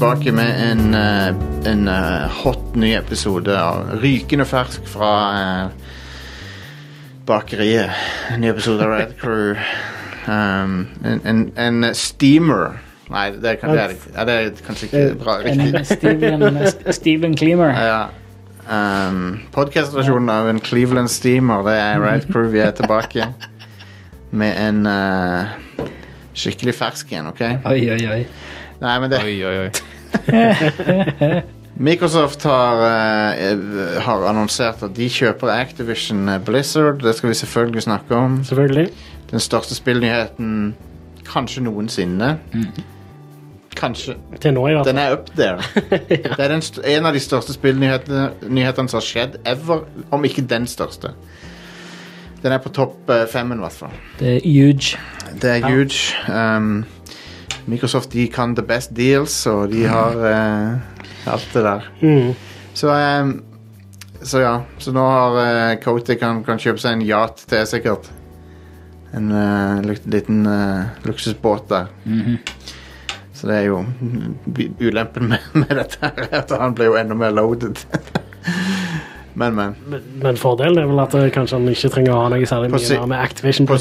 Tilbake med en, eh, en eh, hot ny episode av Rykende fersk fra eh, bakeriet. En ny episode av Red Crew. Um, en, en, en steamer. Nei, det er, kan- det, er, ja, det er kanskje ikke bra. En Riktig. Steven, Steven Cleamer. Ja. Um, Podcast-versjonen av en Cleveland Steamer. Det er Red Crew. Vi er tilbake med en uh, skikkelig fersk en, OK? Oi, oi, oi. Nei, men det Oi, oi, oi. Microsoft har, uh, har annonsert at de kjøper Activision eh, Blizzard. Det skal vi selvfølgelig snakke om. Selvfølgelig. Den største spillnyheten kanskje noensinne. Kanskje. Til nå, i hvert Den er up there. Det er den en av de største spillnyhetene som har skjedd ever, om ikke den største. Den er på topp uh, femmen, i hvert fall. Det er huge. Det er huge. Um, Microsoft de kan the best deals, og de har eh, alt det der. Mm. Så, um, så ja. Så nå har uh, Cote kan, kan kjøpe seg en yacht til, sikkert. En eh, liten eh, luksusbåt der. Så det er jo mm, ulempen med, med dette her, er at han blir jo enda mer loaded. men, men. Men, men fordelen er vel at eh, kanskje han ikke trenger å ha noe særlig mye si- med Activision. På,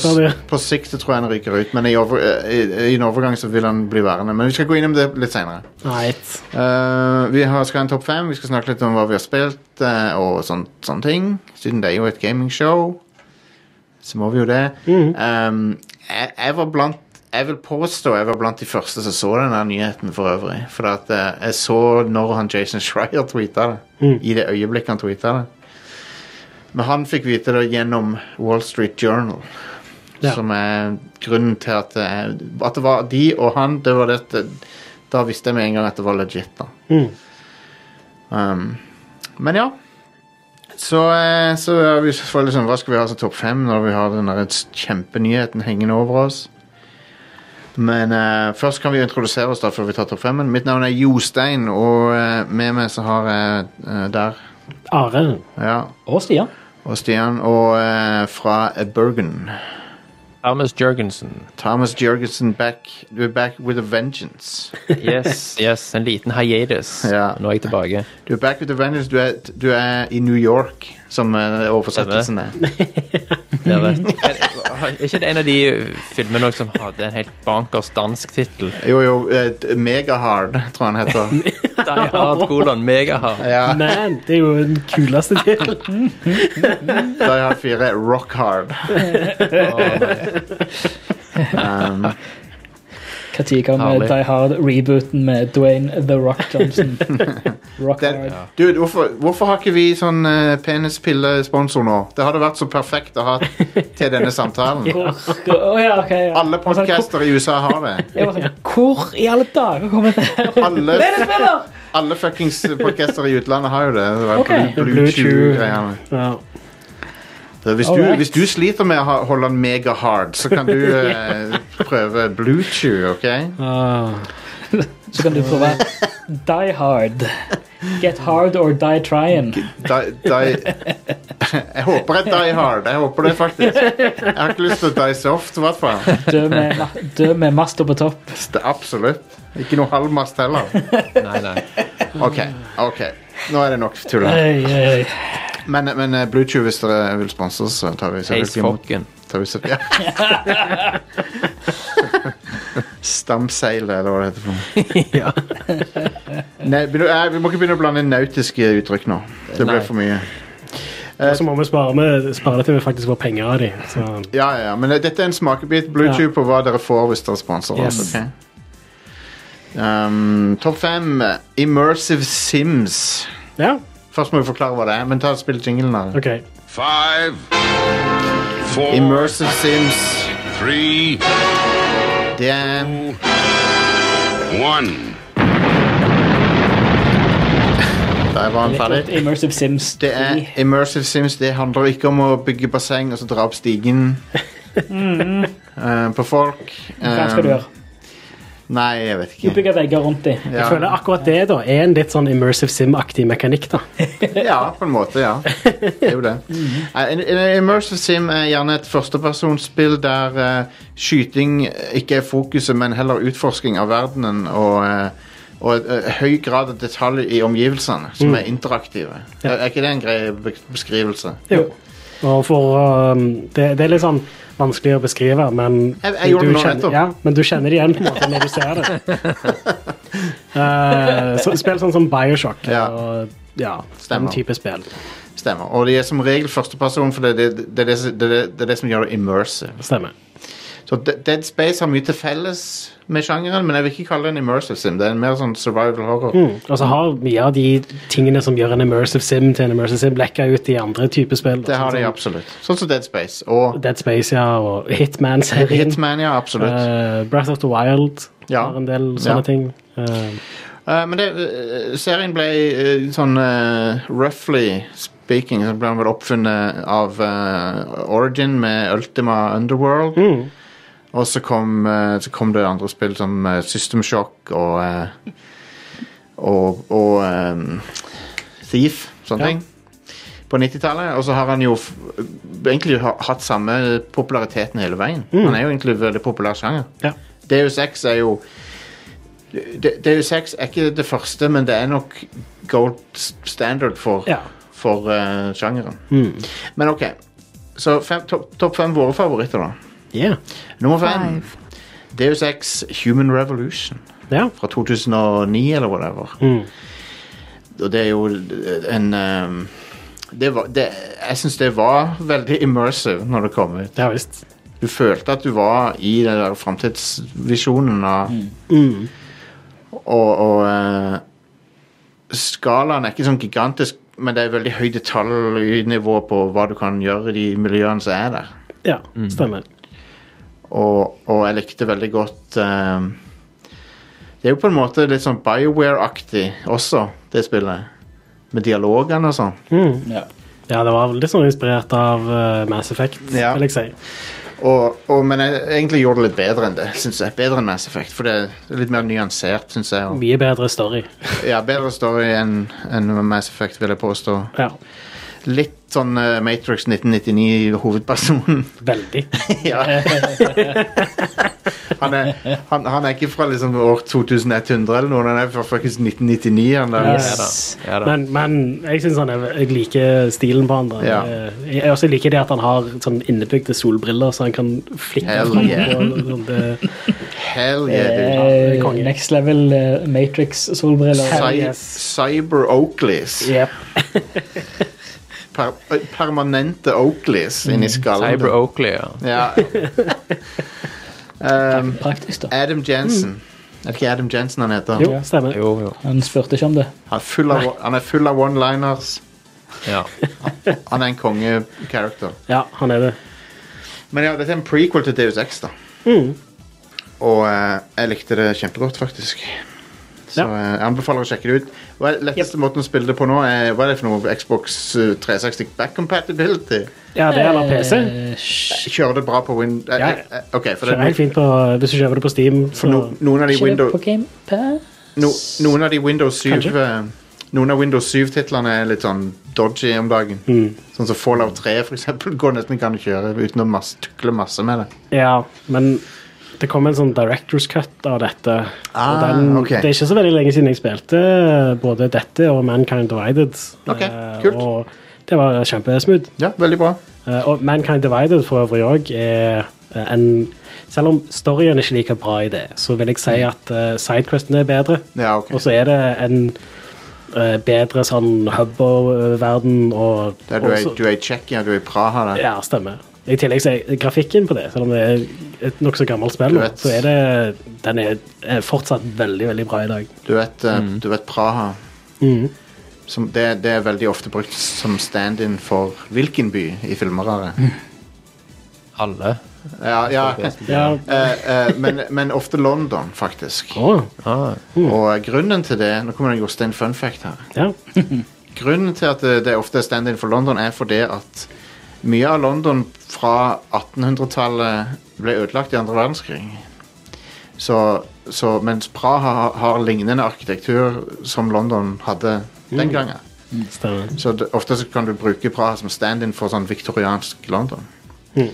på sikt tror jeg han ryker ut, men i, over, eh, i, i en overgang så vil han bli værende. Men vi skal gå innom det litt seinere. Right. vi har, skal ha en topp fem. Vi skal snakke litt om hva vi har spilt, uh, og sånt, sånne ting. Siden det er jo et gamingshow, så må vi jo det. Mm. Um, jeg, jeg var blant jeg vil påstå jeg var blant de første som så denne nyheten for øvrig. For at eh, jeg så når han Jason Schreier tweeta det. Mm. I det øyeblikket han tweeta det. Men han fikk vite det gjennom Wall Street Journal. Ja. Som er grunnen til at, eh, at det var de og han. Det var det, da visste jeg med en gang at det var legit. da Mm. Um, men ja. Så, eh, så vi selvfølgelig sånn, Hva skal vi ha som topp fem når vi har den kjempenyheten hengende over oss? Men uh, først kan vi introdusere oss da før vi tar topp femmen. Mitt navn er Jostein, og uh, med meg så har jeg uh, der Arild. ja, Og Stian. og Stian, og fra Bergen. Thomas Jørgensen. Thomas Jørgensen back. Er back with a vengeance. Yes, yes, en liten hiatus. Ja. Nå er jeg tilbake. Du er back with a vengeance. Du er, du er i New York, som eh, oversettelsen er. Det er, det. er ikke det en av de filmene som hadde en helt bankers dansk tittel? Jo, jo. eh, Megahard, tror jeg den heter. Die Hard kolon megahard. Ja. Man, det er jo den kuleste tittelen. Da Hard har fire Rock Hard. Um, Når kan vi Die Hard-rebooten med Dwayne The Rock Johnson? Rock Den, Hard. dude, hvorfor, hvorfor har ikke vi sånn uh, penispillesponsor nå? Det hadde vært så perfekt å ha til denne samtalen. Å ja, okay, ja. Alle podcaster i USA har det. Sånn, Hvor i alle dager kommer det her? Alle, alle fuckings podcaster i utlandet har jo det. det okay. Ok. Blue, Blue Blue Chew Chew. greiene. Ja. Så hvis, du, hvis du sliter med å holde den mega hard, så kan du eh, prøve Blue Chew, OK? Ah. Så kan du prøve Die Hard. Get hard or die trying. Die, die. Jeg håper jeg die hard. Jeg håper det faktisk. Jeg har ikke lyst til å die soft, i hvert fall. Dø med, dø med master på topp. Absolutt. Ikke noe halvmast heller. Nei, nei. OK. ok Nå er det nok tull. Men, men eh, Blue hvis dere vil sponse oss, så tar vi Ace selvfølgelig imot. Fokken. Tar vi selv- ja. Stamseil, eller hva det heter for noe. ja. Nei, eh, vi må ikke begynne å blande inn nautiske uttrykk nå. Det blir for mye. Og så må vi spare, med, spare det til vi faktisk får penger av dem. Så Ja, ja, ja, men eh, dette er en smakebit Bluetooth Ja. På hva dere får hvis dere sponser oss. Yes. ok? Um, Topp fem Immersive Sims. ja, Først må vi forklare hva det er, men ta og spill jinglen. av. Okay. Five, four, Immersive Sims, three, det er one. Der var han ferdig. Immersive Sims Det er Immersive Sims. Det handler ikke om å bygge basseng og så dra opp stigen eh, på folk. Hva skal du Eh, gjøre? Nei, jeg vet ikke. Du bygger vegger rundt dem. Ja. Jeg føler akkurat det da er en litt sånn immersive sim-aktig mekanikk. da. Ja, på en måte, ja. Det er jo det. Eh, En, en immersive sim er gjerne et førstepersonsspill der uh, skyting ikke er fokuset, men heller utforsking av verdenen og uh, Og uh, høy grad av detalj i omgivelsene, som er interaktive. Mm. Ja. Er ikke det en grei beskrivelse? Jo. Og for um, det, det er litt sånn vanskelig å beskrive, men Jeg- jeg gjorde du kjenner, ja, men du kjenner det igjen på en måte når du ser det. uh, så, spill sånn som Bioshock Ja. og ja, den type spill. Stemmer. Og de er som regel førsteperson, for det, det, det, er det, det, det, det som gjør det immersive. Stemmer. Så Dead Space har mye til felles med sjangeren, men jeg vil ikke kalle det en immersive sim. Det er en mer sånn survival horror. Mm. Og så har mye av de tingene som gjør en immersive sim til en immersive sim, blekka ut i andre typer spill. Det har de Sånn absolutt. Sånn som Dead Space. Og Dead Space, ja, og Hitman-serien. Hitman, ja, absolutt. Uh, Breath of the Wild Ja. har en del sånne Ja. ting. Uh, Uh, men det, eh, serien ble uh, sånn roughly speaking så ble den vel oppfunnet av Origin med Ultima Underworld. mm. Og så kom, eh, så kom det andre spill som eh, System Shock og eh, Og, og um, Thief, sånne Ja. ting. På 90-tallet. Og så har han jo egentlig hatt samme populariteten hele veien. Han er jo egentlig veldig populær sjanger. Ja. Deus Ex er jo De- Deus Ex er ikke det første, men det er nok gold standard for, ja. for uh, sjangeren. Mm. Men OK. Så topp fem top våre favoritter, da. Yeah. Nummer fem. Deus Ex Human Revolution Ja. fra 2009 eller whatever. Mm. Og det er jo en um, det var, det, Jeg syns det var veldig immersive når det kom ut. ja visst. Du følte at du var i den der framtidsvisjonen av Mm. Og, og uh, skalaen er ikke sånn gigantisk, men det er veldig høy detaljnivå på hva du kan gjøre i de miljøene som er der. Ja, stemmer. Og, og jeg likte veldig godt eh, Det er jo på en måte litt sånn BioWare-aktig også, det spillet. Med dialogene og sånn. Mm. Ja. Ja, det var litt sånn inspirert av uh, Mass Effect, Ja. vil jeg si. Og, og, men jeg egentlig gjorde det litt bedre enn det, synes jeg. Bedre enn Mass Effect, for det er litt mer nyansert, syns jeg. Og, Mye bedre story. ja, bedre story enn enn Mass Effect, vil jeg påstå. Ja, Litt sånn uh, Matrix 1999-hovedpersonen. veldig. ja. han, er, han, han er ikke fra liksom år 2100 eller noe, han er fra faktisk 1999. Han der. Yes. Ja da. Ja, da. Men, men jeg han er, jeg liker stilen på han. da. Ja. Jeg, Jeg også liker det at han har sånn innebygde solbriller, så han kan flikke Hell fram yeah. på sånn, det, Hell yeah, dude. Eh, next level uh, Matrix-solbriller. Cy yes. Cyber Oakleys. Yep. Per permanente Oakleys inni skallen. Cyber Oakley, ja. Ja. um, Praktisk, da. Adam Jensen. Er det ikke Adam Jensen han heter? Jo, stemmer. Jo, jo. Han spurte ikke om det. Han er full av, er av one-liners. Ja. Han er en konge-character. Ja, han er det. Men ja, dette er en prequel til Deus Ex, da. Mm. Og eh, jeg likte det kjempegodt, faktisk. Så Ja. eh, jeg anbefaler å sjekke det ut. Hva er letteste måten å spille det på nå? Er, hva er det for noe? Xbox eh, 360 back compatibility? Ja, det er eller PC. Eh, Kjører det bra på Wind... eh, Ja. eh, eh, for det Kjører er helt fint på, hvis du kjøper det på Steam. For no, noen, av de Windows, på Game Pass? no, noen av de Windows 7 Kanskje. eh, Noen av Windows 7-titlene er litt sånn dodgy om dagen. Mm. Sånn som Fallout 3 for eksempel, går nesten ikke an å kjøre uten å masse, tukle masse med det. Ja, men det kom en sånn director's cut av dette. Ah, den, okay. Det er ikke så veldig lenge siden jeg spilte både dette og Mankind Divided. Ok, Eh, kult. Og det var kjempesmooth. Ja, veldig bra. Eh, og Mankind Divided for øvrig òg er eh, en Selv om storyen er ikke like bra i det, så vil jeg si at uh, sidequestene er bedre. Ja, okay. Og så er det en eh, bedre sånn hub-verden og og du er i Tsjekkia, du er i Praha Da. Ja, stemmer. I tillegg så er grafikken på det, selv om det er et nokså gammelt spill, nå, vet- så er det den er, er fortsatt veldig, veldig bra i dag. Du vet, mm. du vet Praha Mm. som, det, det er veldig ofte brukt som stand-in for hvilken by i filmer er det? Alle. Ja, ja. Ja. Eh, eh, men, men ofte London, faktisk. Oh. Ah, Og grunnen til det Nå kommer det en Jostein fun fact her. ja. Grunnen til at det, det ofte er stand-in for London, er fordi at mye av London fra 1800-tallet ble ødelagt i andre verdenskrig. Så, så mens Praha har, har lignende arkitektur som London hadde den gangen. Mm. Så det, ofte så kan du bruke Praha som stand-in for sånn viktoriansk London. Mm.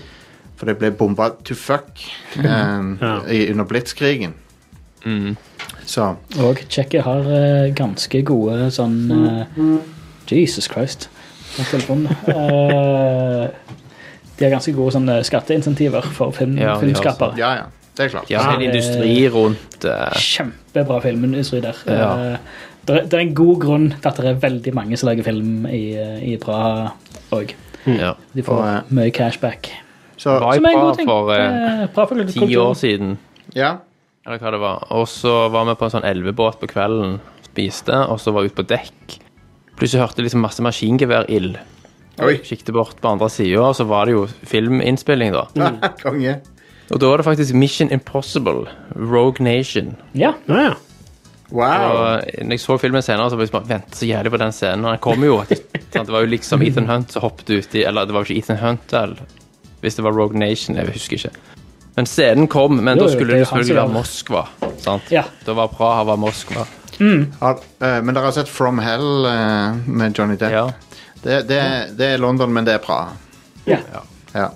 For det ble bomba to fuck um, Ja. i, under blitskrigen. Så Og Tsjekkia har uh, ganske gode sånn uh, Jesus Christ. Eh, de har ganske gode sånne skatteinsentiver for film, Ja, filmskapere. ja, ja. Det er klart. Ja, en industri rundt uh... Kjempebra filmindustri der. Ja. Eh, det, er, det er en god grunn til at det er veldig mange som lager film i, i Praha òg. ja. De får Og, mye cashback. Så Var Som er en god ting. for er bra for ti år siden, ja. eller hva det var. Og så var vi på en sånn elvebåt på kvelden, spiste, og så var vi ute på dekk. Plutselig hørte jeg liksom masse maskingeværild. Oi. Kikket bort på andre sida, og så var det jo filminnspilling, da. Konge. Og da var det faktisk Mission Impossible, Rogue Nation. Ja. Ja, ja. Wow. Og når jeg så filmen senere, så var jeg bare ventet så jævlig på den scenen. Og den kom jo. sant? Det var jo liksom Ethan Hunt som hoppet uti Eller det var jo ikke Ethan Hunt, eller, Hvis det var Rogue Nation, jeg husker ikke. Men scenen kom, men Jo, da jo, skulle det det selvfølgelig være. Moskva. Sant? Ja. Da var Praha var Moskva. Har, eh, men dere har sett From Hell eh, med Johnny Depp? Ja. Det, det, det er London, men det er bra. ja. Ja.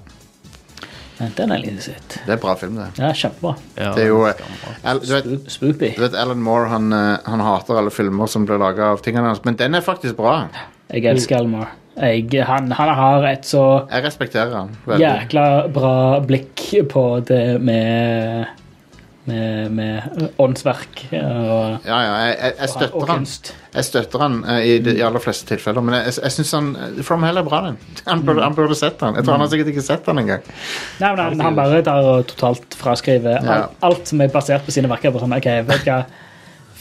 Den er litt sett. Det er bra film, det. Ja, kjempebra. ja. Det er jo eh, Al, du, vet, Sp- Spoopy. du vet Alan Moore han, eh, han hater alle filmer som blir laga av tingene hans, men den er faktisk bra. Jeg elsker Elmore. Jeg, han, han har et så Jeg respekterer han veldig. jækla bra blikk på det med med, med åndsverk og, Ja, ja, jeg, jeg, jeg og støtter han. kunst. Jeg støtter han eh, i de aller fleste tilfeller, men jeg, jeg, syns han eh, From Hell er bra, den. Han burde, han burde sett han. Jeg tror han har sikkert ikke sett han engang. Nei, men han, han bare tar og totalt fraskriver Ja. alt, alt som er basert på sine verker. Sånn, ok, vet du hva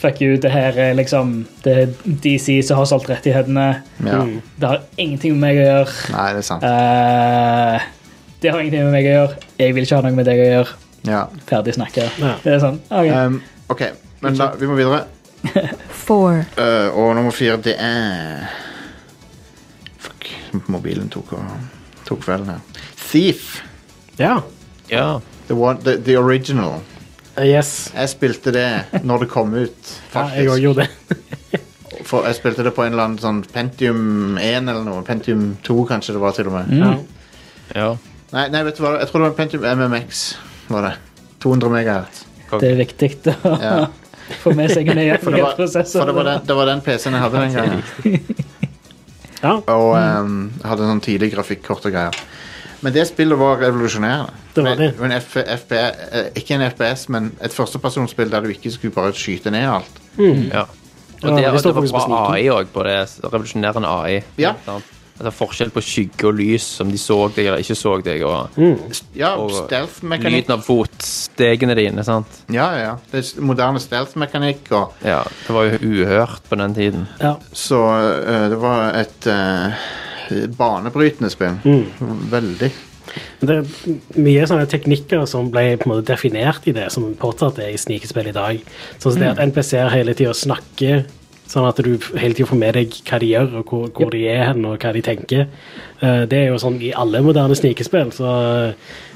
Fuck you, det her er liksom Det er DC som har solgt rettighetene. Ja. Det har ingenting med meg å gjøre. Nei, det er sant. Uh, det har ingenting med meg å gjøre. Jeg vil ikke ha noe med deg å gjøre. Ja. Ferdig snakka. Ja. Det er sånn. ok. Um, OK, men da, vi må videre. four, Uh, og nummer fire, det er Fuck, mobilen tok, og, tok kvelden her. Thief. ja. ja. The, one, the, the original. Uh, Yes. Jeg spilte det når det kom ut, Ja, jeg gjorde det. For jeg spilte det på en eller annen sånn Pentium 1 eller noe. Pentium 2 kanskje det var til og med. Mm. ja. Nei, nei, vet du hva? Jeg tror det var Pentium MMX. Var det. 200 megahertz. Det er viktig å Ja. få med seg en For det var, for det var den, det var den PC-en jeg hadde den gangen. ja. Og um, hadde sånn tidlig grafikkort og greier. Men det spillet var revolusjonerende. Det var det. Men, men eh, ikke en FPS, men et førstepersonsspill der du ikke skulle bare skyte ned alt. ja. Og Ja, det, og står det var bra. AI òg på det. Revolusjonerende AI. Ja. Sant? Altså forskjell på skygge og lys, om de så deg eller ikke så deg. Og Ja, Og lyden av fotstegene dine. sant? Ja, ja, ja. Det er moderne stealth-mekanikk. og Ja, Det var jo uhørt på den tiden. ja. Så uh, det var et uh, banebrytende spill. Veldig. Det er mye sånne teknikker som ble på en måte definert i det, som fortsatt er i snikespill i dag. Sånn som det at NPC-er hele tida snakker, sånn at du hele tida får med deg hva de gjør, og hvor, hvor de er hen, og hva de tenker. Eh, Det er jo sånn i alle moderne snikespill, så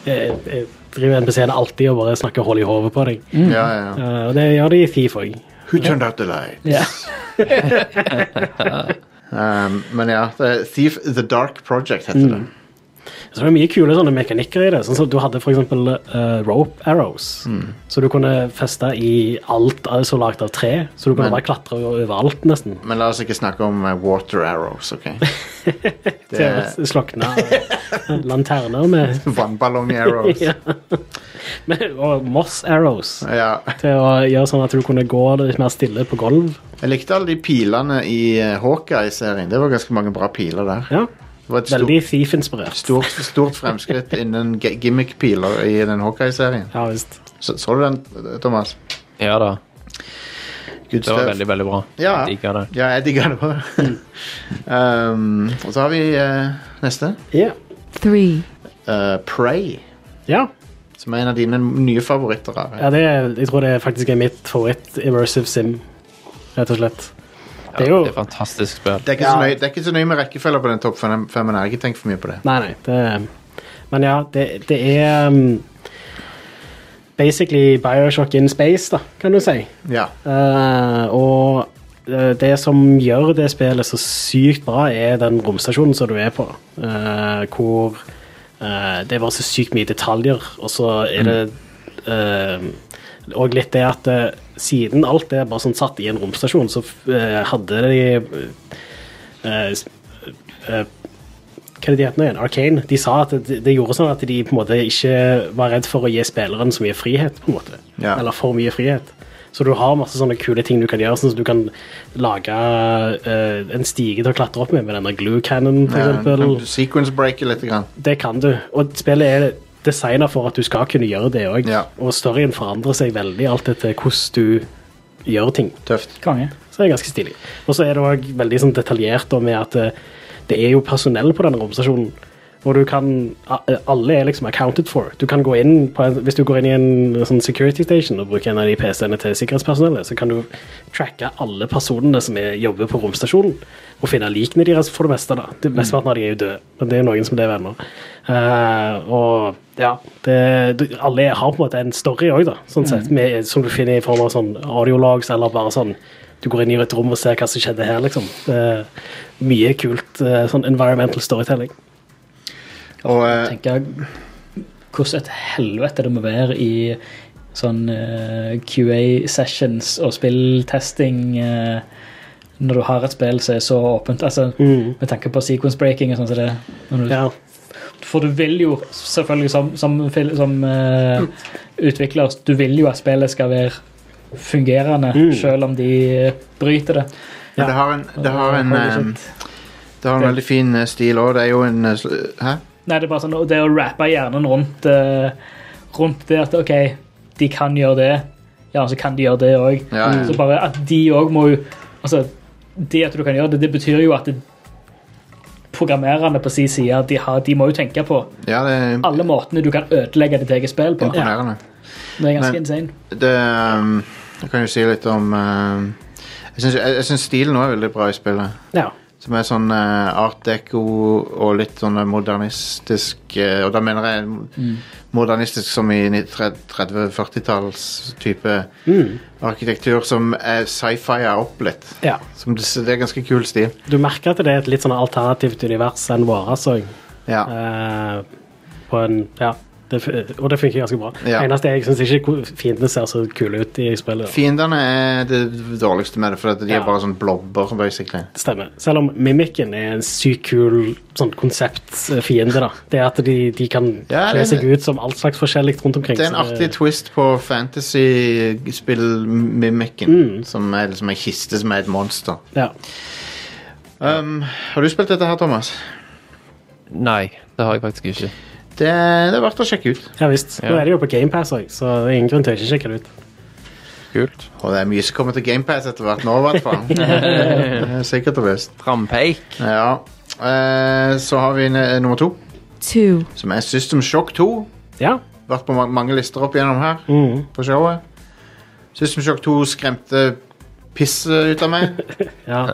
eh, eh, driver NPC-en alltid og bare snakker hull i hodet på deg. Ja, ja, ja. Eh, Og det gjør de i Thief òg. Who turned out the lights? Yeah. Um, men ja, Thief The Dark Project heter det. Så det er mye kule sånne mekanikker i det. Sånn som Du hadde f.eks. Uh, rope arrows. Så du kunne feste i alt som lagd av tre. Så du kunne Men- bare klatre overalt, nesten. Men la oss ikke snakke om uh, water arrows, OK? Det er å slokne eh, lanterner med vannballong arrows. Ja. Og moss arrows. Ja. Til å gjøre sånn at du kunne gå litt mer stille på gulv. Jeg likte alle de pilene i eh, Hawkeye-serien. Det var ganske mange bra piler der. Ja, Veldig Thief-inspirert. stort, stort fremskritt innen gimmick-piler i den Hawkeye-serien. Ja visst. Så, så du den, Thomas? Ja da. Good Det var stuff. veldig, veldig bra. Ja. Digga det. Ja, jeg digger det òg. um, og så har vi uh, neste. Ja. three, Uh, Prey. ja. Som er en av dine nye favoritter. Ja det er, jeg tror det faktisk er mitt favoritt-immersive sim, rett og slett. Det er jo Det er fantastisk spill. Det er, ikke så nøye, det er ikke så nøye med rekkefølger på den topp fem- Men Jeg har ikke tenkt for mye på det. Nei, nei. Det, men ja, det, det er um, basically Bioshock in space, da, kan du si. Ja. Uh, og eh, det som gjør det spillet så sykt bra, er den romstasjonen som du er på. Uh, hvor uh, det er bare så sykt mye detaljer, og så er det eh, Og litt det at siden alt er bare sånn satt i en romstasjon, så eh, hadde de eh, eh, Hva er det de heter igjen? Arcane. De sa at det, de gjorde sånn at de på en måte ikke var redd for å gi spilleren så mye frihet, på en måte. Ja. Eller for mye frihet. Så du har masse sånne kule ting du kan gjøre, sånn som du kan lage uh, en stige til å klatre opp med, med denne glue cannon, for Ja, eksempel. kan du sequence breaker litt. Grann. Det kan du. Og spillet er designa for at du skal kunne gjøre det òg. Ja. Og storyen forandrer seg veldig alt etter hvordan du gjør ting. Tøft. Konge. Så det er ganske stilig. Og så er det òg veldig sånn detaljert da, med at eh, det er jo personell på denne romstasjonen. Og du kan Alle er liksom accounted for. Du kan gå inn på en, Hvis du går inn i en sånn security station og bruker en av de PC-ene til sikkerhetspersonellet, så kan du tracke alle personene som er, jobber på romstasjonen, og finne likene deres for det meste. da. Det Mesteparten av de er jo døde, men det er noen som lever ennå. Uh, og ja det, du, Alle har på en måte en story òg, sånn sett, med, som du finner i form av sånn audiologs eller bare sånn du går inn i et rom og ser hva som skjedde her, liksom. Det er mye kult eh, sånn environmental storytelling. Og uh, tenker jeg hvordan et helvete det må være i sånn uh, QA-sessions og spilltesting uh, når du har et spill som er så åpent. Altså, Mm. Med tanke på sequence breaking og sånn som det. Når du, Ja. For du vil jo selvfølgelig som, som, som uh, utvikler Du vil jo at spillet skal være fungerende, Mm. selv om de bryter det. Ja, det har en, det har en, eh, det har en veldig fin eh, stil òg. Det er jo en eh, Hæ? Nei, det er bare sånn Det å rappe hjernen rundt uh, Rundt det at OK, de kan gjøre det, ja, så kan de gjøre det òg. Ja, ja. Så bare at de òg må jo Altså, det at du kan gjøre det, det betyr jo at det, programmererne på sin side de, har, de må jo tenke på Ja, det alle måtene du kan ødelegge ditt eget spill på. imponerende. Det er ganske Men- insane. Det um, Jeg kan jo si litt om uh, jeg syns stilen òg er veldig bra i spillet. ja. Som er sånn uh, art deco og litt sånn modernistisk uh, Og da mener jeg modernistisk som i 30-40-talls type Mm. arkitektur som er sci-fi opp litt. ja. Som det, det er ganske kul stil. Du merker at det er et litt sånn alternativt univers enn våre, så. Ja. Uh, på en Ja. Det, og det funker ganske bra. Ja. Eneste jeg syns ikke fiendene ser så kule ut i spillet. Fiendene er det dårligste med det, for de Ja. er bare sånn blobber, basically. Det stemmer. Selv om mimikken er en sykt kul sånn konseptfiende. da. Det er at de, de kan Ja, kle seg ut som alt slags forskjellig rundt omkring. Det er en artig artig twist på fantasy-spill-mimikken, Mm. som er liksom ei kiste som er et monster. Ja. Um, har du spilt dette her, Thomas? Nei, det har jeg faktisk ikke. Det, det er verdt å sjekke ut. ja visst. Nå er det jo på GamePass òg, så det er ingen grunn til å ikke sjekke det ut. Kult. Og det er mye som kommer til GamePass etter hvert nå, i hvert fall. Er Sikkert og visst. Frampeik. Ja. Eh, så har vi nummer to, two, som er System Shock 2. Ja. Vært på ma mange lister opp igjennom her mm. på showet. System Shock 2 skremte pisset ut av meg. ja.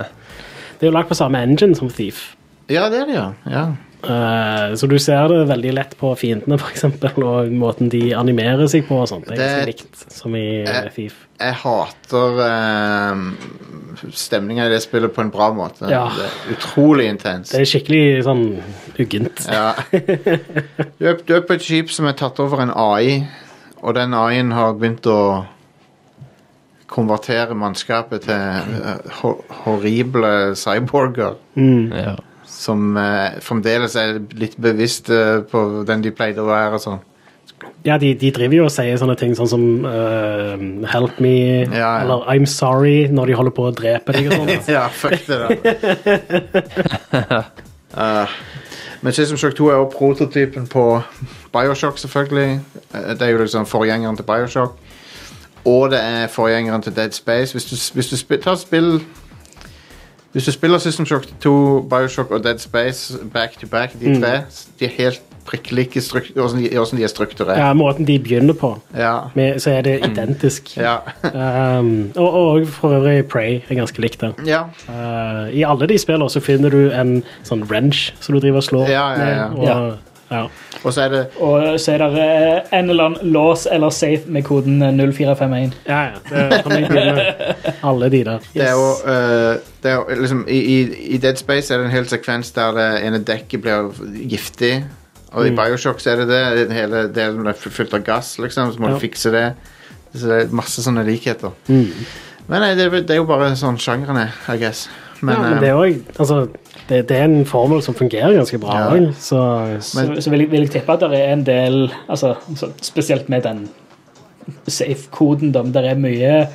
Det er jo lagd på samme engine som Thief. Ja, det er det, ja. ja. Eh, så du ser det veldig lett på fiendene, f.eks., og måten de animerer seg på og sånt. Det er ganske likt som i jeg, Fif. Jeg hater uh, stemninga i det spillet på en bra måte. Ja. Det er utrolig intenst. Det er skikkelig sånn uggent. Ja. Du, er, du er på et skip som er tatt over en AI, og den AI-en har begynt å konvertere mannskapet til uh, horrible cyborger. Mm. Ja. Som eh, fremdeles er litt bevisste på den de pleide å være. og sånn. Ja, de, de driver jo og sier sånne ting sånn som uh, 'help me' Ja, ja. eller 'I'm sorry' når de holder på å drepe deg og sånt. Ja, fuck det da. uh, men System Shock 2 er jo prototypen på Bioshock, selvfølgelig. Eh, Det er jo liksom forgjengeren til Bioshock. Og det er forgjengeren til Dead Space. Hvis du, hvis du spil, tar spill Hvis du spiller System Shock 2, Bioshock og Dead Space back to back, de Mm. tre, de er helt prikk like åssen de, hvordan de er strukturert. Ja, måten de begynner på, Ja. med, så er det identisk. Ja. Um, og, og for øvrig Prey er ganske likt det. ja. Uh, I alle de spillene så finner du en sånn wrench som du driver og slår Ja, ja, ja. med. Og, ja. Og så er det Og så er det eh, en eller annen lås eller safe med koden eh, 0451. ja, ja. Det kan jeg begynne alle de der. Det er jo, eh, det er liksom, i, i, I Dead Space er det en hel sekvens der det ene dekket blir giftig. Og i Bioshock så er det det. det hele delen er fullt av gass, liksom, så må Ja. du fikse det. Så det er masse sånne likheter. Mm. Men nei, det, er- det er jo bare sånn sjangeren er, I guess. Men, ja, men eh, det er også, altså, det, det er en formel som fungerer ganske bra Ja. også, så Så, så vil, jeg, vil jeg tippe at det er en del altså, så Spesielt med den safe-koden, det er mye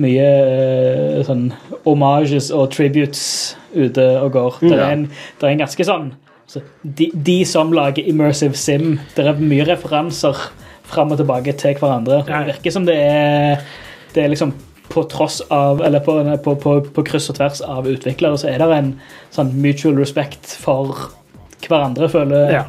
mye eh, sånn homages og tributes ute og går. Det er en, det er en ganske sånn så de, de som lager immersive sim, det er mye referanser fram og tilbake til hverandre. Det virker som det er, det er liksom på tross av Eller på, på, på, på kryss og tvers av utviklere, så er det en sånn mutual respect for hverandre, føler ja.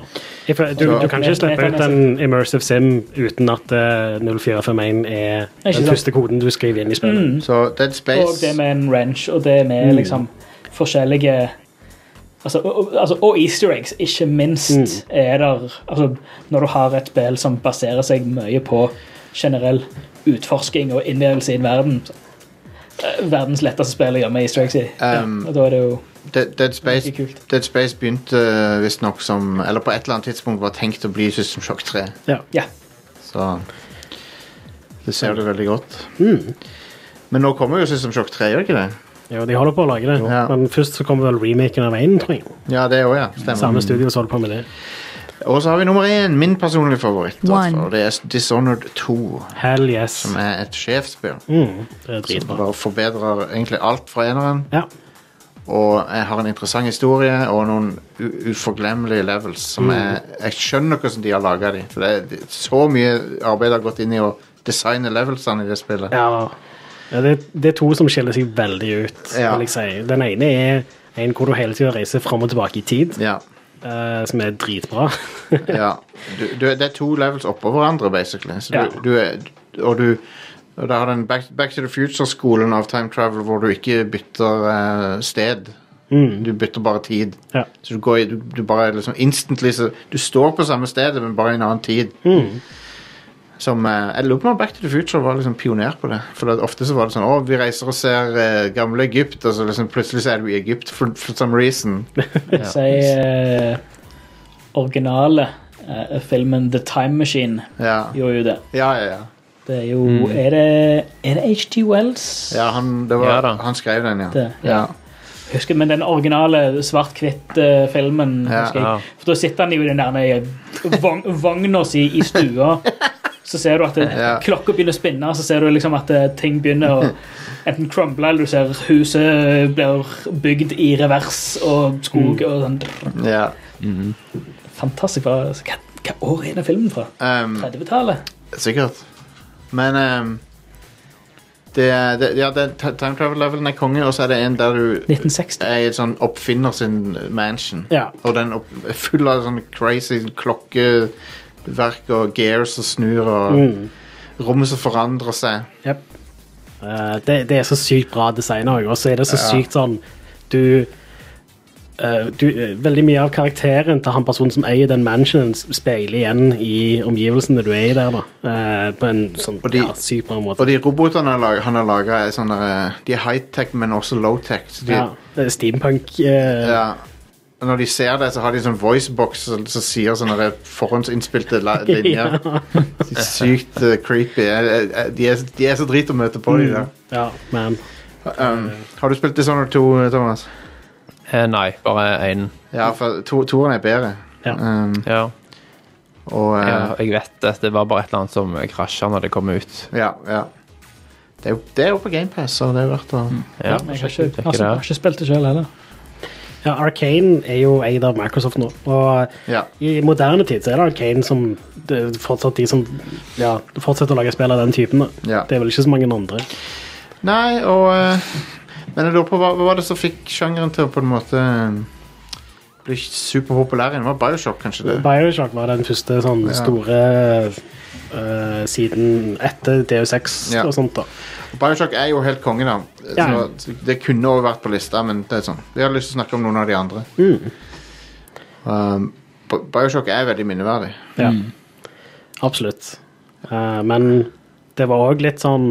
Du, du kan ikke slippe ut en immersive sim uten at eh, 0451 er den første koden du skriver inn i spillet. Mm. Så Dead Og det med en wrench, og det med Mm. liksom forskjellige Altså, og- altså, og easter eggs, ikke minst, Mm. er der altså, Når du har et spill som baserer seg mye på generell utforsking og innlevelse i en verden eh, Verdens letteste spill å gjøre med easter eggs i. Um, og da er det jo Dead, Dead Space kult. Dead Space begynte uh, visstnok som Eller på et eller annet tidspunkt var tenkt å bli System Shock 3. Ja. Ja. Så det ser du veldig godt. Mm. Men nå kommer jo System Shock 3, gjør ikke det? Jo, de holder på å lage det, Ja. men først så kommer vel remaken av 1, tror jeg. Ja, det også, ja. Stemmer. Samme studio som holder på med det. Og så har vi nummer én, min personlige favoritt. One. Og det er Dishonored 2, Hell yes. som er et sjefsspill. Mm, det er Som bare forbedrer egentlig alt fra eneren. Ja. Og jeg har en interessant historie og noen uforglemmelige levels. Som jeg, jeg skjønner hvordan de har laga de. For det er så mye arbeid har gått inn i å designe levelsene i det spillet. Ja, ja det, det er to som skiller seg veldig ut, Ja. vil jeg si. Den ene er en hvor du hele tida reiser fram og tilbake i tid, Ja, eh, som er dritbra. ja. Du, du, det er to levels oppå hverandre, basically. Så Ja. du, er, og du og da har den Back, Back to the Future-skolen av time travel hvor du ikke bytter uh, sted. Mm. Du bytter bare tid. Ja. Så du går i, du, bare liksom instantly så, Du står på samme sted, men bare i en annen tid. Mm. Som eh, Jeg lurer på om Back to the Future var liksom pioner på det. For det, ofte så var det sånn Å, vi reiser og ser uh, gamle Egypt, og så liksom plutselig så er du i Egypt for, for some reason. Si uh, originale uh, filmen The Time Machine Ja, gjorde jo det. ja, ja. ja. Det er jo Er det, er det HT Wells? ja han, det var, Ja da. han skrev den, ja. Det, ja. ja. Husker, men den originale svart-hvitt-filmen Ja. For da sitter han jo i den der vogn, vogna si i stua. Så ser du at det, Ja. klokka begynner å spinne, så ser du liksom at eh, ting begynner å enten crumble, eller du ser huset blir bygd i revers, og skog og sånn. ja. Fantastisk bra. Hva, hva år er den filmen fra? Um, 30-tallet? sikkert. Men um, det, det, Ja, det, time travel-levelen er konge, og så er det en der du 1960. er i et sånn oppfinner sin mansion. Ja. Og den opp, er full av sånn crazy klokkeverk og gears som snur, og Mm. rommet som forandrer seg. Yep. Uh, det, det er så sykt bra design òg, og så er det så Ja. sykt sånn Du, uh, du eh, Veldig mye av karakteren til han personen som eier den mansionen, speiler igjen i omgivelsene du er i der, da. uh, på en sånn de- ja, sykt bra måte. Og de robotene han har lag- laga, er sånne eh, De er high-tech, men også low-tech. De, ja, det er steampunk. eh, Ja. Når de ser det, så har de sånn voicebox som som sier sånne forhåndsinnspilte linjer. Er Sykt uh, creepy. Jeg- jeg- De er, de er så drit å møte på, de der. ja, man. Um, har du spilt Dishonored 2, Thomas? Eh, nei, bare én. Ja, for to, toeren er bedre. Ja. Um, Ja. og uh, ja. Jeg vet det. Det var bare et eller annet som krasja når det kom ut. ja, ja. Det er jo, det er jo på GamePass, så det er verdt å Ja, Jeg har ikke, altså, jeg har ikke spilt det sjøl heller. Ja, Arcane er jo eid av Microsoft nå. Og Ja. i moderne tid så er det Arcane som det er fortsatt de som ja, fortsetter å lage spill av den typen. Ja. Det er vel ikke så mange andre. Nei, og eh, Men jeg lurer på hva, hva var det som fikk sjangeren til å på en måte eh, bli superpopulær igjen? Var Bioshock, kanskje? det? Bioshock var den første sånn store uh, siden etter DU6 Ja. og sånt. da. Bioshock er jo helt konge, da. Ja. Så det kunne også vært på lista, men det er sånn. Vi har lyst til å snakke om noen av de andre. Mm. Um, Bioshock er veldig minneverdig. Ja. Absolutt. Uh, men det var òg litt sånn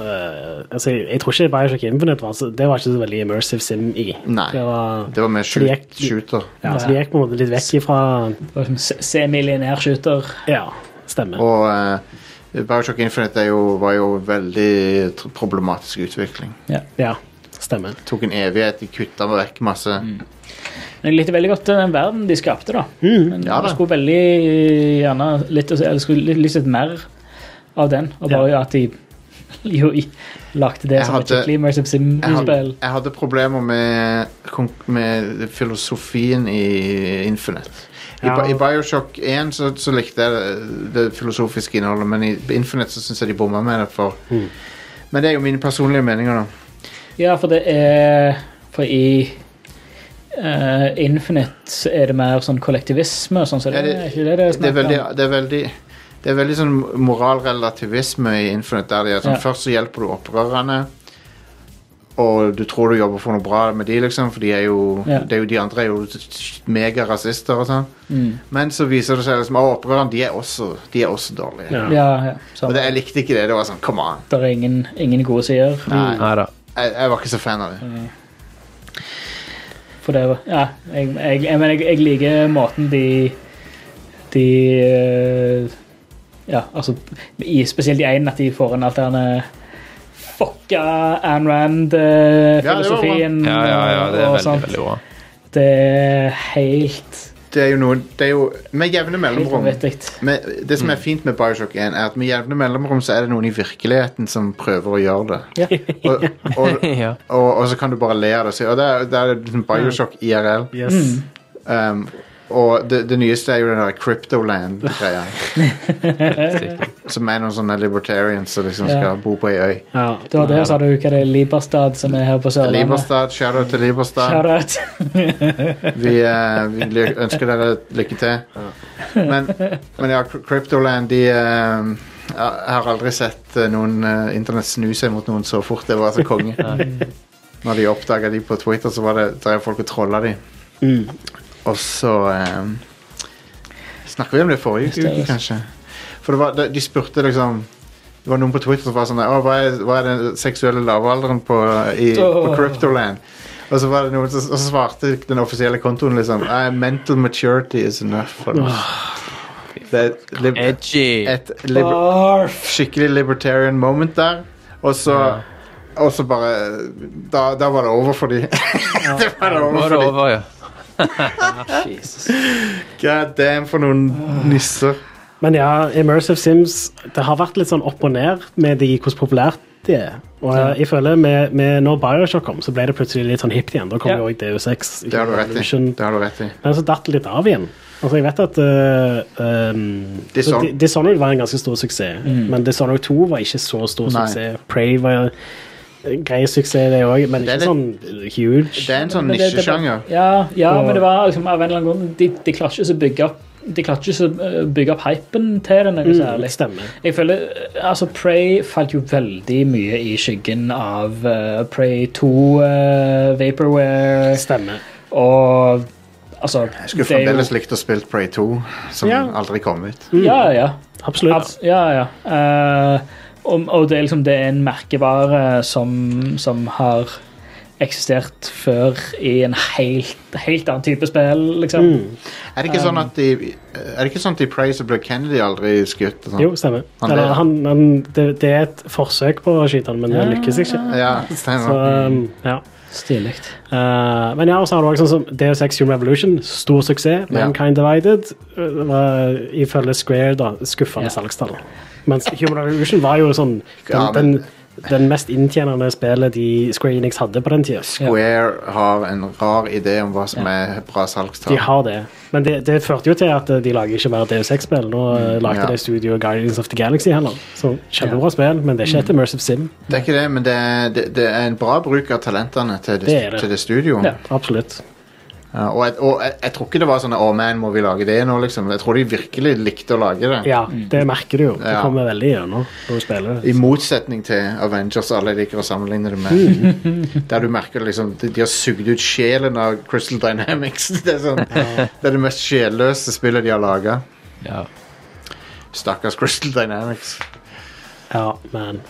uh, altså, Jeg tror ikke Bioshock Infinite var, så, det var ikke så veldig immersive sim i. Nei. Det var, Det var mer shoot, gikk- shooter. ja, så de gikk på en måte litt vekk ifra Det var liksom se- Semi-lineær shooter. Ja, stemmer. Og eh, Bioshock Infinite er jo, var jo veldig problematisk utvikling. Ja, stemmer. Tok en evighet, de kutta vekk masse. Mm. Jeg likte veldig godt den verden de skapte, da. Men Ja da. skulle veldig gjerne litt, eller skulle litt, litt mer av den. Og bare at de jo lagde det Jeg som et hadde- skikkelig Immersive Jeg hadde, Sim-spill. jeg hadde problemer med, med filosofien i Infinite. I, Ja. I Bioshock 1 så, så likte jeg det, det filosofiske innholdet, men i Infinite så syns jeg de bomma med det. For. Men det er jo mine personlige meninger, da. Ja, for det er For i uh, Infinite er det mer sånn kollektivisme og sånn, så det, Ja, det- det det Det er veldig, det er veldig det er veldig sånn moralrelativisme i Infinite. Der de er sånn, Ja. Først så hjelper du opprørerne, og du tror du jobber for noe bra med de, liksom, for de er jo, Ja. det er jo de andre er jo megarasister og sånn. Mm. Men så viser det seg liksom, at opprørerne de er også, de er også dårlige. Ja. Ja, ja. Og det, jeg likte ikke det. Det var sånn, come on. det er ingen, ingen gode sider. Nei, Nei da. jeg, jeg var ikke så fan av det. For det var Ja, jeg, jeg, jeg, jeg, jeg liker måten de De eh, Ja, altså i, Spesielt i én, at de får en alterne fucka Ayn Rand-filosofien. Ja, ja, ja, det er veldig, sånt. veldig bra. Det er helt Det er jo noe Det er jo Med jevne mellomrom med, Det som er fint med Bioshock 1, er at med jevne mellomrom så er det noen i virkeligheten som prøver å gjøre det. Ja. Og, og, og, og så kan du bare le av det. og si, at det er, det liksom Bioshock IRL. Yes. Um, og det, det nyeste er jo den der Cryptoland-greia. som er noen sånne libertarians som liksom Ja. skal bo på ei øy. Ja. Det var så sa du hva det er Liberstad som er her på Sørlandet. Liberstad, shout-out til Liberstad. Vi, uh, vi ønsker dere lykke til. Men, men ja, Cry- Cryptoland, de eh, Jeg har aldri sett eh, noen uh, internett snu seg mot noen så fort. Det var så konge. Når de oppdaga de på Twitter, så var det drev folk og trolla de. Mm. Og så eh, Snakka vi om det forrige er uke, det. kanskje? For det var, de, de spurte liksom Det var noen på Twitter som var sånn hva er, hva er den seksuelle lavalderen på, i, på Cryptoland? Og så var det noen som og så svarte den offisielle kontoen liksom «Eh, Mental maturity is enough for us. Det er lib Edgy. et liber Barf. skikkelig libertarian moment der. Og så Og så bare da, da var det over for de. det var det over Var for de. Jesus. God damn, for noen nisser. Men ja, Immersive Sims Det har vært litt sånn opp og ned med de, hvordan populært de er. Og Ja. jeg føler med, med Når Bioshock kom, så ble det plutselig litt sånn hipt igjen. Da kom Ja. jo også DU6. Det har du rett i. Det har du rett i. Men så datt det litt av igjen. Altså, jeg vet at uh, um, Dishon- Dishonored var en ganske stor suksess, men Dishonored 2 var ikke så stor Nei. suksess. Prey var en grei suksess, det òg, men Det ikke ikke sånn huge. Det er en sånn nisjesjanger. Ja, ja Og- men det var liksom av en eller annen grunn De, de klarer ikke å bygge opp De klarte ikke å bygge opp hypen til det noe Mm, særlig. Jeg føler eh, Altså, Prey falt jo veldig mye i skyggen av uh, Prey 2, uh, Vaporware Stemmer. og Altså Jeg skulle fremdeles likt å spille Prey 2, som Ja. aldri kom ut. Ja, ja. Absolutt. Abs ja, ja. Eh, og, og det er liksom det er en merkevare som, som har eksistert før i en helt, helt annen type spill, liksom. Mm. Er det ikke sånn at de Er det ikke sånn at i så ble Kennedy aldri skutt? sånn? Jo, stemmer. Han Eller, han, han, det, det er et forsøk på å skyte han, men det Ja. lykkes ikke. Ja, Så, stemmer. um, ja. Stilig. Uh, men ja, og så har du også sånn som Deus Ex Human Revolution, stor suksess. Ja. Mankind Divided uh, var ifølge Square da, skuffende Ja. salgstall. Mens Human Revolution var jo sånn den, Ja, men- den, den mest inntjenende spillet de Square Enix hadde på den tida. Square har en rar idé om hva som er bra salgstall. De har det. Men det, det førte jo til at uh, de lager ikke mer Deus Ex-spill. Nå mm. lagde ja. de studio Guardians of the Galaxy heller. Så kjempebra spill, men det er ikke et immersive sim. Det er ikke det, men det er, det, det er en bra bruk av talentene til det, det. Til det studioet. Ja. Absolutt. Ja, og jeg, og jeg, jeg tror ikke det var sånn Å, man, må vi lage det nå, liksom. Jeg tror de virkelig likte å lage det. Ja, det merker du jo. Det Ja. kommer veldig gjennom når du spiller. I motsetning til Avengers, alle liker å sammenligne det med. Mm. Der du merker liksom De, de har sugd ut sjelen av Crystal Dynamics. Det er, sånn, det er det mest sjelløse spillet de har laga. Ja. Stakkars Crystal Dynamics. Ja, men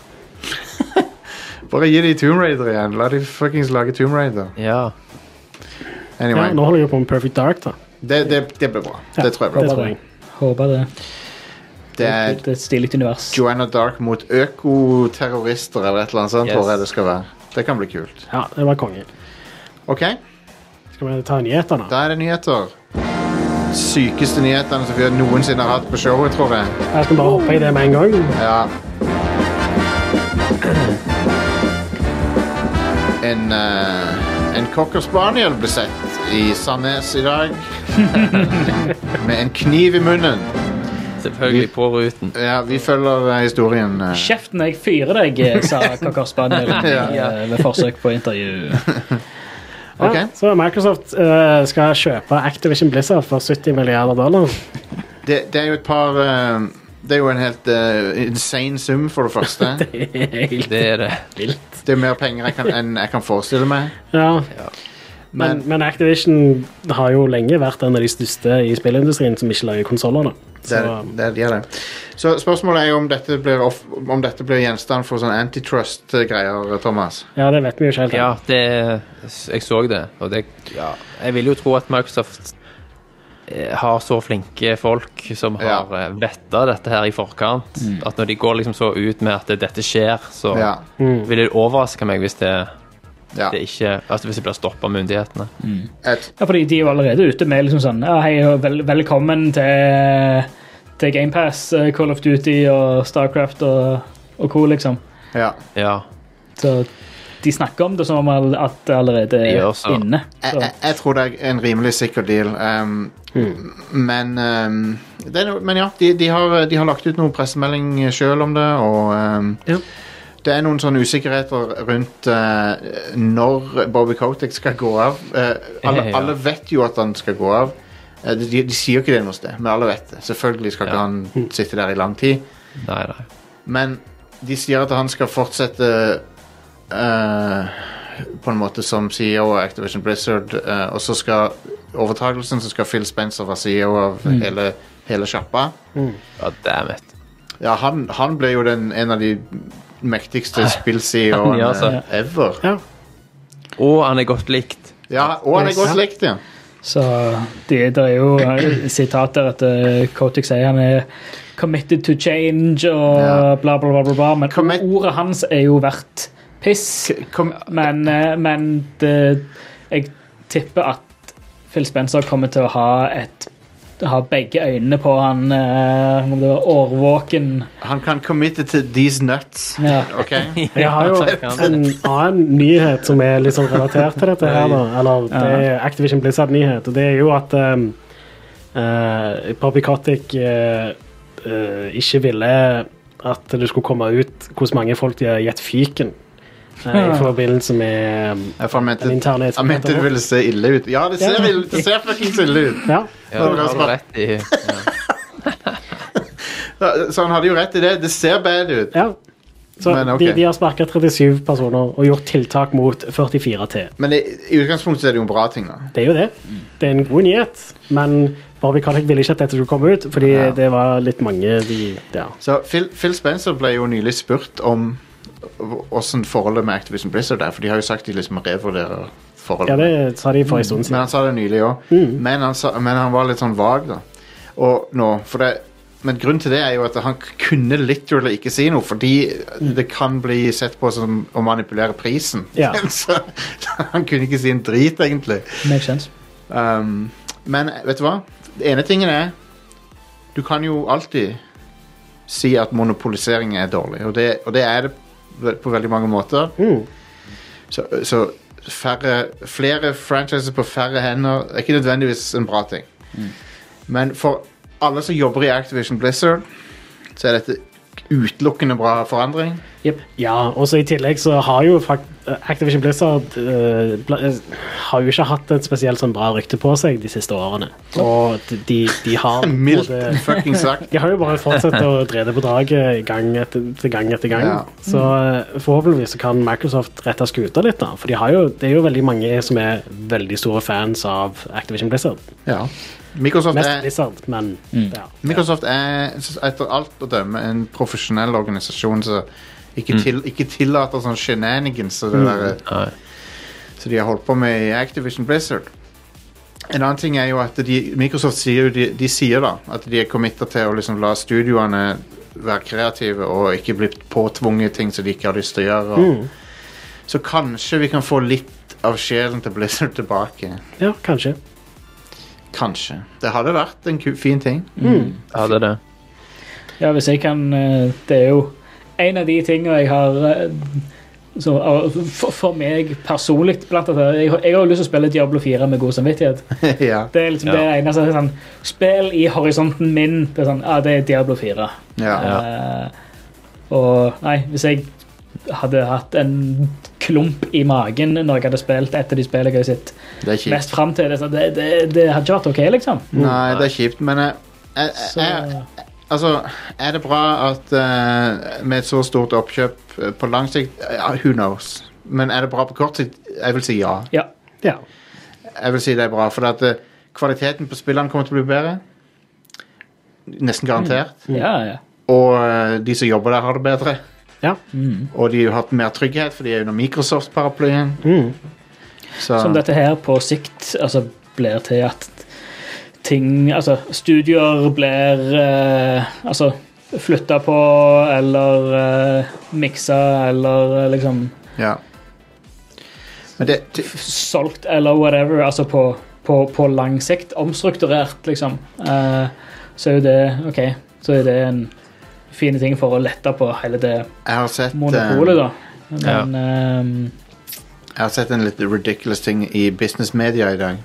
Bare gi de Tomb Raider igjen. La de fuckings lage Tomb Raider. ja. Anyway, ja, Nå holder jeg på med Perfect Dark, da. det, det, det blir bra. Det tror jeg Det blir bra. tror jeg. Håper det. Det er Det er et stilig univers. Joanna Dark mot økoterrorister eller et eller annet sånt, Yes. tror jeg det skal være. Det kan bli kult. Ja, det var konge. OK, Skal vi ta nyhetene? da er det nyheter. Sykeste nyhetene som vi noensinne har hatt på showet, tror jeg. Jeg skal bare hoppe i det med en gang. Ja. En, eh, en cocker spaniel ble sett i Sandnes i dag. Med en kniv i munnen. Selvfølgelig på ruten. Ja, vi følger eh, historien. eh. Kjeften, jeg fyrer deg, eh, sa Kakar Spaniel Ja. eh, ved forsøk på intervju. Ok. Ja, så Microsoft eh, skal kjøpe Activision Blizzard for 70 milliarder dollar. Det, det er jo et par eh, Det er jo en helt eh, insane sum, for det første. Det er det. Det er mer penger jeg kan, enn jeg kan forestille meg. Ja. Men, Men men Activision har jo lenge vært en av de største i spillindustrien som ikke lager konsoller. det er, det de er det. Så spørsmålet er jo om dette blir, off, om dette blir gjenstand for sånn antitrust-greier, Thomas. Ja, det vet vi jo ikke helt. Ja, det Jeg så det, og det Ja. Jeg vil jo tro at Microsoft eh, har så flinke folk som har ja. vetta dette her i forkant. At når de går liksom så ut med at dette skjer, så Ja. vil det overraske meg hvis det, ja. det ikke Altså hvis de blir stoppa av myndighetene. Mm. Ja, fordi de er jo allerede ute med liksom sånn ja, Hei, vel, velkommen til, til GamePass, Call of Duty og Starcraft og, og co., liksom. ja. Ja. Så de snakker om det som om at det allerede er så. inne. Jeg, Så. jeg, jeg tror det er en rimelig sikker deal. Um, Men um, det er Men ja, de, de, har, de har lagt ut noen pressemelding sjøl om det, og um, Ja. Det er noen sånne usikkerheter rundt uh, når Bobby Kotick skal gå av. Uh, alle, Ja. alle vet jo at han skal gå av. Uh, de, de sier jo ikke det noe sted, men alle vet det. Selvfølgelig skal ikke Ja. han sitte der i lang tid. Nei, nei. Men de sier at han skal fortsette eh, på en måte som CEO av Activision Blizzard, eh, og så skal overtagelsen så skal Phil Spencer være CEO av hele, hele sjappa. Ja, damn it. Ja, han, han ble jo den, en av de mektigste spill-CEO-ene Ja, altså. ever. Ja. Og han er godt likt. Ja, og han er godt likt, ja. Så det det er jo sitater at Kotik sier han er committed to change og Ja. bla, bla, bla, bla, bla. Men Commit- ordet hans er jo verdt piss. Kom, Men, eh, men det, jeg tipper at Phil Spencer kommer til å ha et ha begge øynene på han eh, om det var årvåken. han kan committe til these nuts. Ja. OK? Jeg har jo en annen nyhet som er litt sånn relatert til dette her, da. Eller det er Activision Blizzard-nyhet, og det er jo at um, uh, Poppy Cottic uh, uh, ikke ville at det skulle komme ut hvor mange folk de har gitt fyken. I forbindelse med Jeg mente, den interne han mente det ville se ille ut. Ja, det ser, Ja. ille- det ser fuckings ille ut. Ja. Ja, det har du rett i. Så han hadde jo rett i det. Det ser bad ut. ja. Så Men, okay. de, de har sparka 37 personer og gjort tiltak mot 44 til. Men i, i utgangspunktet er det jo en bra ting, da. Det er jo det. Det er en god nyhet, men Barbie Kotick ville ikke at dette skulle komme ut, fordi Ja. det var litt mange de Ja. Så Phil, Phil Spencer ble jo nylig spurt om åssen forholdet med Activision Blizzard er, for de har jo sagt de liksom revurderer forholdet. ja, det sa de for en stund Men han sa det nylig òg. Mm. Men, men han var litt sånn vag, da. Og nå, for det men grunnen til det er jo at han kunne literally ikke si noe, fordi det kan bli sett på som å manipulere prisen. Ja. så, han kunne ikke si en drit, egentlig. Makes sense. Um, men vet du hva? Det ene tingen er Du kan jo alltid si at monopolisering er dårlig, og det, og det er det på veldig mange måter. Mm. Så, så færre, flere franchises på færre hender er ikke nødvendigvis en bra ting. Men for alle som jobber i Activision Blizzard, så er dette utelukkende bra forandring. Ja, og så i tillegg så har jo fakt Activision Blizzard uh, har jo ikke hatt et spesielt sånn bra rykte på seg de siste årene. Og de, de har Mildt måte- fucking sagt. De har jo bare fortsatt å drede på draget gang etter, gang etter gang. Ja. Så eh, forhåpentligvis kan Microsoft rette skuta litt, da. For de har jo, det er jo veldig mange som er veldig store fans av Activision Blizzard. Ja. Microsoft Mest er, Blizzard, men ja. Microsoft er etter alt å dømme en profesjonell organisasjon som ikke, til, ikke tillater sånn shenanigans og det der, Nei. som de har holdt på med i Activision Blizzard. En annen ting er jo at de, Microsoft sier de, de sier da at de er committa til å liksom la studioene være kreative og ikke bli påtvunget ting som de ikke har lyst til å gjøre. Og, Så kanskje vi kan få litt av sjelen til Blizzard tilbake. Ja, kanskje. Kanskje. Det hadde vært en fin ting. Ja, det er det. Ja, hvis jeg kan eh, Det er jo en av de tingene jeg har eh, så, for, for meg personlig blant annet, jeg, har- jeg har jo lyst til å spille Diablo 4 med god samvittighet. ja. Det er liksom Ja. det eneste sånn, Spill i horisonten min. Det er sånn, ja, det er Diablo 4. ja. Eh, og nei, hvis jeg hadde hatt en klump i magen når jeg hadde spilt et av de spillene jeg har sett mest fram til, det, det, det, det hadde ikke vært OK, liksom. Nei, det er kjipt, men jeg, jeg, jeg, Altså, er det bra at uh, med et så stort oppkjøp uh, på lang sikt ja, Who knows? Men er det bra på kort sikt? Jeg vil si ja. ja. Ja. Jeg vil si det er bra, for at eh, kvaliteten på spillene kommer til å bli bedre. Nesten garantert. ja, ja. Og de som jobber der, har det bedre. ja. Og de har hatt mer trygghet, for de er under Microsoft-paraplyen. Mm. Som dette her på sikt altså, blir til at ting Altså, studioer blir eh, altså flytta på eller uh, miksa eller eh, liksom ja. Men det, det solgt eller whatever, altså på, på, på lang sikt, omstrukturert, liksom, eh, så er jo det OK, så er det en fin ting for å lette på hele det Jeg har sett eh, monopolet, da. Men ehm, Jeg har sett en litt ridiculous ting i business media i dag.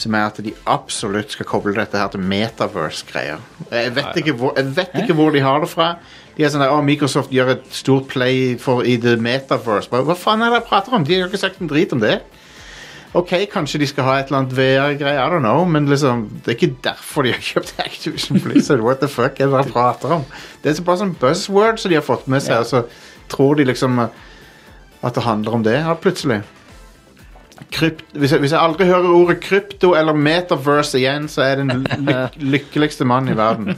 Som er at de absolutt skal koble dette her til metaverse-greier. Jeg vet, ikke hvor, jeg vet ikke hvor de har det fra. De er sånn der, å, Microsoft gjør et stort play for, i the metaverse. Hva faen er det jeg prater om? De har jo ikke sagt en drit om det. Ok, kanskje de skal ha et eller annet VR-greie, I don't know, men liksom, det er ikke derfor de har kjøpt Activision Blizzard. What the fuck er det de prater om? Det er så bare sånn buzzword som de har fått med seg, og så tror de liksom eh, at det handler om det her plutselig. Krypt, hvis, jeg, hvis jeg aldri hører ordet krypto eller metaverse igjen, så er jeg den lyk, lykkeligste mannen i verden.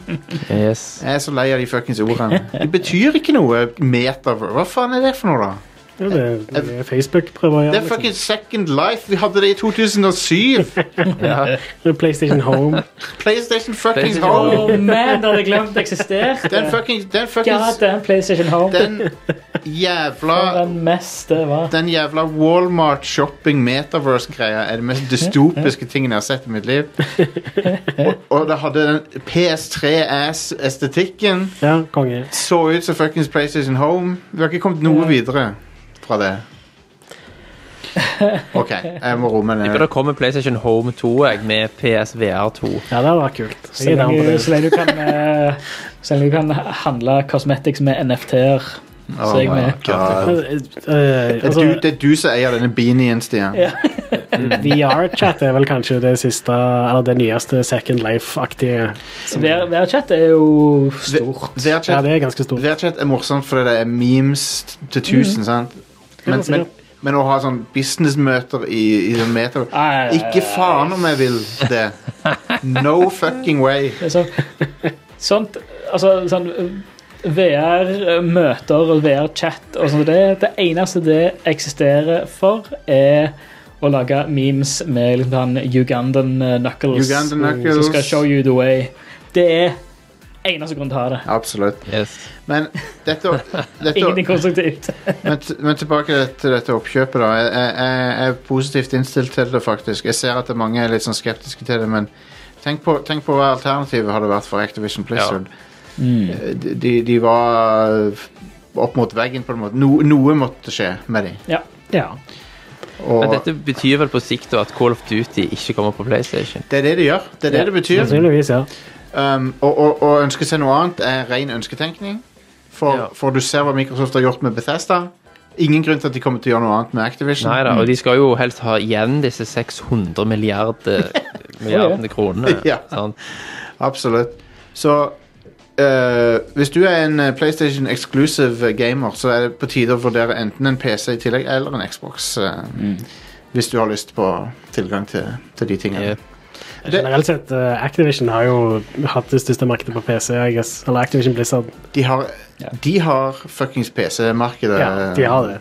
Yes. Jeg er så lei av de fuckings ordene. Det betyr ikke noe metaverse. Hva faen er det for noe, da? Det, det Facebook prøver å Det er fucking Second Life. Vi hadde det i 2007. Ja. liksom. PlayStation Home. PlayStation fucking PlayStation Home. oh man, da hadde jeg glemt eksisterte. Den fucking, den God fucking damn PlayStation Home. Den jævla For en mess det var. Den jævla Walmart shopping metaverse-greia er det mest dystopiske tingen jeg har sett i mitt liv. Og, og det hadde den PS3-ass-estetikken. Ja, konge. Så ut som fuckings PlayStation Home. Vi har ikke kommet noe videre fra det. OK, jeg må roe meg ned. det kommer PlayStation Home 2 jeg, med PSVR 2. Ja, det hadde vært kult. Så lenge, du kan, eh, du kan handle cosmetics med NFT-er. Oh så jeg med. God. Eh, Det er, altså, du, det er du som eier denne beanien, Stian. Ja. VR-chat er vel kanskje det siste, eller det nyeste Second Life-aktige. VR- VR-chat er jo stort. Ja, VRChat det er ganske stort. VRChat er morsomt fordi det er memes til tusen, sant? Men, men, men å ha sånn businessmøter i, i sånn meter Ikke faen om jeg vil det. No fucking way. Er så, sånt, altså, sånn VR-møter og VR-chat og sånt, det, det eneste det eksisterer for, er å lage memes med liksom, Ugandan eh, Knuckles, Ugandan som skal show you the way. Det er eneste grunn til å ha det. Absolutt. Yes. Men dette, dette Ingenting konstruktivt. men, men tilbake til dette oppkjøpet, da. Jeg, jeg, jeg er positivt innstilt til det, faktisk. Jeg ser at mange er litt sånn skeptiske til det, men tenk på, tenk på hva alternativet hadde vært for Activision Blizzard. Eh, De, de, de var opp mot veggen, på en måte. No, noe måtte skje med dem. Ja. Ja. Og Men dette betyr vel på sikt at Call of Duty ikke kommer på PlayStation? det er det det gjør. Det er det Ja. det betyr. Sannsynligvis, ja. Um, og, og, og ønske seg noe annet er ren ønsketenkning. For, Ja. for du ser hva Microsoft har gjort med Bethesda. Ingen grunn til at de kommer til å gjøre noe annet med Activision. Neida, mm. og de skal jo helst ha igjen disse 600 milliarder, milliardene kronene. Ja. Sånn. Absolutt. Så eh, hvis du er en eh, PlayStation exclusive gamer, så er det på tide å vurdere enten en PC i tillegg eller en Xbox. eh, Hvis du har lyst på tilgang til, til de tingene. Yep. Det- Generelt sett, uh, Activision har jo hatt det største markedet på PC, I guess. Eller Activision Blizzard. De har, Ja. de har fuckings PC-markedet. Ja, de har det.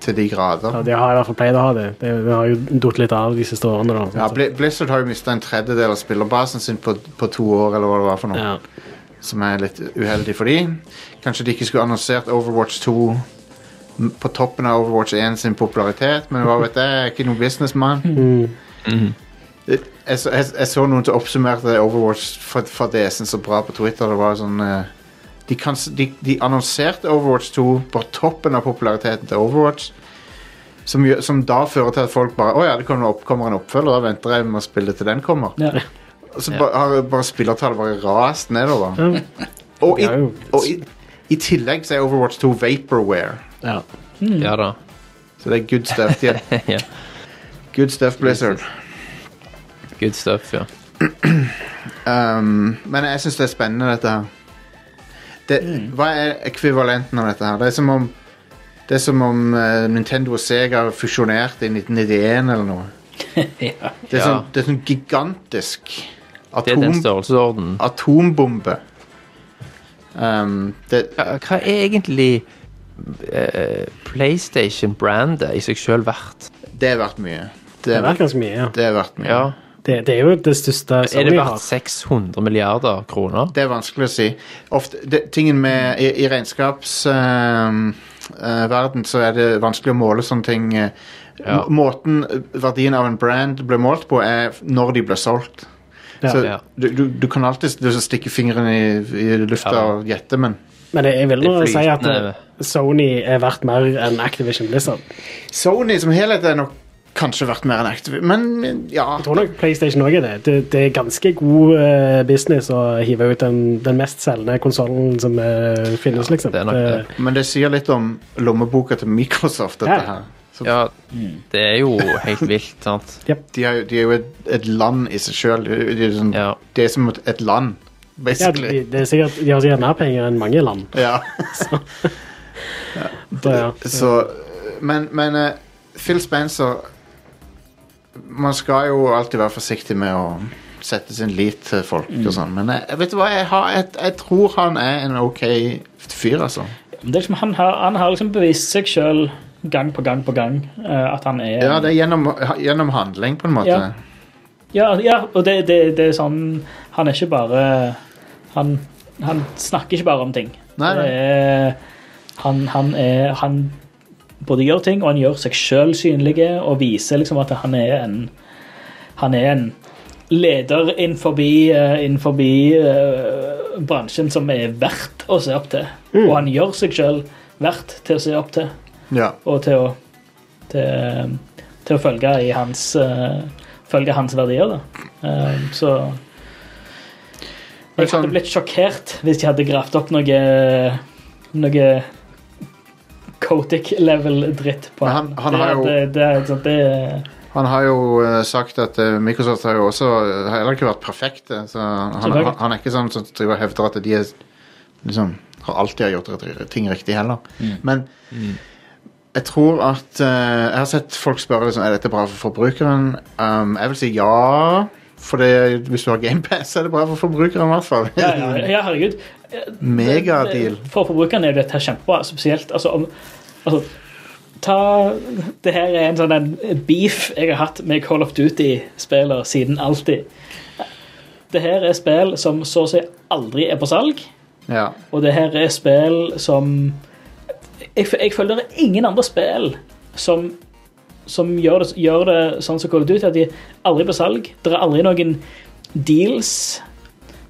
til de grader. Ja, de har i hvert fall pleid å ha det. Det, de har jo datt litt av de siste årene. da. Ja, Blizzard har jo mista en tredjedel av spillerbasen sin på, på to år, eller hva det var for noe. Ja. Som er litt uheldig for de. Kanskje de ikke skulle annonsert Overwatch 2 på toppen av Overwatch 1 sin popularitet, men hva vet jeg, jeg er ikke noen businessman. Mm. Mm. Jeg, så- jeg, jeg så noen som oppsummerte Overwatch for, for DS-en så bra på Twitter. Det var sånn eh, de, kan, de, de annonserte Overwatch 2 på toppen av populariteten til Overwatch. Som, som da fører til at folk bare Å ja, det kommer, opp, kommer en oppfølger, da venter jeg med å spille til den kommer. Ja. Så ba, har bare spillertallet bare rast nedover. Mm. Og, i, og i, i tillegg så er Overwatch 2 vaporware. Ja. Ja da. Så det er good stuff. Er, ja. good stuff, Blizzard. Good stuff, ja. Um, men jeg syns det er spennende, dette her. Det, Hva er ekvivalenten av dette her? Det er som om Det er som om uh, Nintendo og Sega fusjonerte i 1991 eller noe. ja. Det er, sånn, det er sånn gigantisk Det er den størrelsesordenen. størrelsesorden. atombombe. Um, det, Hva er egentlig uh, PlayStation-brandet i seg sjøl verdt? det er verdt mye. Det er, er verdt ganske mye. ja. det er verdt mye. Ja. Det, det er jo det største Er det verdt 600 milliarder kroner? Det er vanskelig å si. Ofte, det, tingen med I, i regnskapsverden så er det vanskelig å måle sånne ting. eh, Ja. Måten eh, verdien av en brand blir målt på, er når de blir solgt. Ja. Så Ja. du, du, du kan alltid stikke fingeren i, i lufta Ja. og gjette, men Men jeg, vil nå si at eh, Sony er verdt mer enn Activision Blizzard. Sony som helhet er nok kanskje verdt mer enn Activision, Men ja. Jeg tror nok PlayStation også er det. Det, det er ganske god eh, business å hive ut den, den mest selgende konsollen som eh, finnes, liksom. det er nok det. Men det sier litt om lommeboka til Microsoft, dette Ja. her. Så Ja, det er jo helt vilt, sant? de, er, de er jo et, et land i seg sjøl. De, er sånn, Ja. det er som et, land, land, Ja, de, det er sikkert, de har sikkert mer penger enn mange land. Ja. Så, ja. Så, men men uh, Phil Spencer Man skal jo alltid være forsiktig med å sette sin lit til folk og sånn, men jeg, vet du hva, jeg, har, jeg, jeg tror han er en OK fyr, altså. Det er som han, har, han har liksom bevist seg sjøl gang på gang på gang eh, at han er Ja, det er gjennom, gjennom handling, på en måte. Ja. Ja, ja og det, det, det er sånn Han er ikke bare Han, han snakker ikke bare om ting. Nei, nei. Er, han, han er Han både gjør ting, og han gjør seg sjøl synlige, og viser liksom at han er en Han er en leder innenfor, uh, innenfor eh, bransjen som er verdt å se opp til. Og han gjør seg sjøl verdt til å se opp til, Ja. og til å, til, til å følge i hans uh, Følge hans verdier, da. Eh, så Jeg sånn- hadde blitt sjokkert hvis de hadde gravd opp noe Noe Kotic-level-dritt på han. han- han det, det, det, det, Han har jo eh, sagt at Microsoft har jo også har heller ikke vært perfekte. Så han, han, er ikke sånn som driver og hevder at de er, liksom, har alltid har gjort ting riktig heller. Men jeg tror at uh, Jeg har sett folk spørre liksom, er dette bra for forbrukeren. Um, jeg vil si ja. For det, hvis du har GamePass, er det bra for forbrukeren i hvert fall. ja, ja, ja, herregud. Megadeal. For forbrukeren er dette kjempebra. Spesielt altså, om, altså ta, Det her er en sånn en beef jeg har hatt med Call of Duty-spiller siden alltid. Det her er spill som så å si aldri er på salg. Ja. Og det her er spill som Jeg, jeg føler det er ingen andre spill som, som gjør, det, gjør det sånn som Call of Duty, at de er aldri på salg. Det er aldri noen deals.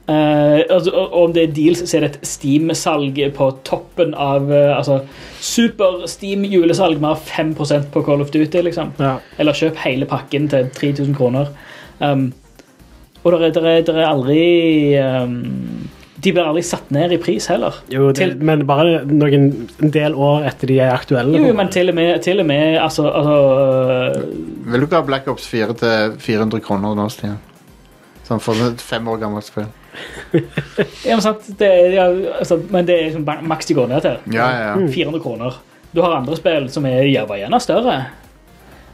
Uh, altså, om det er deals, så er det et Steam-salg på toppen av uh, Altså super Steam-julesalg med 5% på Call of Duty, liksom. Ja. Eller kjøp hele pakken til 3000 kroner. Um, og det er, er, der er aldri um, De blir aldri satt ned i pris heller. Jo, det, Til- men bare noen en del år etter de er aktuelle. Jo, men til og med, til og med altså, altså Vil du ikke ha Black Ops 4 til 400 kroner nå, Stian? Sånn for et fem år gammelt spill. Ja, men sant, det, ja, altså, men det er liksom maks de går ned til. Ja, ja, ja. 400 kroner. Du har andre spill som er jævla gjerne større,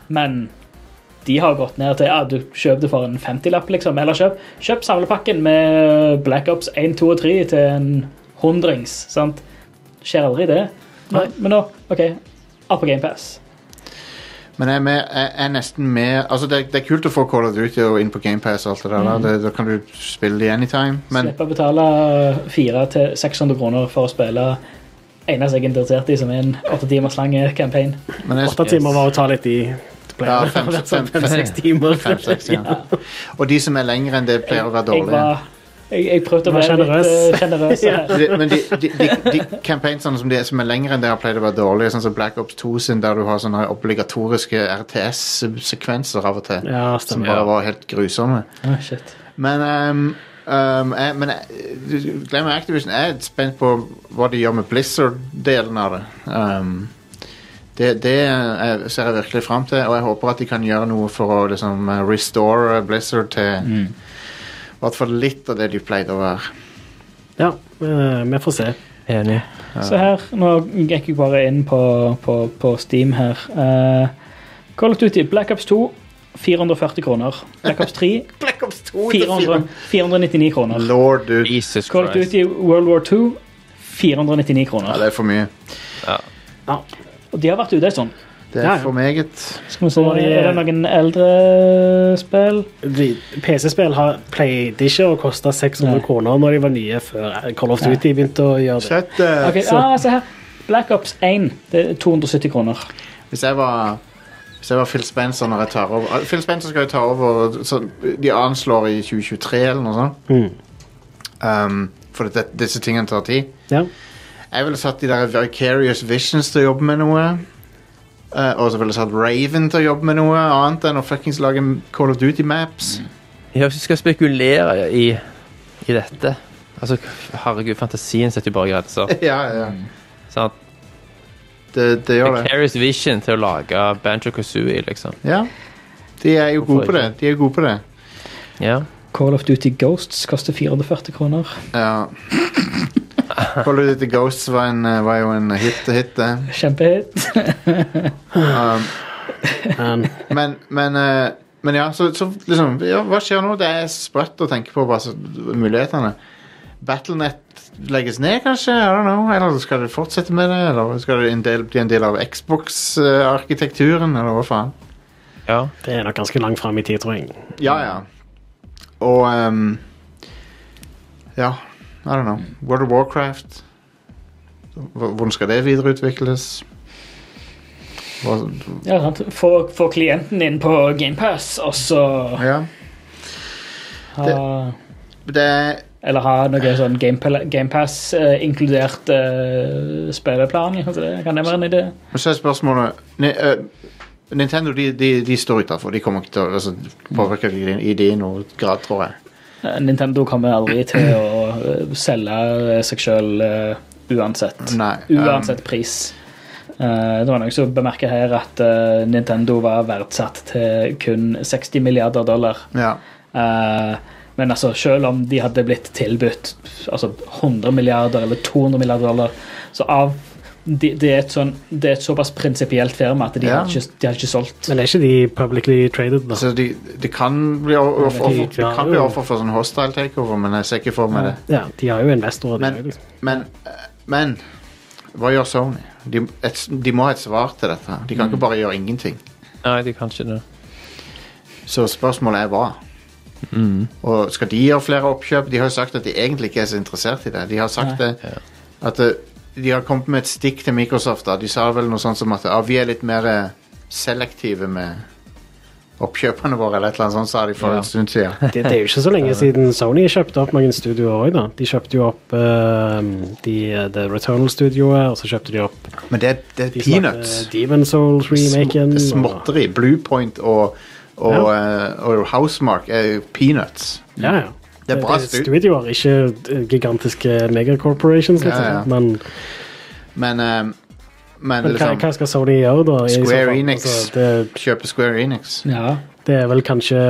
men de har gått ned til ja, du kjøp det for en 50-lapp, liksom. Eller kjøp, kjøp samlepakken med Black Ops 1, 2 og 3 til en hundrings. sant? Skjer aldri det. Men, men nå, OK, opp på GamePass. Men jeg er, med, jeg er nesten mer Altså, det, det er kult å få Call of Duty og inn på GamePass og alt det der. da. Det, da kan du spille det anytime. Men Slippe å betale 400-600 kroner for å spille eneste jeg er interessert i, som er en åtte timers lang campaign. Åtte timer var å ta litt i. Pleier Ja, å fem- være sånn fem- fem-seks timer. Fem, seks, ja. Og de som er lengre enn det, pleier å være dårlige. var, jeg, jeg prøvde å være generøs. eh, men de, de, de, de campaignene som, som er lengre enn det, har pleid å være dårlige. Sånn som Black Ops 2 sin, der du har sånne obligatoriske RTS-sekvenser av og til. Ja, Som bare var helt grusomme. Ah, shit. Men, um, um, jeg, men jeg, glem Activision. Jeg er spent på hva de gjør med Blizzard-delen av det. Um, det, det er- ser jeg virkelig fram til, og jeg håper at de kan gjøre noe for å liksom, restore Blizzard til i hvert fall litt av det de pleide å være. Ja, eh, vi får se. Enig. Se her, nå gikk jeg bare inn på, på, på Steam her. Uh, Call of Duty Black Ops 2 440 kroner. Black Ops 3 Black Ops 2 400, 499 kroner. Lord, dude. Jesus Call of. Duty World War 2 499 kroner. Ja, det er for mye. Ja. Og de har vært ute en stund. Det er for meget. Skal vi se, Er det noen eldre spill? PC-spill har pleide ikke å koste 600 Nei. kroner når de var nye, før Call of Duty begynte å gjøre det. Shut up. Ok, ah, se her. Black Ops 1 det er 270 kroner. Hvis jeg var Hvis jeg var Phil Spencer når jeg tar over Phil Spencer skal jo ta over så De anslår i 2023 eller noe sånt. Mm. Um, for det, disse tingene tar tid. Ja. Jeg ville satt de der Vicarious Visions til å jobbe med noe. Eh, og så ville jeg satt Raven til å jobbe med noe annet enn å fuckings lage Call of Duty maps. Ja, hvis vi skal spekulere i, i dette Altså, herregud, fantasien setter jo bare grenser. ja, ja. Sant? Det, det gjør det. Vicarious Vision til å lage Banjo Kazooie, liksom. Ja. De er jo gode på det. De er gode på det. Ja. Call of Duty Ghosts koster 440 kroner. Ja. Call of Duty Ghosts var, en, eh, var jo en hit, hit det. Kjempehit. Um, Men men, men, eh, men ja, så, så liksom ja, Hva skjer nå? Det er sprøtt å tenke på bare så, mulighetene. Battlenet legges ned, kanskje? I don't know. Eller skal det fortsette med det? Eller skal det en del, bli en del av Xbox-arkitekturen? Eller hva faen? ja. det er nok ganske langt fram i tid, tror jeg. Ja, ja. Og um, Ja, I don't know. World of Warcraft. Hvordan skal det videreutvikles? Hva, Ja, sant. Få, få klienten inn på GamePass, og så ja. Det er Eller ha noe sånn GamePass-inkludert uh, spilleplan. Det kan det være en idé? Men så er spørsmålet ne, uh, Nintendo de, de, de står utafor. De kommer ikke til å altså, påvirke ideen i det noen grad, tror jeg. Eh, Nintendo kommer aldri til å eh, selge seg sjøl uansett. Nei, um, Uansett pris. Uh, det var noen som bemerker her at uh, Nintendo var verdsatt til kun 60 milliarder dollar. Ja. Uh, men altså, selv om de hadde blitt tilbudt altså 100 milliarder eller 200 milliarder dollar, så av de, det, er et sånn, det er et såpass prinsipielt firma at de, Ja. har ikke, de har ikke solgt. Men er ikke de publicly traded, da? Så de, de kan bli offer De de offer for sånn hostile takeover, men jeg ser ikke for meg det. Ja, de har jo investorer. Men- de liksom. Men, men hva gjør Sony? De, et, de må ha et svar til dette. De kan ikke bare gjøre ingenting. Nei, de kan ikke det. Så spørsmålet er hva. Og skal de gjøre flere oppkjøp? De har jo sagt at de egentlig ikke er så interessert i det. De har sagt Nei. det, at det, de har kommet med et stikk til Microsoft. Da. De sa vel noe sånt som at ah, vi er litt mer eh, selektive med oppkjøpene våre, eller et eller annet sånt, sa de for Ja. en stund siden. Det, det er jo ikke så lenge siden Sony kjøpte opp mange studioer òg, da. De kjøpte jo opp eh, de, The Returnal-studioet, og så kjøpte de opp Men det, det er de peanuts. Demon Souls-remaken. Sm småtteri. Bluepoint og, og, eh, og Housemark er peanuts. Ja, ja. Det er bra det stu- studioer, ikke eh, gigantiske megacorporations, liksom. Ja, ja. Men, Men, eh, men men liksom hva skal Sony gjøre, da? Square fall? Enix. Altså, det, Kjøpe Square Enix. Ja, det er vel kanskje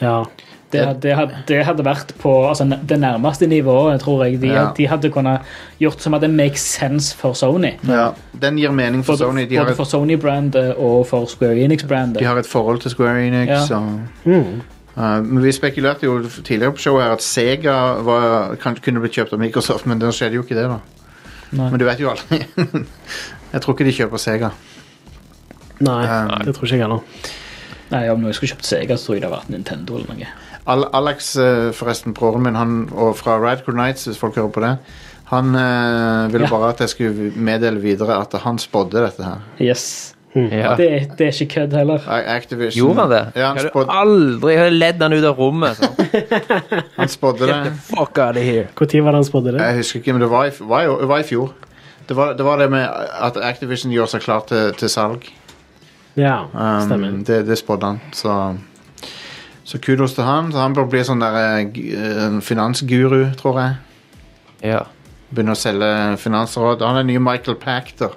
Ja. det, det, hadde, det hadde vært på altså, det nærmeste nivået, tror jeg. De, Ja. de hadde kunnet gjort som at det makes sense for Sony. Ja, den gir mening for for Sony. De har, både et, for Sony-brandet og for Square Enix-brandet. de har et forhold til Square Enix. Ja. Og, Mm. Uh, men vi spekulerte jo tidligere på showet her at Sega var, kan, kunne blitt kjøpt av Microsoft, men det skjedde jo ikke det, da. Nei. Men du vet jo aldri. Jeg tror ikke de kjøper Sega. Nei, Um, det tror ikke jeg heller. Nei, Om noen skulle kjøpt Sega, så tror jeg det hadde vært Nintendo eller noe. Al Alex, eh, forresten, broren min, han, og fra Radcore Nights, hvis folk hører på det, han øh, ville Ja. bare at jeg skulle meddele videre at han spådde dette her. Yes. Ja. Det, det er ikke kødd heller. Activision Gjorde han det? Ja, han spådde, aldri ledd han ut av rommet. Sånn. han spådde det. fuck out of here. Når var det han spådde det? Jeg husker ikke, men det var i, var i, var i fjor. Det var, det var det med at Activision gjør seg klar til, til salg. Ja, Um, stemmer. det, det spådde han. Så, så kudos til han. Så han bør bli sånn der eh, finansguru, tror jeg. Ja, Begynne å selge finansråd. Han er nye Michael Pachter.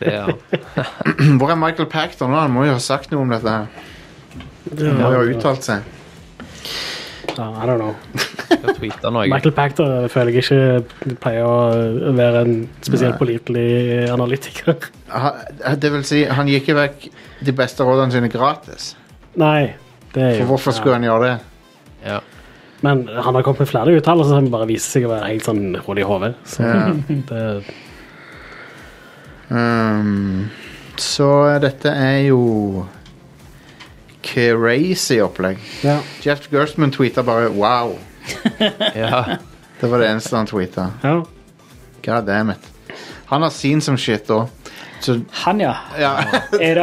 Det er han. Hvor er Michael Pachter nå? Han må jo ha sagt noe om dette. her Han må jo ha uttalt seg. Ja, I don't know. Jeg tweetet noe. Michael Pachter føler jeg ikke pleier å være en spesielt pålitelig analytiker. Det vil si, han gikk ikke vekk de beste rådene sine gratis. Nei, det er jo For hvorfor skulle han gjøre det? Ja. Men han har kommet med flere uttalelser som bare viser seg å være helt sånn hull i hodet. Så Ja. det Um, så dette er jo crazy opplegg. Ja. Jeff Gerstmann tweeta bare 'wow'. ja. Det var det eneste han tweeta. ja. God damn it. Han har sin som shit òg. Så Han, ja. ja. Er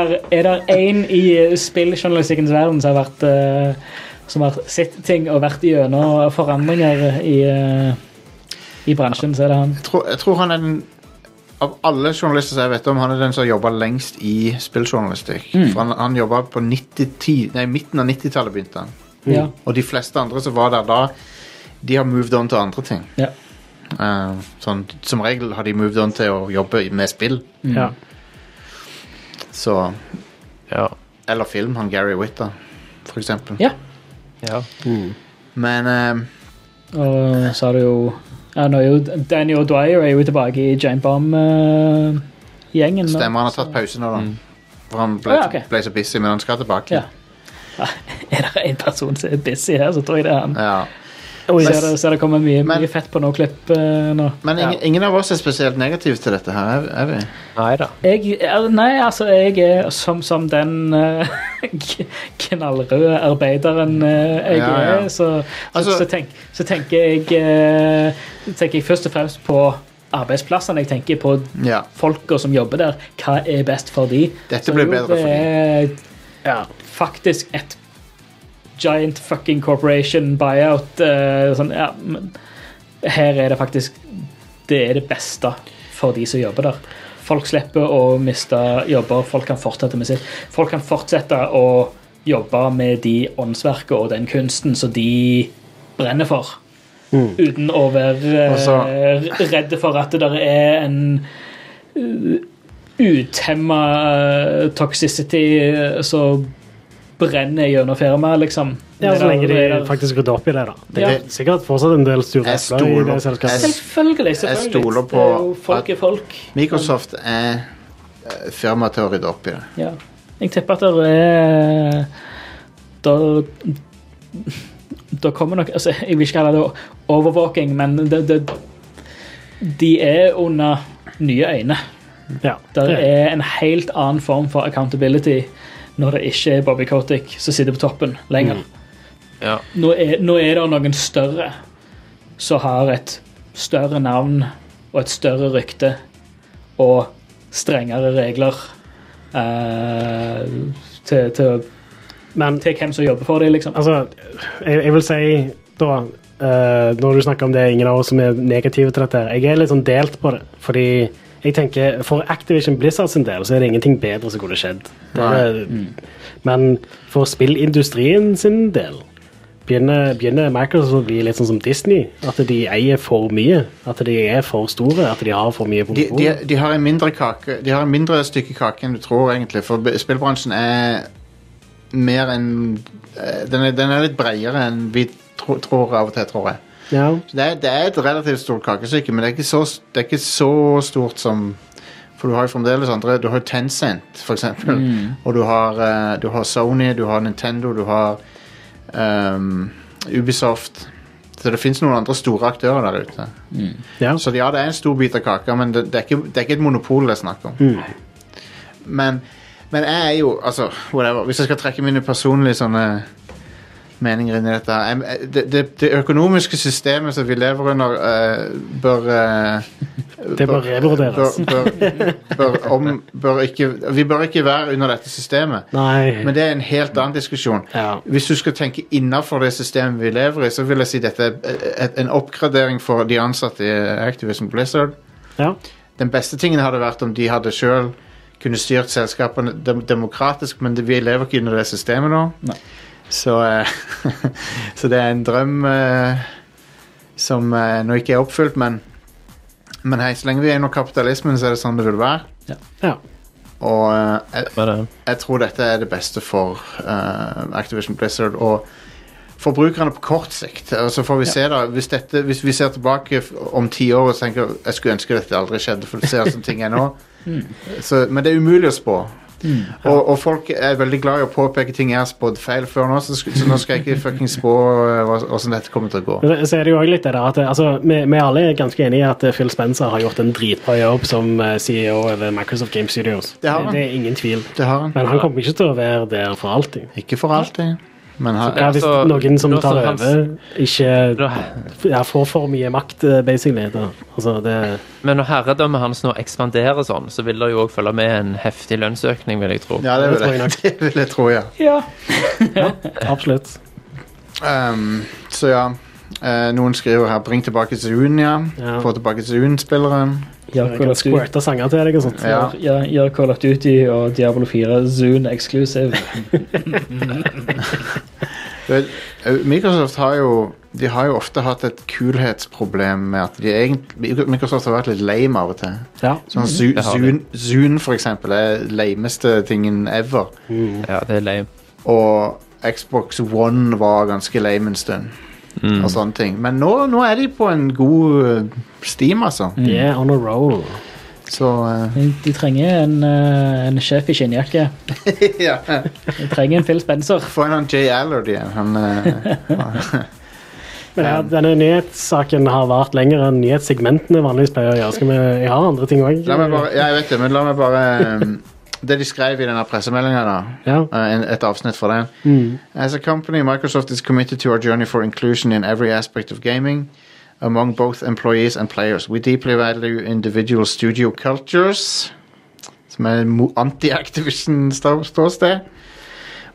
det én en i spilljournalistikkens verden som har vært uh, Som har sett ting og vært gjennom forandringer i, uh, i bransjen, så er det han. jeg, tror, jeg tror han er den Av alle journalister som jeg vet om, han er den som har jobba lengst i spilljournalistikk. For han, han jobba på 90, nei, midten av 90-tallet, begynte han. Ja. Og de fleste andre som var der da, de har moved on til andre ting. Ja. Uh, sånn, som regel har de moved on til å jobbe med spill. ja. Så, Ja. eller film. Han Gary Witter, for eksempel. ja. ja. Men eh, Og så er det jo ja, nå er jo Danny O'Dwyer er jo tilbake i Jane Bomb-gjengen. stemmer, han har tatt pause nå, da. For han ble, Å, ja, ok. ble så busy, men han skal tilbake. Ja. Er det en person som er busy her, så tror jeg det er han. Ja. Oi, ser, det, ser det kommer mye, Men- mye fett på noe klipp uh, nå. Men ingen, ingen av oss er spesielt negative til dette her, er, er vi? Nei da. Jeg, er- nei, altså, jeg er som, som den uh, knallrøde arbeideren uh, jeg Ja, ja. er, så, så, Altså- så, tenk, så tenker jeg tenker jeg først og fremst på arbeidsplassene. Jeg tenker på Ja. folka som jobber der. Hva er best for de? Dette Så blir bedre for dem de. ja, faktisk et giant fucking corporation buyout. Uh, sånn, ja, men her er det faktisk Det er det beste for de som jobber der. Folk slipper å miste jobber, folk kan fortsette med sitt. Folk kan fortsette å jobbe med de åndsverkene og den kunsten som de brenner for. Uten å være altså... eh, redde for at det der er en uh, utemma toxicity som brenner gjennom firmaet, liksom. ja, så lenge de der- det der- faktisk rydder opp i det, da. Det er Ja. sikkert fortsatt en del epler i det selskapet. jeg- Selvfølgelig. selvfølgelig. stoler på det er jo folk at- er folk. Microsoft er eh, firma til å rydde opp i det. Ja. Jeg tipper at det er Da Da kommer nok altså, Jeg vil ikke kalle det overvåking, men det, det, de er under nye øyne. Ja, Det det- er en helt annen form for accountability når det ikke er Bobby Kotick som sitter på toppen lenger. Ja. Nå, er, nå er det noen større som har et større navn og et større rykte og strengere regler eh, til, til, Men til hvem som jobber for dem, liksom. altså, jeg, jeg vil si da Uh, Når du snakker om det ingen av oss som er negative til dette, jeg er litt sånn delt på det. Fordi jeg tenker For Activision Blizzard sin del så er det ingenting bedre som kunne skjedd. Det er, Men for spillindustrien sin del begynner, begynner Microsoft å bli litt sånn som Disney. At de eier for mye. At de er for store. At de har for mye De, de, de har en mindre kake De har en mindre stykke kake enn du tror, egentlig. For spillbransjen er mer enn eh, den, er- den er litt bredere enn vi tro, tror av og til, tror jeg. Ja. Det, er, det er et relativt stort kakestykke, men det er ikke så, det er ikke så stort som For du har jo fremdeles andre Du har Tencent, for eksempel. Og du har, eh, du har Sony, du har Nintendo, du har um, Ubisoft. Så det fins noen andre store aktører der ute. ja. Så ja, det er en stor bit av kaka, men det, det, er, ikke, det er ikke et monopol det er snakk om. men, men jeg er jo Altså, whatever. Hvis jeg skal trekke mine personlige sånne meninger inni dette her det, det, det økonomiske systemet som vi lever under, uh, bør uh, Det bør revurderes. Bør, bør, bør, om, bør ikke, vi bør ikke være under dette systemet. Nei. Men det er en helt annen diskusjon. Ja. Hvis du skal tenke innafor det systemet vi lever i, så vil jeg si dette er en oppgradering for de ansatte i Activision Blizzard. ja. Den beste tingen hadde vært om de hadde sjøl kunne styrt selskapene demokratisk, men vi lever ikke under det systemet nå. Nei. Så, eh, så det er en drøm eh, som eh, nå ikke er oppfylt, men, men hei, så lenge vi er under kapitalismen, så er det sånn det vil være. ja. Og eh, jeg, jeg tror dette er det beste for uh, Activision Blizzard og forbrukerne på kort sikt. Og så får vi se da, hvis, dette, hvis vi ser tilbake om ti år og tenker jeg skulle ønske dette aldri skjedde, for du ser sånne ting er nå. Så, men det er umulig å spå. Og, og folk er veldig glad i å påpeke ting jeg har spådd feil før nå, så, så nå skal jeg ikke fucking spå åssen hvordan dette kommer til å gå. Så er det jo også litt det der at altså, vi, vi alle er ganske enige i at eh, Phil Spencer har gjort en dritbra jobb som eh, CEO over Microsoft Game Studios. Det har han. det er ingen tvil. Det har han. Men han kommer ikke til å være der for alltid. Ikke for alltid, men han, Ja, hvis altså, noen som tar over, ikke ja, får for mye makt, eh, basically. Da. Altså, det, Men når herredømmet hans nå ekspanderer sånn, så vil det jo òg følge med en heftig lønnsøkning, vil jeg tro. ja, det vil jeg det vil jeg tro, ja. Ja. absolutt. Um, så ja. Uh, noen skriver her 'bring tilbake Zunia'. ja. Ja. Få tilbake Zune-spilleren. Gjør Call of Duty, sanger til deg og sånt. Ja. Gjør, gjør Call of Duty og Diablo 4 Zune exclusive. Eh, Microsoft har jo De har jo ofte hatt et kulhetsproblem med at de egentlig Microsoft har vært litt lame av og til. Ja. Sånn de. Zune, Zune, for eksempel, er lameste tingen ever. Ja, det er lame. Og Xbox One var ganske lame en stund. Mm. Og sånne ting. Men nå, nå er de på en god eh, steam, altså. De er on a roll. Så uh, De, de trenger en, uh, en sjef i skinnjakke. ja. De trenger en Phil Spencer. Få en han Jay Allard igjen. Han uh, Men ja, denne nyhetssaken har vart lenger enn nyhetssegmentene vanligvis pleier å gjøre. Skal vi jeg har andre ting òg? La meg bare Ja, jeg vet det, men la meg bare um, Det de skrev i denne pressemeldinga. Ja. uh, et avsnitt fra den. Mm. As a company, Microsoft is committed to our journey for inclusion in every aspect of gaming, among both employees and players. We deeply value individual studio cultures, som er anti-Activision-ståsted.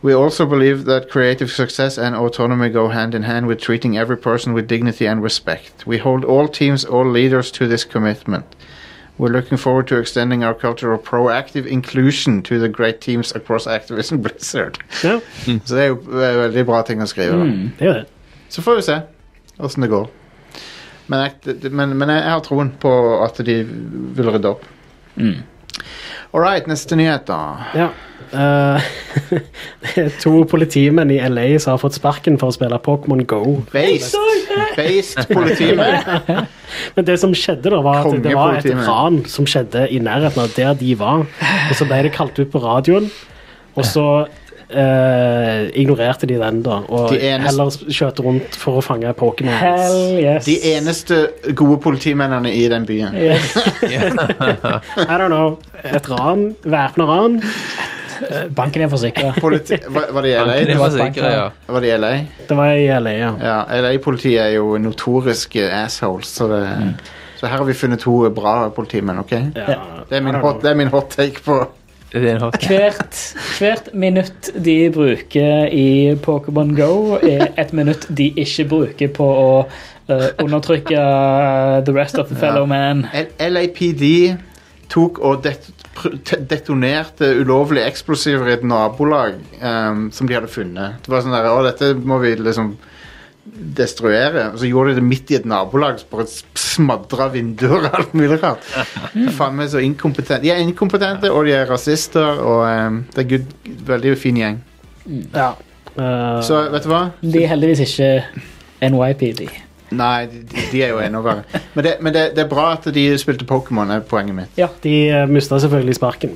We also believe that creative success and autonomy go hand in hand with treating every person with dignity and respect. We hold all teams, all leaders to this commitment. We're looking forward to extending our culture of proactive inclusion to the great teams across Activision Blizzard. ja, Så det er jo eh, veldig bra ting å skrive. Mm, det er det. Så får vi se åssen det går. Men, jeg, men, men jeg har troen på at de vil rydde opp. All right, neste nyhet, da. Ja. Uh, to politimenn i LA som har fått sparken for å spille Pokémon Go. Based, based politimenn. Men det som skjedde da, var at det var et ran som skjedde i nærheten av der de var. Og så ble det kalt ut på radioen, og så eh, ignorerte de den, da. Og De eneste- heller skjøt rundt for å fange Pokémon. Hell yes. De eneste gode politimennene i den byen. Yes. I don't know. Et ran. Væpna ran. Banken er forsikra. Politi var, var det i LA? Det var var ja. Var det i LA? Det var i LA, ja. Ja, LA-politiet er jo notoriske assholes, så, det, så her har vi funnet to bra politimenn, OK? ja. Det er min hot, det er min hot take på Er. Hvert, hvert minutt de bruker i Pokémon Go, er et minutt de ikke bruker på å uh, undertrykke the rest of the fellow man. LAPD tok og det detonerte ulovlige eksplosiver i et nabolag um, som de hadde funnet. Det var sånn der, å dette må vi liksom destruere. Og så gjorde de det midt i et nabolag, så bare smadra vinduer og alt mulig rart. Faen meg så inkompetente. De er inkompetente, og de er rasister, og um, det er good, veldig fin gjeng. ja. Uh, Så vet du hva? De er heldigvis ikke NYPD. Nei, de, de er jo enda verre. Men, det, men det, det er bra at de spilte Pokémon, er poenget mitt. de uh, mista selvfølgelig sparken.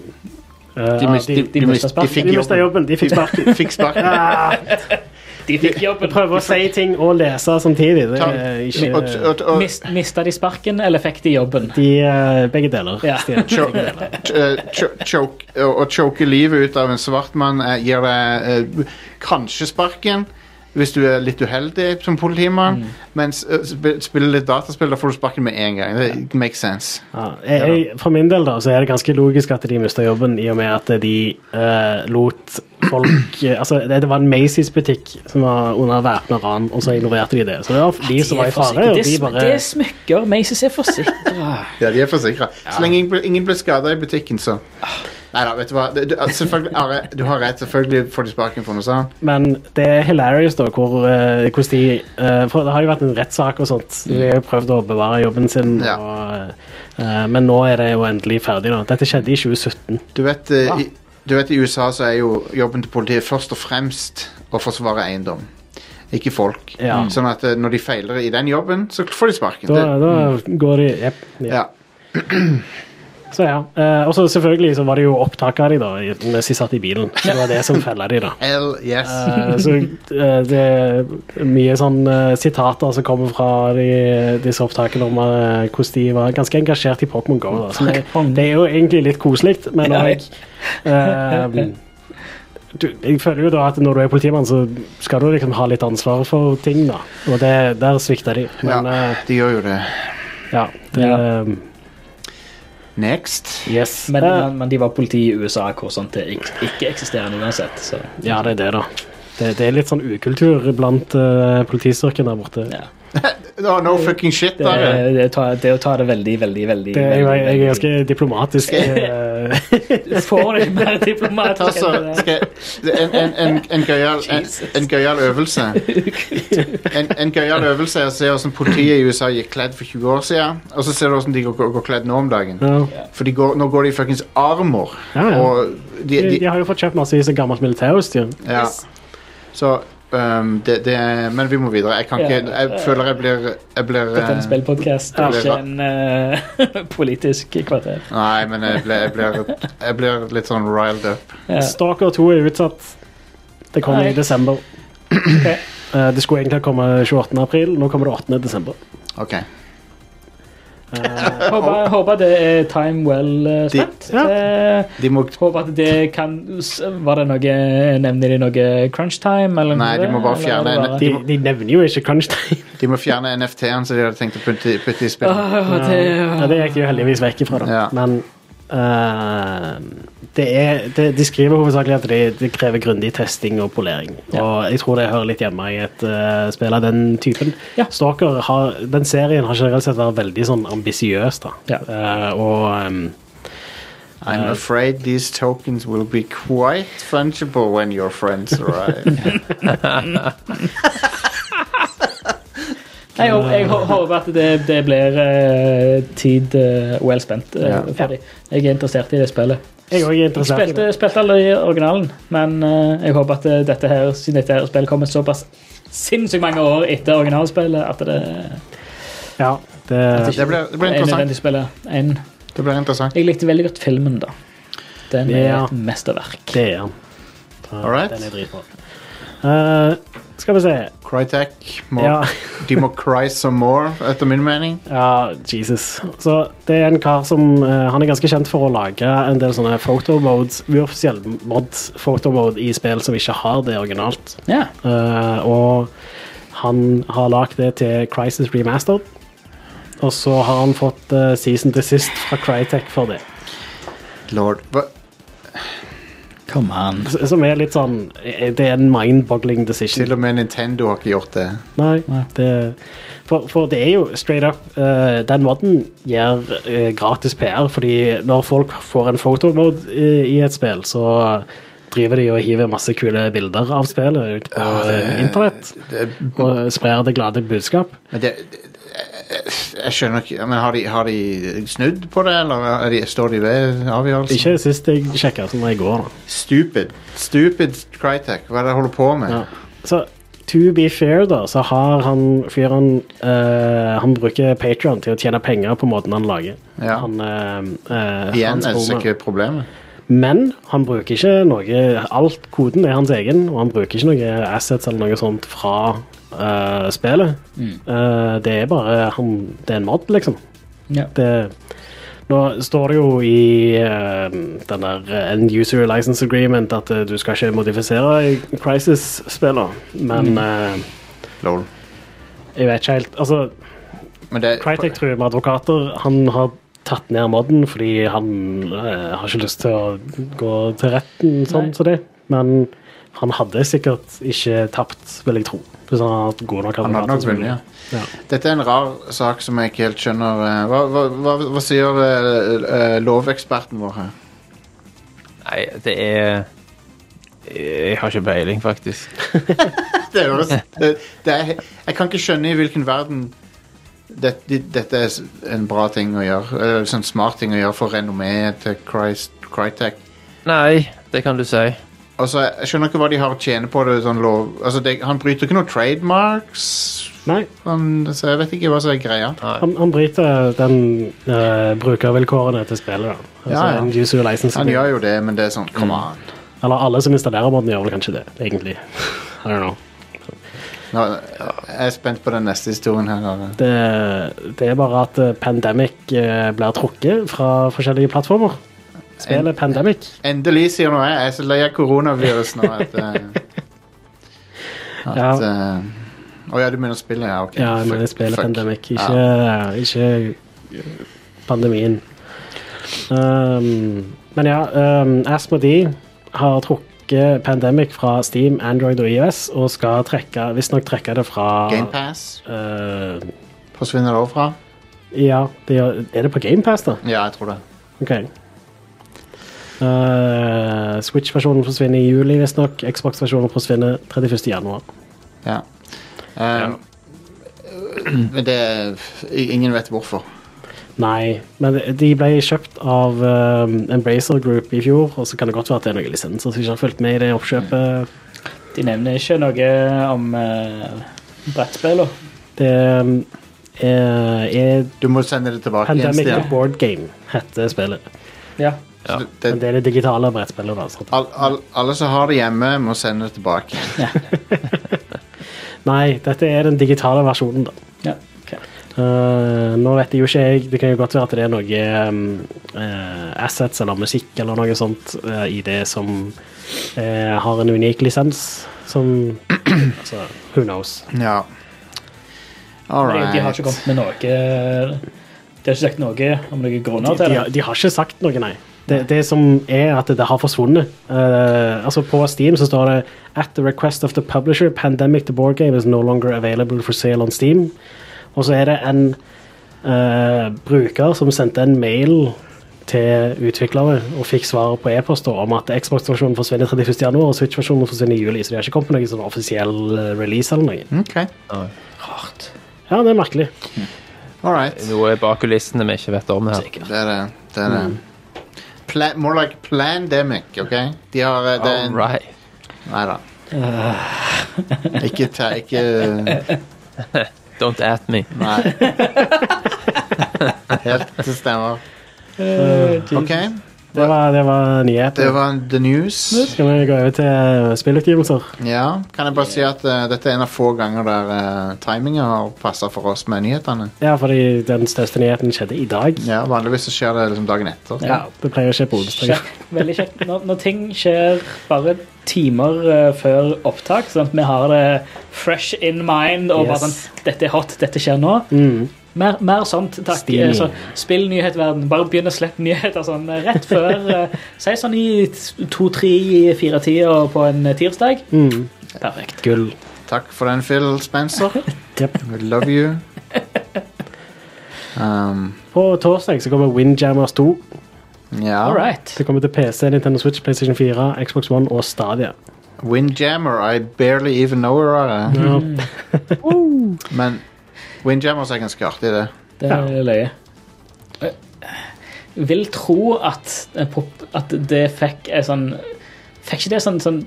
Eh, De, mis, ja, de, de, de, de mistet de sparken. fikk de mista jobben. jobben. De fikk sparken. Fikk sparken. De fikk jobben. Prøve å si ting og lese samtidig. Det er ikke og, og, og, Mist, mista de sparken, eller fikk de jobben? de, eh, Begge deler. Ja. Ch- eh, cho, choke, å choke livet ut av en svart mann eh, gir deg kanskje sparken hvis du er litt uheldig som politimann, mens eh, spiller litt dataspill, da får du sparken med en gang. Det makes sense. Ja, jeg, jeg, for min del da, så er det ganske logisk at de mista jobben, i og med at de uh, lot folk eh, Altså, det, det var en Macy's-butikk som var under væpna ran, og så ignorerte de det. Så det var de som var i fare, og det, de bare det smykker. Macy's er forsikra. Ja, de er forsikra. Så lenge ingen, ble- ingen ble skada i butikken, så Nei da, vet du hva. Du, du, selvfølgelig, du har rett. Selvfølgelig får de sparken for noe sånt. Men det er hilarious, da, hvor, eh, hvordan de eh, For det har jo vært en rettssak og sånt. De har jo prøvd å bevare jobben sin, Ja. og, men nå er det jo endelig ferdig. da. Dette skjedde i 2017. Du vet, eh, i, du vet I USA så er jo jobben til politiet først og fremst å forsvare eiendom. Ikke folk. Ja. Sånn at eh, når de feiler i den jobben, så får de sparken. Da, Det, da går de Jepp. ja. ja. Så ja. Eh, og så selvfølgelig så var det jo opptak av de da, i- mens de satt i bilen. Så Det var det som fella de, da. Hell yes. Eh, så eh, det er mye sånn eh, sitater som kommer fra de, disse opptakene om eh, hvordan de var ganske engasjert i Pokémon GO. Da. Så det, det er jo egentlig litt koselig, men Ja. òg du, Jeg føler jo da at når du er politimann, så skal du liksom ha litt ansvar for ting, da. Og det, der svikta de. Men ja, eh, de gjør jo det. ja. Det, Ja. Next. Yes. Men, Eh, men, men de var politi i USA, hvor sånt er ikke ikke eksisterende uansett. Så Ja, det er det, da. Det, det er litt sånn ukultur blant uh, politistyrken der borte. ja. No, no fucking shit, det, er- det, ta, det er å ta det veldig, veldig, veldig Det, jeg, jeg, jeg er ganske diplomatisk. eh, Du får det ikke mer diplomatisk så, enn det. skal en, en, en, en, gøyal, en, en gøyal øvelse. En, en gøyal øvelse er å se hvordan politiet i USA gikk kledd for 20 år siden, og så ser du hvordan de går, går, går kledd nå om dagen. ja. For de går, nå går de i fuckings armor. Ja, ja. Og de, De, de, de har jo fått kjøpt massevis av gammelt militærutstyr. ja. Så um, det, det er- Men vi må videre. Jeg kan ikke Jeg føler jeg blir Jeg blir Dette er en eh, spillpodkast, ikke en uh, politisk kvarter. Nei, men jeg blir, jeg blir, jeg blir litt sånn riled up. Ja. Stalker 2 er utsatt. Det kommer Nei. i desember. Okay. Uh, det skulle egentlig komme 28. april, nå kommer det 8. desember. OK. Eh, Håper, håper det er time well eh, spent. Ja. Eh, De må Håper at det kan Var det noe Nevner de noe crunch time? Eller Nei, de må bare fjerne er bare- de, de nevner jo ikke crunch time. De må fjerne NFT-en som de hadde tenkt å putte, putte i spillet. Åh, det, Ja, det gikk jo heldigvis vekk ifra, da. Ja. Men eh, det er, det, de skriver hovedsakelig at det de krever grundig testing og polering. Og jeg tror det hører litt hjemme i et uh, spill av den typen. Ja. Stalker har, den serien har generelt sett vært veldig sånn ambisiøs, da. Ja. Uh, og um, I'm afraid these tokens will be quite fungible when your friends arrive. jeg, håper- jeg hå- håper at det, det blir eh, tid uh, well spent eh, Ja. for dem. Jeg er interessert i det spillet. Jeg er interessert. Jeg i spilte, spilte aldri originalen, men uh, jeg håper at eh, dette her, siden dette her spillet kommer såpass sinnssykt mange år etter originalspillet, at det, Ja, det, Det blir, det blir er interessant. en. Det ble interessant. Jeg likte veldig godt filmen, da. Den er Ja. et mesterverk. det er Alright. Den er dritbra. Eh, skal vi se Crytek Ja. De må cry some more, etter min mening. Ja, Jesus. Så det er en kar som uh, Han er ganske kjent for å lage en del sånne photomodes, uoffisiell mod photomode i spill som ikke har det originalt. Ja. Uh, og han har lagd det til Crisis Remastered. Og så har han fått uh, season to sist fra Crytek for det. Lord. Hva? Come on. Som er litt sånn eh, Det er en mind-boggling decision. Til og med Nintendo har ikke gjort det. Nei, det for, for det er jo straight up uh, Den moden gir uh, gratis PR, fordi når folk får en fotomode i, i et spill, så driver de og hiver masse kule bilder av spillet ut på eh, internett. det Og sprer det glade budskap. men det, det jeg skjønner ikke men Har de, har de snudd på det, eller er de, står de ved avgjørelsen? Ikke sist jeg sjekka, som var i går. da. Stupid. Stupid Crytek. Hva er det de holder på med? Ja. Så to be fair, da, så har han fyren uh, Han bruker Patron til å tjene penger på måten han lager. Ja. Han, uh, uh, Igjen er det ikke problemet. Men han bruker ikke noe Alt koden er hans egen, og han bruker ikke noe assets eller noe sånt fra eh, spillet. Eh, det er bare han, Det er en mod, liksom. Ja. Det, nå står det jo i uh, den der End User License Agreement at du skal ikke modifisere Crisis-spillene, men mm. Lol. jeg vet ikke helt Altså, Men Crytek tror jeg med advokater Han har tatt ned modden fordi han eh, har ikke lyst til å gå til retten sånn som så det. Men han hadde sikkert ikke tapt, vil jeg tro. Hvis han hatt gode nok Han hadde nok vunnet, ja. Ja. Dette er en rar sak som jeg ikke helt skjønner. eh, Hva, hva, hva, hva sier eh, eh, loveksperten vår her? Nei, det er Jeg har ikke peiling, faktisk. Det høres det, det er, Jeg kan ikke skjønne i hvilken verden det, de, dette er en bra ting å gjøre. Eller sånn smart ting å gjøre for renommeet til Christ, Crytek. Nei, det kan du si. Altså, Jeg skjønner ikke hva de har å tjene på det. sånn lov Altså, det, Han bryter ikke noen trademarks. Nei, Han, så jeg vet ikke hva som er greia. han, han bryter den eh, brukervilkårene til spillet. da. Altså, Ja, ja. en user license Han gjør jo det, men det er sånn Come Mm. on. Eller alle som installerer måten gjør vel kanskje det, egentlig. I don't know. Nå, jeg er spent på den neste historien her. Det, det er bare at eh, Pandemic eh, blir trukket fra forskjellige plattformer. Spillet Pandemic. Endelig, sier nå jeg. Jeg er så lei av koronavirus nå at, eh, at Ja. eh, Å ja, du mener spillet? Ja, ok. Ja, jeg mener spiller Pandemic, Pandemic, Ja. ikke, ikke pandemien. Um, men ja, um, Asmodee har trukket Pandemic fra Steam, Android og IOS, og skal trekke, visstnok trekke det fra GamePass uh, forsvinner det òg fra? Ja, det er, er det på GamePass, da? Ja, jeg tror det. Ok. Uh, Switch-versjonen forsvinner i juli, visstnok. Xbox-versjonen forsvinner 31. januar. Ja. Um, Men det Ingen vet hvorfor. Nei, men de ble kjøpt av um, Embracer Group i fjor, og så kan det godt være at det er noen lisenser som ikke har fulgt med i det oppkjøpet. De nevner ikke noe om uh, brettspillene. Det um, er, er Du må sende det tilbake igjen. Pandemic. Board Game, heter spillet. Ja. Ja. det- Men det er det digitale brettspillet. da. så- all, all, alle som har det hjemme, må sende det tilbake. Nei, dette er den digitale versjonen, da. ja. ok. Uh, nå vet jeg jo ikke jeg Det kan jo godt være at det er noe um, uh, assets eller musikk eller noe sånt uh, i det som uh, har en unik lisens, som Altså, who knows? Ja. All De, de har ikke kommet med noe De har ikke sagt noe om noen grunner til det. de har ikke sagt noe, nei. Det, det som er at det har forsvunnet. Uh, altså På Steam så står det At the request of the publisher, Pandemic the board game is no longer available for sale on Steam. Og så er det en uh, bruker som sendte en mail til utviklere og fikk svar på e-post om at Xbox-versjonen forsvinner 31.1 og Switch-versjonen forsvinner i juli. Så de har ikke kommet med noen sånn offisiell eh, release eller noe. Ok, Rart. Ja, det er merkelig. all right. Noe bak kulissene vi ikke vet om her. Det er det. det, er det. Pla more like Plandemic, OK? De har eh, det er All en- right. Nei da. Ikke ta Ikke Don't at me. Nei. Helt det stemmer. OK, Det var, det var nyheter. det var the news. Skal vi gå over til spillutgivelser? Ja, kan jeg bare si at uh, dette er en av få ganger der uh, timinga har passa for oss med nyhetene. Ja, fordi den største nyheten skjedde i dag. Ja, Vanligvis så skjer det liksom dagen etter. Ja, det pleier å skje på onsdag. Veldig kjekt. Når, når ting skjer bare timer uh, før opptak, sånn at vi har det fresh in mind og bare sånn Dette er hot, dette skjer nå. Mm. Mer, mer sånt, takk. Stilig. Eh, Så, spill nyhetverden. Bare begynn å slippe nyheter sånn eh, rett før eh, Si sånn i to, tre, fire-tida på en tirsdag. Mm. Perfekt. Gull. Takk for den, Phil Spencer. Yep. We love you. Um, På torsdag så kommer Windjammers 2. ja. All right. Det kommer til PC, Nintendo Switch, PlayStation 4, Xbox One og Stadia. Windjammer, I barely even know her. am. Ja. Men Windjammers er ganske artig, det. Det er løye. Jeg vil tro at, at det fikk en sånn Fikk ikke det sånn, sånn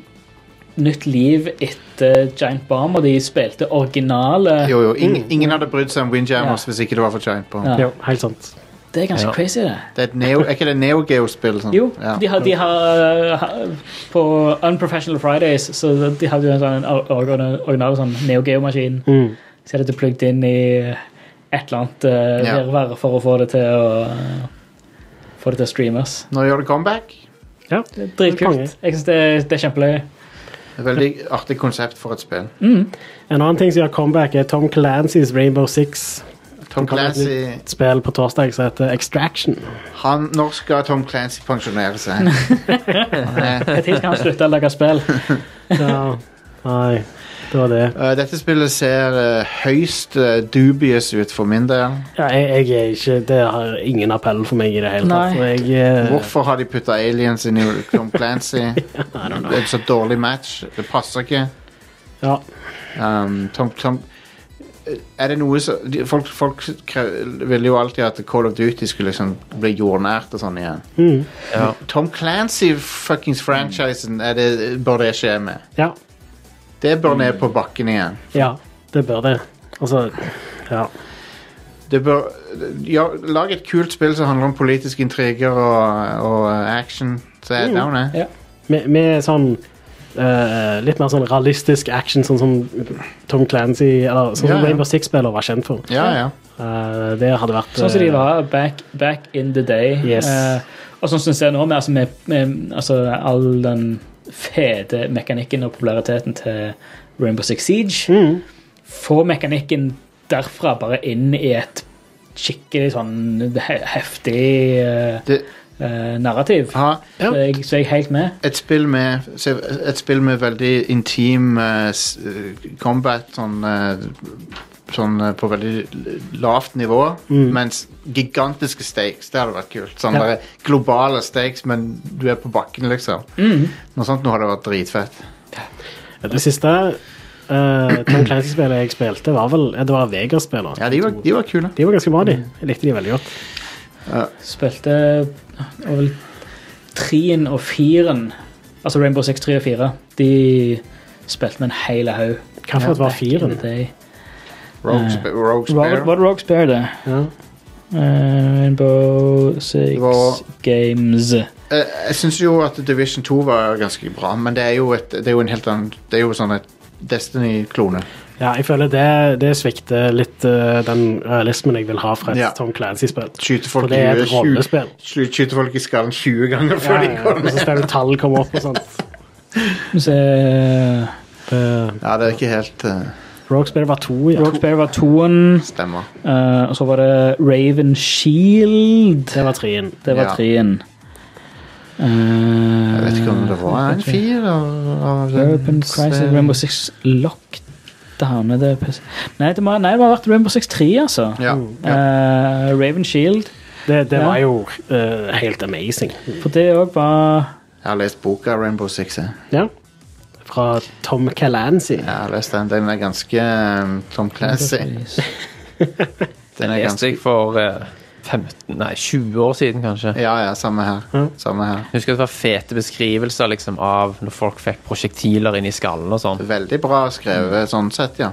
nytt liv etter Giant Bomb, og de spilte originale Jo, jo, Ingen, Ingen hadde brydd seg om Windjammers hvis ikke det var for Giant Bomb. Ja. Jo, helt sant. Det er ganske Ja. crazy, det. Det er, et Neo, er ikke det Neo Geo-spill? Sånn? Jo, Ja. de har, de har, På Unprofessional Fridays så de hadde jo en sånn or- or- original sånn Neo Geo-maskin. Mm. Så er dette plugget inn i et eller annet uh, Ja. virvar for å få det til å Få det til å streames. Nå gjør det comeback. Ja. Det er. Dritkult. Jeg synes det, er- det er er Veldig artig konsept for et spill. Mm. En annen ting som gjør comeback, er Tom Clancys Rainbow Six. Tom et Clancy spill på torsdag som heter Extraction. han, Når skal Tom Clancy pensjonere seg? Når skal han slutte å lage spill? Ja, nei, det var det. Uh, dette spillet ser uh, høyst uh, dubious ut for min del. Ja, jeg, jeg er ikke Det har ingen appell for meg i det hele tatt. Nei. For jeg, eh, Hvorfor har de putta aliens inn i Tom Clancy? Det er så dårlig match. Det passer ikke. Ja. Um, Tom, Tom Er det noe så de, Folk, folk kre- ville jo alltid at Call of Duty skulle liksom bli jordnært og sånn igjen. Mm, Ja. Tom Clancy fuckings franchisen er det, bør det skje med. ja. Det bør ned på bakken igjen. Ja, det bør det. Altså, ja. Det bør ja, Lag et kult spill som handler om politiske intriger og, og uh, action. Så er Mm. down, jeg. Ja. Med, med sånn Uh, litt mer sånn realistisk action, sånn som Tom Clancy Eller sånn Ja, som ja. Rainbow Six-spiller var kjent for. Ja, ja. Eh, det hadde vært Sånn som de eh, var back, back in the day. Yes. Uh, og sånn som vi ser nå, med, altså, med, med altså, all den fete mekanikken og populariteten til Rainbow Six Siege. mm, Få mekanikken derfra bare inn i et skikkelig sånn heftig uh, Det, uh, narrativ. ha Så, jeg, så jeg er helt med. et spill med Et spill med veldig intim uh, combat sånn, sånn eh, på veldig lavt nivå, Mm. mens gigantiske stakes, det hadde vært kult. Sånn Ja. globale stakes, men du er på bakken, liksom. Mm. Noe sånt nå hadde vært dritfett. Det siste Uh, Tom Clancy-spillet jeg spilte, var vel ja, Det var Vegas-spiller. Ja, de var, de var kule. De var ganske bra, de. Jeg likte de veldig godt. Spilte det var vel treen og firen, altså Rainbow Six 3 og 4, de spilte med en hel haug. Hvilket var Back in firen? Rogue, Eh, Sp- Rogue Spare. var det Rogue Spare, det? Ja. Eh, Rainbow Six var- Games. Eh, jeg syns jo at Division 2 var ganske bra, men det er jo, et, det er jo en helt annen Det er jo sånn et Destiny-klone. ja, jeg føler det, det svikter litt uh, den realismen jeg vil ha fra et Ja. Tom Clancy-spill. Skyter For folk, det er et huet 20 rollespill. sky- folk i skallen 20 ganger før Ja, de ja, går og så skal tall komme opp og sånt. Se Det- Ja, det er ikke helt uh, Rogue var to, ja. Rogue var toen, stemmer. eh, og så var det Raven Shield. Det var treen. Det var Ja. treen. Jeg vet ikke om det var en fire av- av den Urban Crisis, serien. Rainbow Six Lockdown er det PC? Nei, det må, nei, det må ha vært Rainbow Six 3, altså. Ja, ja. Eh, Raven Shield. Det, det Ja. var jo eh, helt amazing. For det òg var Jeg har lest boka Rainbow Six. Jeg, Ja. Fra Tom Calancy. jeg har den. Den er ganske um, Tom Clancy. Den er ganske jeg for eh, 15, nei, 20 år siden, kanskje. Ja, ja, samme her. Ja. Samme her. Jeg husker det var fete beskrivelser liksom, av når folk fikk prosjektiler inn i skallen og sånn. Veldig bra skrevet sånn sett, ja.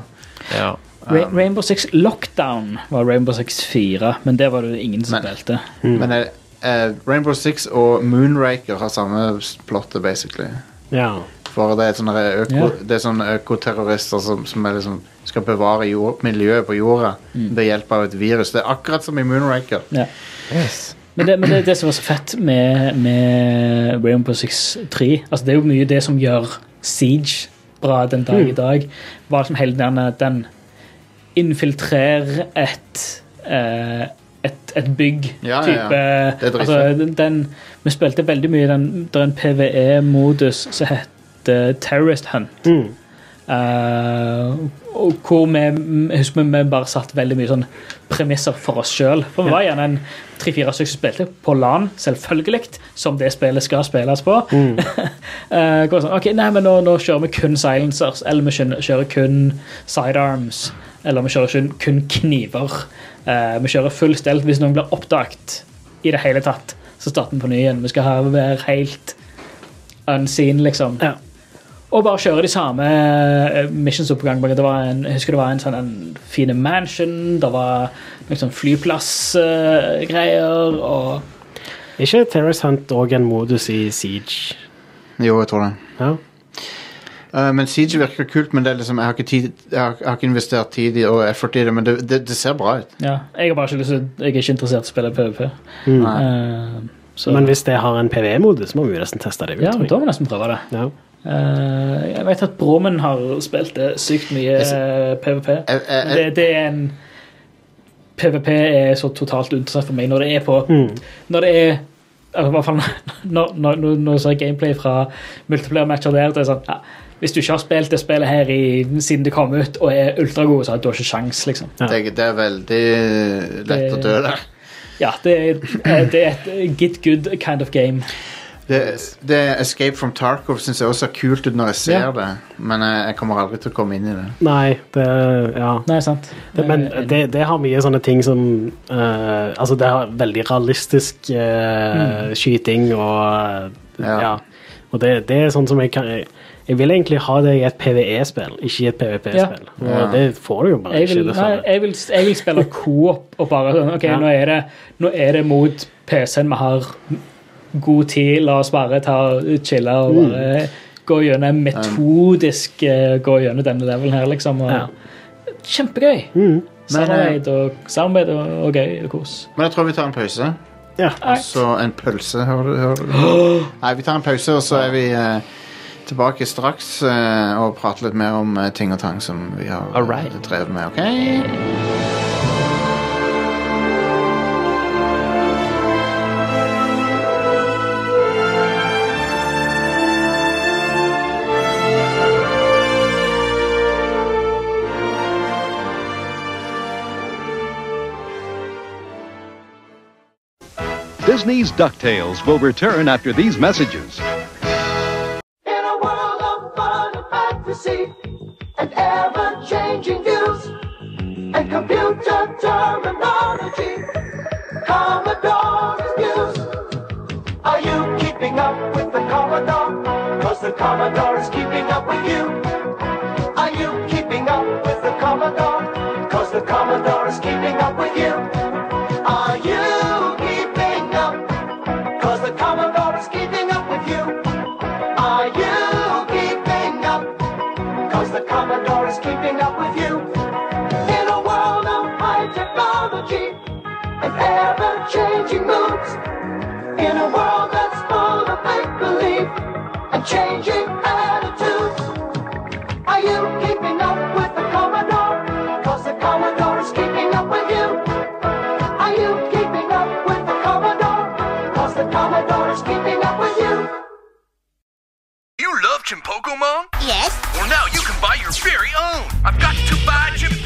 Ja. Ra Rainbow Six Lockdown var Rainbow Six 4, men det var det ingen som Men- spilte. Men eh, eh, Rainbow Six og Moonraker har samme plottet, basically. Ja. For det er sånne øko, Ja. det er sånne økoterrorister som, som er liksom, skal bevare jord, miljøet på jorda ved hjelp av et virus. Det er akkurat som i Moonraker. Ja. Men, det, men det, det som var så fett med, med Rainbow Six 3 altså Det er jo mye det som gjør Siege bra den dag i dag. Var som hele den, den infiltrerer et eh, et, et bygg. Ja, ja, ja. type Det er altså, den, den, Vi spilte veldig mye den, Det er en PVE-modus som heter Terrorist Hunt. Mm. Uh, og hvor vi husker vi, vi bare satt veldig mye sånn premisser for oss sjøl. For vi var gjerne en tre-fire stykker som spilte på LAN, selvfølgelig, som det spillet skal spilles på. Mm. uh, sånn, ok, nei, men nå, nå kjører vi kun silencers, eller vi kjører kun sidearms, eller vi kjører kun, kun kniver. Uh, vi kjører full stelt hvis noen blir oppdaget i det hele tatt. Så starter vi på ny igjen. Vi skal være helt unseen, liksom. Ja. Og bare kjøre de samme eh, missions opp på gang. Det var en, jeg husker det var en sånn en fine mansion, det var sånn flyplassgreier og Er ikke Terrace Hunt òg en modus i Siege? Jo, jeg tror det. Ja. Uh, men Siege virker kult, men det er liksom, jeg, har ikke tid, jeg, har, jeg har ikke investert tid i, og effort i det, men det, det, det ser bra ut. Ja, jeg har bare ikke Jeg er ikke interessert i å spille PVP. Nei. Uh, så, Men hvis det har en PVE-modus, må vi nesten teste det. ut, ja, da må vi nesten prøve det. Ja. Eh, jeg vet at Bromen har spilt det sykt mye eh, PVP. Jeg, jeg, Det, jeg, det er en PVP er så totalt unntatt for meg når det er på Mm. Når det er altså, i hvert fall når, når, når, ser gameplay fra multiplayer-matcher der, det er sånn ja, Hvis du ikke har spilt det spillet her i, siden det kom ut, og er ultragod, så har du ikke sjans, liksom. det, det er veldig lett å dø der. Ja, det eh, det er et get good kind of game. Det, det Escape from Tarkov syns jeg også er kult ut når jeg ser Ja. det, men jeg, jeg kommer aldri til å komme inn i det. Nei, det Ja. Nei, sant. Det, men det, det har mye sånne ting som uh, Altså, det har veldig realistisk eh, skyting og Ja. Ja. Og det, det er sånn som jeg kan Jeg, jeg vil egentlig ha det i et PVE-spill, ikke i et PVP-spill. Og det får du jo bare jeg ikke. vil, nei, jeg, vil, jeg vil spille coop og bare sånn OK, Ja. nå, er det, nå er det mot PC-en. Vi har god tid. La oss bare ta chille og Mm. bare gå gjennom metodisk eh, gå gjennom denne levelen her, liksom. Og, Ja. Kjempegøy. Mm. Samarbeid og, samarbeid og, og gøy og kos. Men jeg tror vi tar en pause. Ja. Og så en pølse, hører du? Hører du? Nei, vi tar en pause, og så er vi eh, tilbake straks eh, og prater litt mer om eh, ting og tang som vi har eh, Alright. drevet med. ok? Disney's DuckTales will return after these messages. In a world of and ever-changing views and computer terminology, Commodore's. Are you keeping up with the Commodore? Cause the Commodore is keeping up with you. Changing attitudes. Are you keeping up with the Commodore? Cause the Commodore is keeping up with you. Are you keeping up with the Commodore? Cause the Commodore is keeping up with you. You love Chimpokemon? Yes. Well, now you can buy your very own. I've got to buy Chimpokemon.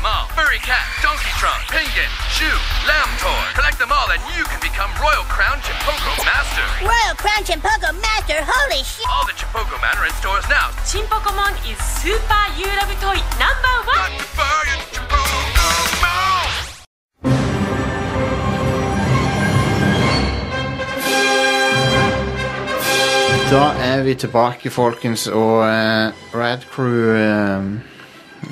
them all. Furry cat, donkey trunk, penguin, shoe, lamb toy. Collect them all and you can become Royal Crown Chimpoco Master. Royal Crown Chimpoco Master, holy shit! All the Chimpoco Manor in stores now. Chimpocomon is super you love toy number one. Da er vi tilbake, folkens, og uh, Rad Crew eh,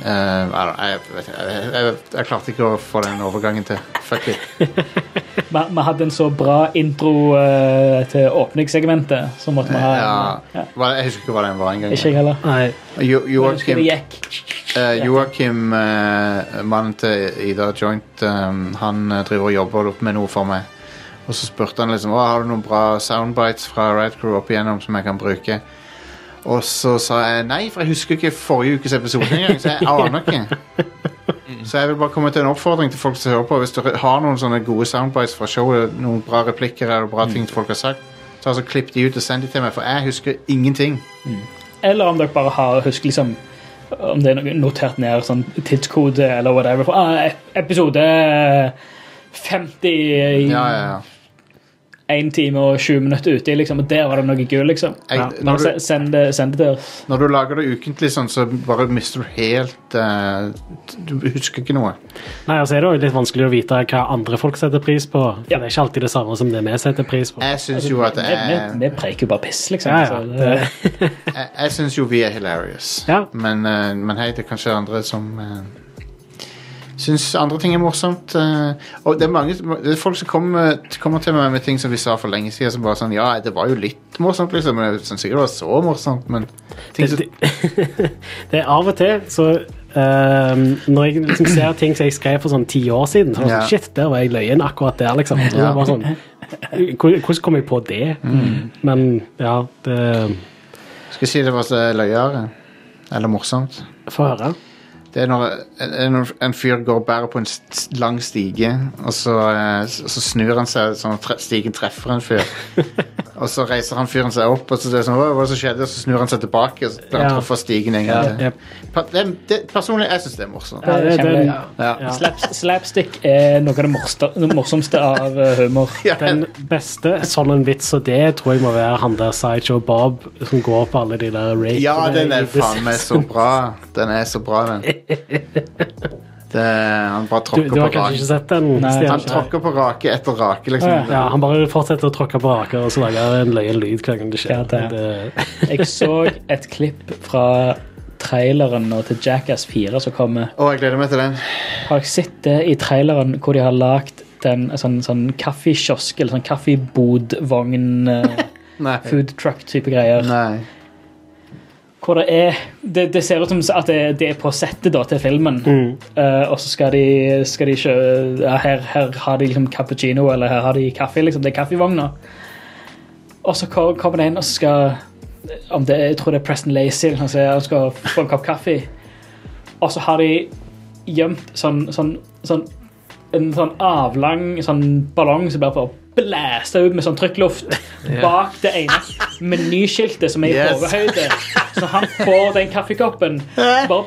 eh, jeg, jeg, jeg, jeg, jeg klarte ikke å få den overgangen til. Fuck it. Vi hadde en så bra intro eh, til åpningssegmentet, så måtte vi ha en, Ja, ja. jeg husker ikke hva den var engang. Ikke jeg heller. Nei. Jo- Joakim, uh, Joakim uh, mannen til Ida Joint, um, han driver og jobber opp med noe for meg. Og så spurte han liksom har du noen bra soundbites fra Ride Crew opp igjennom som jeg kan bruke. Og så sa jeg nei, for jeg husker ikke forrige ukes episode engang. Så jeg aner ikke. Så jeg vil bare komme til en oppfordring til folk som hører på. Hvis du har noen sånne gode soundbites fra showet, noen bra replikker eller bra ting folk har sagt, så altså klipp de ut og send de til meg, for jeg husker ingenting. Eller om dere bare har husker liksom om det er notert ned sånn tidskode eller whatever. For, ah, episode 50 i- Ja, ja, ja. Én time og 20 minutter uti, liksom, og der var det noe gull, liksom. Jeg- Ja. når du- Send det, send det til oss. Når du lager det ukentlig sånn, så bare mister du helt uh, Du husker ikke noe. Nei, altså er det jo litt vanskelig å vite hva andre folk setter pris på. For Det er ikke alltid det samme som det vi setter pris på. Jeg syns jo at Vi, preker vi, vi jo bare piss, liksom. Ja, ja, så det, Jeg, jeg syns jo vi er hilarious. Ja. Men, uh, men hei, det er kanskje andre som uh, syns andre ting er morsomt. eh, og det er mange det er folk som kommer, kommer til meg med ting som vi sa for lenge siden, som bare sånn Ja, det var jo litt morsomt, liksom. Men jeg syns ikke det var så morsomt, men ting som, Det, det er av og til så ehm, Når jeg liksom ser ting som jeg skrev for sånn ti år siden, så det Ja. sånn, shit, der var jeg løyen akkurat der, liksom. Ja. sånn, hvordan kom jeg på det? Men ja, det Skal jeg si det var så løyere? Eller morsomt? Få høre. Det er når en, en, en fyr går og bærer på en lang stige, og så, eh, så snur han seg sånn at stigen treffer en fyr. og så reiser han fyren seg opp, og så det er sånn, hva var det som skjedde? Og så snur han seg tilbake, og så Ja. truffet stigen en gang til. Pa- Det, det, personlig, jeg syns det er morsomt. Ja, det, det, Ja. Ja. Slap, slapstick er noe av det, morste, det morsomste av eh, humor. Ja, Den beste sånn en vits og det tror jeg må være han der Sideshow Bob som går på alle de der rape ja, den er faen meg så bra. Den er så bra, den. Det, han bare Du, tråkker du har på kanskje rake. ikke sett den? Nei. Stian? Han tråkker på rake etter rake, liksom. Ja, Ja, han bare fortsetter å tråkke på raker og så lager han en løyen lyd hver gang det skjer. Ja, det- Det- Jeg så et klipp fra traileren nå til Jackass 4 som kommer. Å, jeg gleder meg til den. Har dere sett det i traileren hvor de har lagd den sånn, sånn kaffekiosk eller sånn kaffebodvogn eh, Nei. food truck-type greier? Nei. Hvor det er Det, det ser ut som at det, det er på settet da, til filmen. Eh, og så skal de, skal de kjøre Ja, her, her har de liksom cappuccino, eller her har de kaffe. liksom, Det er kaffevogner. Og så kommer det inn, og så skal om det, Jeg tror det er Preston Lacey som liksom, skal få en kopp kaffe. Og så har de gjemt sånn, sånn, sånn en sånn avlang sånn ballong som bare får blæsta ut med sånn trykkluft bak det ene menyskiltet som er i Yes. overhøyde. Så han får den kaffekoppen, bare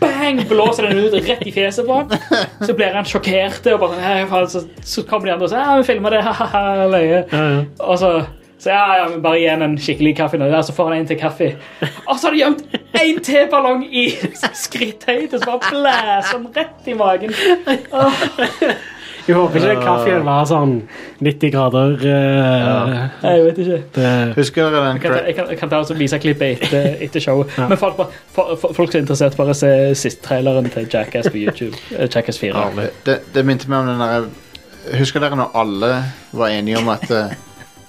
bang, blåser den ut rett i fjeset på han. Så blir han sjokkert, og bare, «Nei, så, så kommer de andre og sier ja, vi filmer det, ha-ha, løye. Ja, ja. Og så så ja, ja, men bare gi en skikkelig kaffe nå. Så får han en til kaffe. Og så har de gjemt en teballong ballong i skritthøyde, så bare blæser han rett i magen. Åh, Jeg håper ikke kaffen var sånn 90 grader. eh, jeg vet ikke. det, Husker dere den Jeg kan, ta- jeg kan, jeg kan ta og så vise klippet etter, etter showet. Men folk, bare- folk som er interessert, bare se siste traileren til Jackass på YouTube. Eh, Jackass 4. det, det minte meg om den der Husker dere når alle var enige om at eh,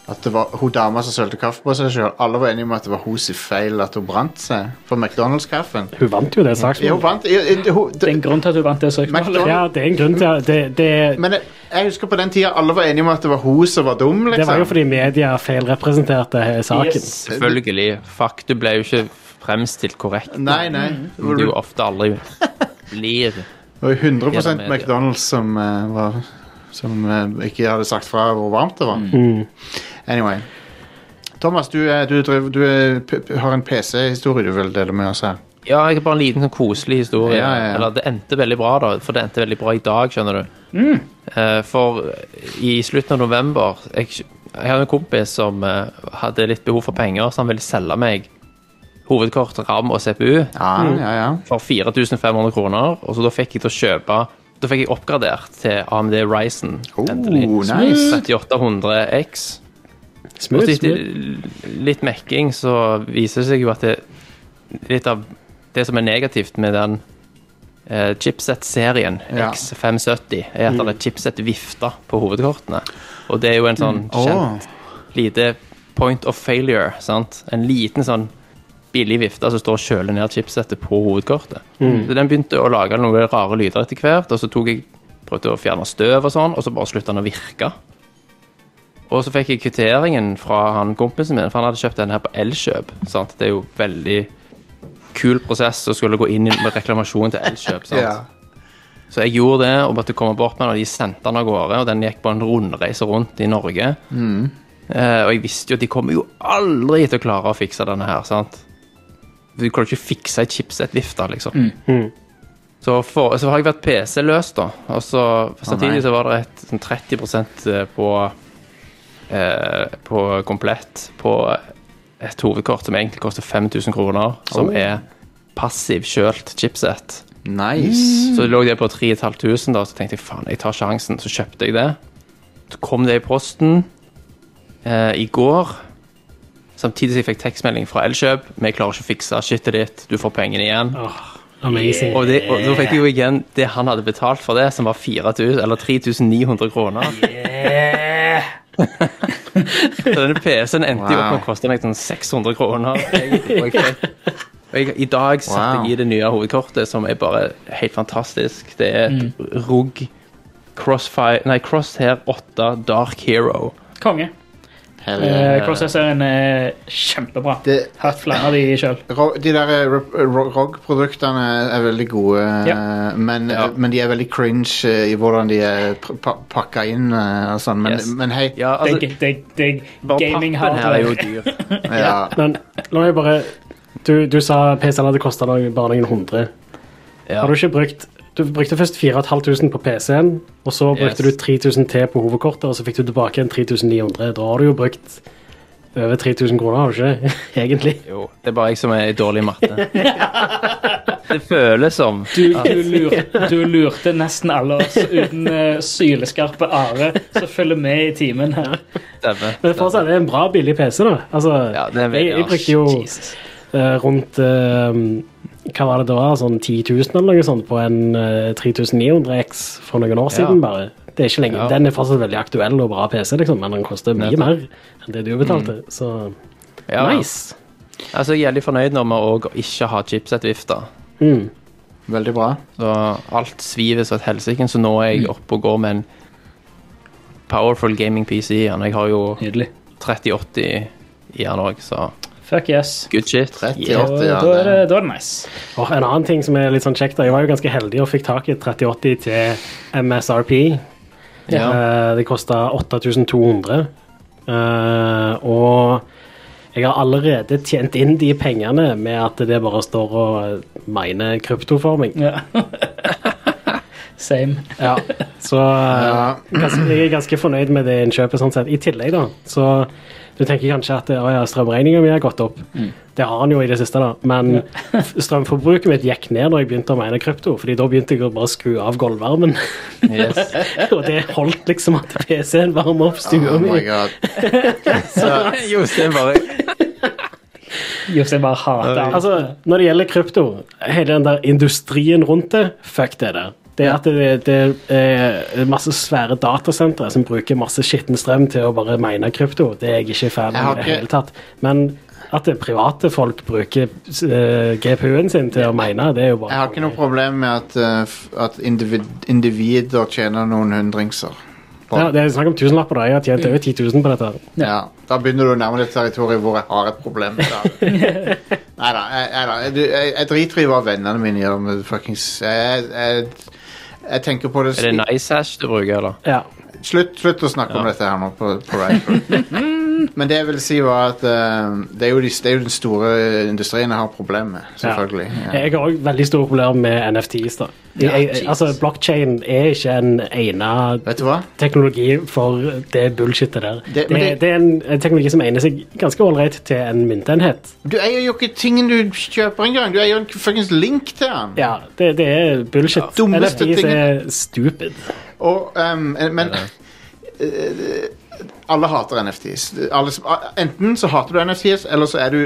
At det var hun dama som sølte kaffe på seg sjøl? Alle var enige om at det var hennes feil at hun brant seg for McDonald's-kaffen. hun vant jo det Ja, hun saksmålet. vant i- i- hun- Det er en grunn til at du vant det søksmålet. McDonald's- Ja, det er en grunn til at det, det, Men jeg, jeg husker på den tida alle var enige om at det var hun som var dum. liksom det var jo fordi media feilrepresenterte hele saken. Yes. Selvfølgelig. Fakta ble jo ikke fremstilt korrekt. Nei, nei. Det det jo ofte aldri blir. Det var jo 100 Gjennom media. McDonald's som eh, var Som eh, ikke hadde sagt fra hvor varmt det var. Mm. Anyway. Thomas, du, er, du, driver, du er, p p har en PC-historie du vil dele med oss her. Ja, jeg har bare en liten sånn koselig historie. Ja, ja, ja. Eller det endte veldig bra, da. For det endte veldig bra i dag, skjønner du. Eh, for i slutten av november Jeg, jeg hadde en kompis som eh, hadde litt behov for penger, så han ville selge meg hovedkort, RAM og CPU Ja, ja, ja. for 4500 kroner. Og så da fikk jeg til å kjøpe Da fikk jeg oppgradert til AMD Ryzen. Oh, endelig. nice. 3800X. Og Smooth, etter litt mekking så viser det seg jo at det, litt av det som er negativt med den eh, chipset-serien Ja. X570, er at det er chipset-vifter på hovedkortene. Og det er jo en sånn Åh. kjent lite point of failure. sant? En liten sånn billig vifte som står og kjøler ned chipsettet på hovedkortet. Så den begynte å lage noen rare lyder etter hvert, og så tok jeg prøvde å fjerne støv og sånn, og så bare slutta den å virke. Og så fikk jeg kvitteringen fra han kompisen min, for han hadde kjøpt den her på Elkjøp. sant? Det er jo veldig kul prosess å skulle gå inn med reklamasjon til Elkjøp. sant? Ja. Så jeg gjorde det og måtte komme bort med den, og de sendte den av gårde. Og den gikk på en rundreise rundt i Norge. Eh, og jeg visste jo at de kommer jo aldri til å klare å fikse denne her. sant? Du kan jo ikke fikse ei chipset-vifte, liksom. Så, for, så har jeg vært PC-løs, da. Og så samtidig oh, så var det et sånn 30% på eh, på komplett på et hovedkort som egentlig koster 5000 kroner, som Oh. er passiv kjølt chipset. Nice. Så det lå det på 3500, da, så tenkte jeg faen, jeg tar sjansen. Så kjøpte jeg det. Så kom det i posten eh, i går. Samtidig som jeg fikk tekstmelding fra Elkjøp. Vi klarer ikke å fikse shitet ditt, du får pengene igjen. Amazing. Og, det, og da fikk jeg jo igjen det han hadde betalt for det, som var 4000, eller 3900 kroner. Så denne PC-en endte jo opp med å koste meg sånn 600 kroner. Og jeg og jeg, I dag satte jeg i det nye hovedkortet, som er bare helt fantastisk. Det er et ROG Crossfire, nei, Crosshair 8 Dark Hero. Konge. Hell Eh, yeah. Crosshair-serien er kjempebra. Det- Hatt flere av de sjøl. Ro- De der eh, ro- ro- ROG-produktene er veldig gode, eh, men, Ja. men de er veldig cringe eh, i hvordan de er pr- pa pakka inn eh, og sånn. Men, Yes. men hei, Ja, altså, det, det, det bare gaming pappen her er jo dyr. ja. Men la meg bare Du, du sa PC-en hadde kosta bare noen hundre. Ja. Har du ikke brukt Du brukte først 4500 på PC-en, og så brukte Yes. du 3000 til på hovedkortet, og så fikk du tilbake igjen 3900. Da har du jo brukt over 3000 kroner, har du ikke? Egentlig. Jo, det er bare jeg som er i dårlig matte. Det føles som Du, du, lurte, du lurte nesten alle oss uten uh, syleskarpe are som følger med i timen her. Stemmer. Men fortsatt, det er en bra, billig PC, da. Altså, Ja, det er jeg, jeg brukte jo eh, rundt eh, Hva var det da? Sånn 10 000 eller noe sånt på en uh, 3900X for noen år siden, bare. Det er ikke lenge. Ja. Den er fortsatt veldig aktuell og bra PC, liksom, men den koster mye Nettom. mer enn det du betalte. Så Ja. nice. Altså, jeg er veldig fornøyd når med å ikke ha chipset-vifta. Mm. Veldig bra. Så alt sviver så et helsike, så nå er jeg oppe og går med en powerful gaming PC den. Jeg har jo Nydelig. 3080 i den òg, så Fuck yes. good shit. 3080, Ja, 80, ja. da, er det, det- da er det nice. Og en annen ting som er litt sånn kjekt, da. Jeg var jo ganske heldig og fikk tak i 3080 til MSRP. Ja. Uh, det kosta 8200. Uh, og jeg har allerede tjent inn de pengene med at det bare står og miner kryptoforming. Ja. Same. Ja, så uh, ganske, jeg er ganske fornøyd med det innkjøpet. sånn sett. I tillegg, da, så du tenker kanskje at å ja, strømregninga mi har gått opp. Det har han jo i det siste, da. Men strømforbruket mitt gikk ned da jeg begynte å mene krypto. fordi da begynte jeg å bare skru av gulvvarmen. Yes. og det holdt liksom at PC-en varmer opp stua Oh my mi. god. Jostein bare Jostein bare hater alt. Altså, når det gjelder krypto, hele den der industrien rundt det, fuck det der. Det er at det, det er masse svære datasentre som bruker masse skitten strøm til å bare mine krypto, det er jeg ikke fan av i det hele tatt. Men at det private folk bruker uh, GPU-en sin til å mene, det er jo bare Jeg har ikke noe problem med at, uh, at individ, individer tjener noen hundringser. Ja, det er snakk om tusenlapper, da. Jeg har tjent over 10 000 på dette. Ja, Da begynner du å nærme deg territoriet hvor jeg har et problem. Nei da, jeg, jeg, jeg, jeg driter i hva vennene mine gjør med fuckings jeg, jeg, jeg tenker på det Er det nice hash du bruker, eller? Ja. Slutt, slutt å snakke om dette her nå på, på. Men det jeg vil si var at uh, det, er jo de, det er jo den store industrien jeg har problemer med, selvfølgelig. Ja. Jeg har òg veldig store problemer med NFTs. da. Ja, jeg, altså, Blockchain er ikke en egnet Vet du hva? teknologi for det bullshitet der. Det- Det, det, det- er en, en teknologi som egner seg ganske ålreit til en myntenhet. Du eier jo ikke tingen du kjøper engang. Du eier jo en fuckings link til den. Ja, det, det er bullshit. dummeste NFTs tingen. er stupid. Og, um, men alle hater NFTs. Alle, enten så hater du NFTs, eller så er du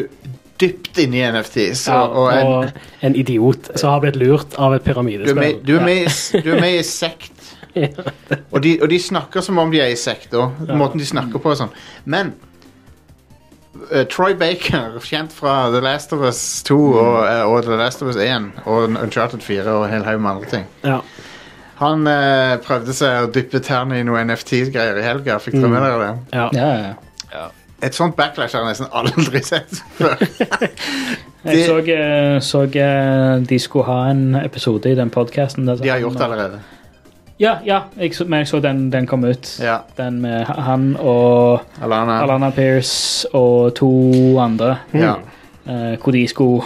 dypt inne i NFTs. Ja, og, og en, og en idiot som har blitt lurt av et du, er med, du, er med, i du er med i sekt. Og de, og de snakker som om de er i sekt òg. Måten de snakker på og sånn. Men uh, Troy Baker, kjent fra The Last of Us 2 og, uh, The Last of Us 1 og Uncharted 4 og en hel haug med andre ting Ja. Han eh, prøvde seg å dyppe tærne i noe NFT-greier i helga. Fikk dere med dere det? Ja. Ja, ja. Et sånt backlash har jeg nesten aldri sett før. Jeg så, eh, så eh, de skulle ha en episode i den podkasten. De har gjort det allerede. Ja, ja jeg så, men jeg så den, den kom ut. Ja. Den med han og Alana. Alana Pierce og to andre. Ja. eh, hvor de skulle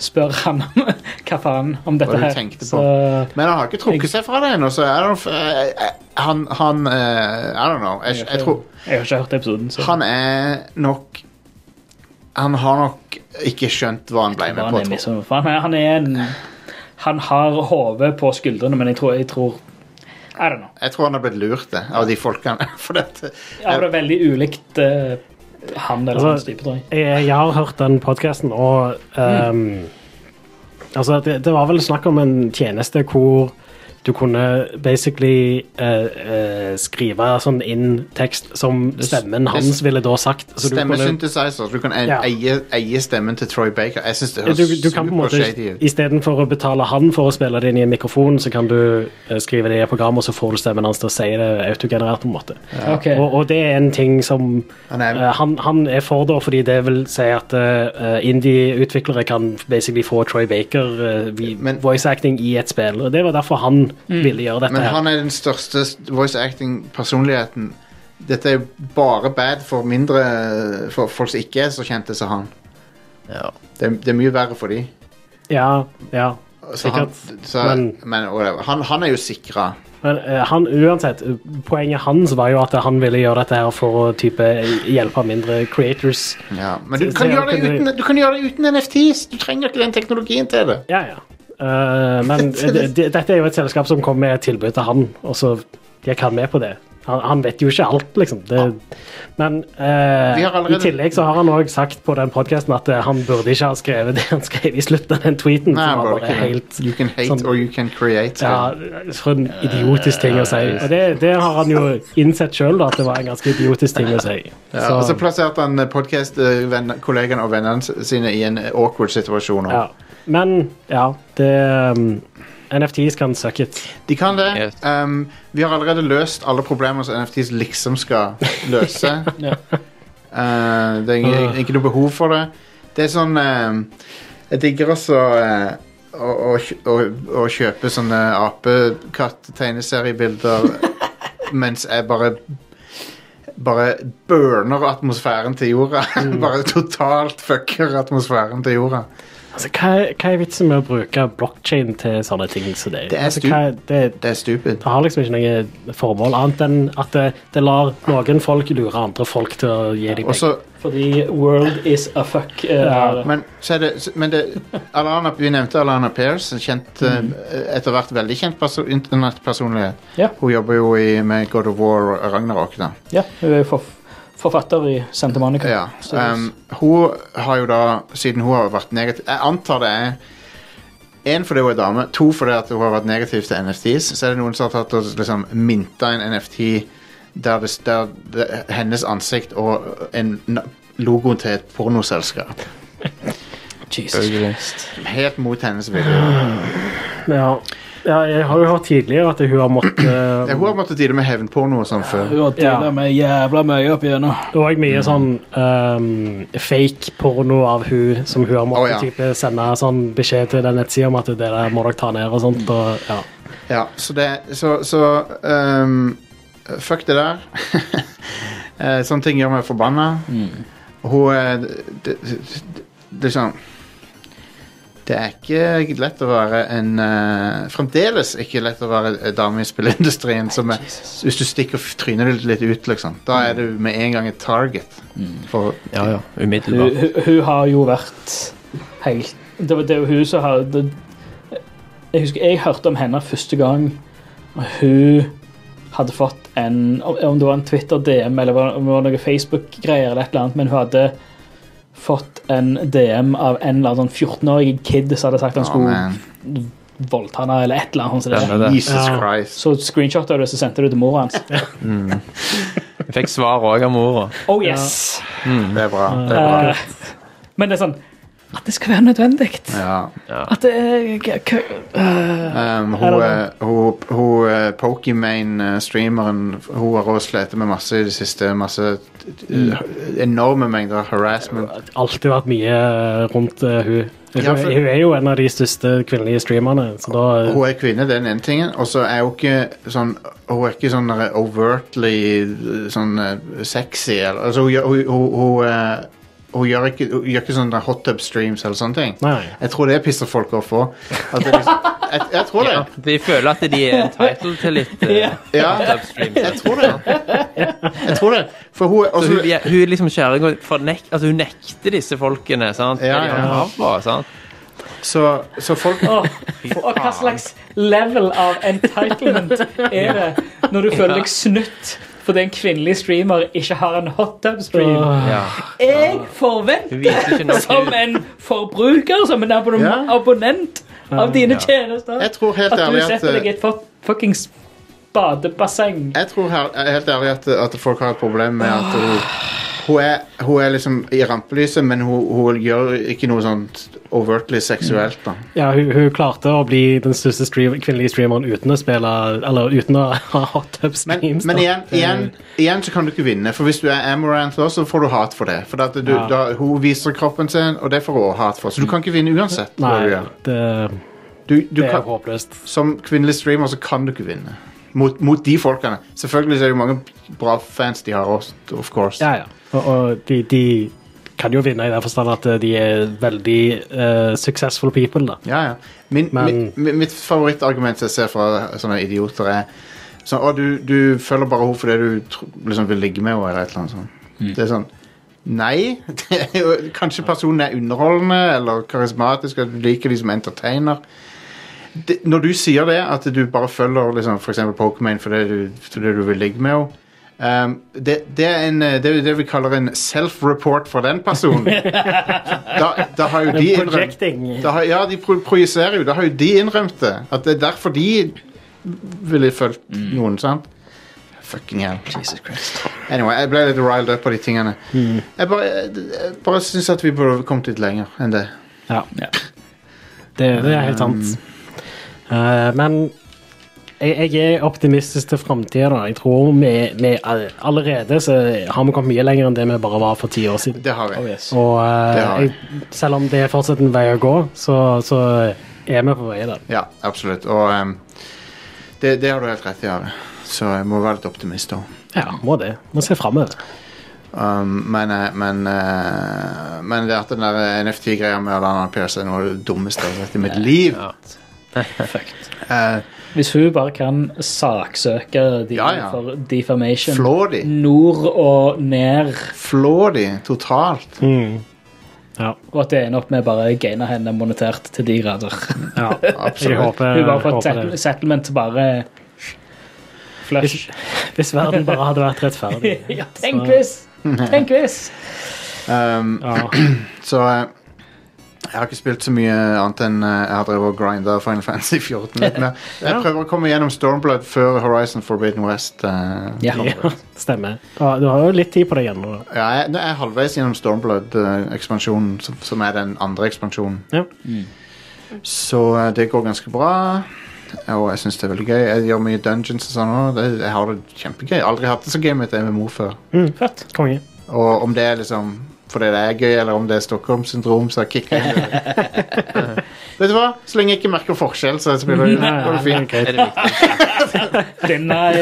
spør han om hva faen om dette her. Så. Men han har ikke trukket seg fra det ennå, så eh, eh, han, han uh, I don't know. Jeg, jeg tror jeg har ikke hørt episoden. Så. han er nok Han har nok ikke skjønt hva han ble med på. jeg. liksom, han, er, han er en Han har hodet på skuldrene, men jeg tror, jeg tror I don't know. Jeg tror han har blitt lurt det, av de folkene. For dette, Ja, det er veldig ulikt han eller Altså, hans type, tror jeg. Jeg, jeg har hørt den podkasten, og ehm, Altså, det, det var vel snakk om en tjeneste hvor du kunne basically uh, uh, skrive sånn inn tekst som stemmen hans ville da sagt. Så du Stemmesynthesizer. Du kan Ja. eie, eie stemmen til Troy Baker. Jeg syns det høres du, du kan på en måte, shady ut. Istedenfor å betale han for å spille det inn i en mikrofon, så kan du uh, skrive det i et program, og så får du stemmen hans til å si det autogenerert. på en måte. Ja. Okay. Og, og det er en ting som Han han, han er for, da, fordi det vil si at indie-utviklere kan basically få Troy Baker voice acting i et spill. Og Det var derfor han ville gjøre dette. Men her. han er den største voice acting-personligheten. Dette er bare bad for mindre For folk som ikke er så kjente som han. Det, er, det er mye verre for de. Ja, ja, Så han, så, men men han, han er jo sikra. Men eh, han, uansett, poenget hans var jo at han ville gjøre dette her for å type hjelpe mindre creators. Ja, men du kan, gjøre det uten, du kan gjøre det uten NFTs. Du trenger ikke den teknologien til det. Ja, ja. Eh, men det, det, dette er jo et selskap som kom med et tilbud til han, og så gikk han med på det. Han, han vet jo ikke alt, liksom. Det, men uh, allerede- i tillegg så har han òg sagt på den podkasten at uh, han burde ikke ha skrevet det han skrev i slutten av den tweeten. Nei, som var bare helt You can hate sånn- or you can create. ja, For en idiotisk ting å si. Og det, det har han jo innsett sjøl, at det var en ganske idiotisk ting å si. Ja, og så plasserte han podkast-kollegene og vennene sine i en awkward situasjon. også. Ja. Men ja, det um, NFTs kan suck it. De kan det. Um, vi har allerede løst alle problemer som NFTs liksom skal løse. Ja. Uh, det er ikke, ikke noe behov for det. Det er sånn uh, Jeg digger også uh, å, å, å, å kjøpe sånne apekatt-tegneseriebilder mens jeg bare bare burner atmosfæren til jorda. bare totalt fucker atmosfæren til jorda. Altså, hva, hva er vitsen med å bruke blokkjede til sånne ting som det? Det er, altså, hva, det, det er stupid. det har liksom ikke noe formål, annet enn at det, det lar noen folk lure andre folk til å gi dem penger. så Fordi world is a fuck. Uh, Ja, Men, så er det, men det, Alana, vi nevnte Alana Pierce, kjent, eh, etter hvert veldig kjent perso internettpersonlighet. Yeah. Hun jobber jo i, med God of War og Ragnarok. da. Ja, hun er forf forfatter i Santa Monica. Ja. Um, hun har jo da, siden hun har vært negativ Jeg antar det er Én fordi hun er dame, to fordi at hun har vært negativ til NFTs. Så er det noen som har tatt og liksom mynta en NFT der, det, der det, hennes ansikt og en logoen til et pornoselskap. Jesus. Helt mot hennes vilje. ja. Ja, jeg har jo hørt tidligere at hun har måttet Ja, hun har måttet deale med hevnporno og sånn før. Hun har deala Ja. med jævla mye opp igjennom. Det var òg mye sånn um, fake porno av hun som hun har måttet oh, ja. type sende sånn beskjed til den nettsida om at det der må dere ta ned og sånt. Og, ja. Ja, så det Så, så um, Fuck det der. Eh, Sånne ting gjør meg forbanna. Hun er det, det, det, det er sånn Det er ikke lett å være en uh, Fremdeles ikke lett å være dame i spilleindustrien. Som er, hvis du stikker trynet ditt litt ut, liksom. Da er du med en gang et target. For Ja, ja. Umiddelbart. hun, hun har jo vært helt Det var det er jo hun som har det, Jeg husker jeg hørte om henne første gang. Hun hadde fått en Om om det var en Twitter-DM eller om det var noe Facebook-greier, eller et eller annet, men hun hadde fått en DM av en eller annen sånn 14-årig kid som hadde sagt han skulle oh, voldta henne, eller et eller annet. sånt som det. det. Jesus Ja. Christ. Så screenshotta du, det, så sendte du til mora hans. Jeg fikk svar òg av mora. Oh yes! Det er bra. Det er bra. Uh, men det er sånn At det skal være nødvendig. Ja. At det er øh, Um, hun, eh, hun, hun Pokimane-streameren Hun har også slitt med masse i det siste. Masse Mm. enorme mengder harassment. Det har Alltid vært mye eh, rundt uh, hun. Hun, Ja, for- hun er jo en av de største kvinnelige streamerne, så da Hun er kvinne, det er den ene tingen. Og så er hun ikke sånn Hun er ikke sånn overtly sånn sexy. Altså, hun, hun, hun, hun, eh, hun gjør ikke, hun gjør ikke sånne hot tub streams eller sånne ting. Nei. Jeg tror det pisser folk off òg. Liksom, jeg, jeg tror det. Ja, de føler at de er entitled til litt uh, Ja. upstream. Jeg tror det. Jeg tror det. For hun også, hun, ja, hun er liksom kjerring nek, altså hun nekter disse folkene sant? Ja, det de har ja. krav sant? så, så folk Åh, og hva slags level av entitlement er det når du føler deg snytt fordi en kvinnelig streamer ikke har en hot tub stream? Ja. Jeg forventer som en forbruker, som en abonnement, Ja. abonnent av dine tjenester, Jeg tror helt at du ærlig at setter deg i et fu- fuckings badebasseng. Jeg tror helt ærlig at, at folk har et problem med at hun, hun, er, hun er liksom i rampelyset, men hun, hun gjør ikke noe sånt overtly seksuelt. da. Ja, hun, hun klarte å bli den største stream, kvinnelige streameren uten å spille Eller uten å ha hot tub Men, streams. men da. igjen, igjen, igjen så kan du ikke vinne, for hvis du er Amaranth også, så får du hat for det. For du, Ja. da, hun viser kroppen sin, og det får hun hat for. Så du kan ikke vinne uansett. Nei, det, Du, du det er kan, håpløst. som kvinnelig streamer så kan du ikke vinne. Mot, mot de folkene. Selvfølgelig er det mange bra fans de har også, of course. Ja, ja. Og, og de, de kan jo vinne i den forstand at de er veldig uh, successful people, da. Ja, ja. Min, Men- mi- mi- mitt favorittargument jeg ser fra sånne idioter, er sånn Å, du, du følger bare henne fordi du liksom vil ligge med henne, eller et eller annet sånt. Det er sånn Nei. Jo, kanskje personen er underholdende eller karismatisk, og du liker de som entertainer. Det, når du sier det, at du bare følger liksom, for eksempel Pokémon fordi du, fordi du vil ligge med henne um, det, det er en, eh, det er jo det vi kaller en self-report for den personen. da, da har jo de innrømt da har, ja, de pro projiserer jo. Da har jo de innrømt det. At det er derfor de ville fulgt noen, sant? Fucking hell. Jesus Christ. Anyway, jeg ble litt riled up på de tingene. Jeg bare, jeg, bare syns at vi burde kommet litt lenger enn det. Ja. Ja. Det, det er helt sant. Eh, men jeg, jeg er optimistisk til framtida. Jeg tror vi, vi allerede så har vi kommet mye lenger enn det vi bare var for ti år siden. Det har vi. Oh, yes. Og uh, har vi. jeg, selv om det er fortsatt en vei å gå, så, så er vi på vei der. Ja, absolutt. Og um, det, det har du helt rett i, Are. Så jeg må være litt optimist òg. Ja, må det. Må se framover. Um, men, eh, men, eh, men det at den der NFT-greia med Alana Pierce er noe av det dummeste jeg har sett i mitt liv. Eh, Hvis hun bare kan saksøke de Ja, ja. for defamation Flå de. nord og ned, Flå de totalt. Ja. og at det ender opp med bare å gaine henne monetert til de grader. ja. Jeg Absolutt. håper, Hun bare får håper settle, det. settlement bare flush. Hvis verden bare hadde vært rettferdig. ja, tenk hvis! Tenk hvis! Um, Ja. Så eh, jeg har ikke spilt så mye annet enn eh, jeg har drevet og grinda Final Fantasy 14 litt mer. Jeg Ja. prøver å komme gjennom Stormblood før Horizon Forbidden West. eh, Ja. kommer. Ja, stemmer. Ja, du har jo litt tid på deg ennå. da. Ja, jeg, jeg er halvveis gjennom Stormblood-ekspansjonen, som, som er den andre ekspansjonen. Ja. Så eh, det går ganske bra. Og jeg syns det er veldig gøy. Jeg gjør mye dungeons og sånn òg. Jeg har det kjempegøy. Aldri hatt det så gøy med et MMO før. Mm, fett. Konge. Og om det er liksom fordi det er gøy, eller om det er Stockholm-syndrom, så kicker jeg det. Vet du hva? Så lenge jeg ikke merker forskjell, så spiller det, går det fint. Er det viktig? Denne er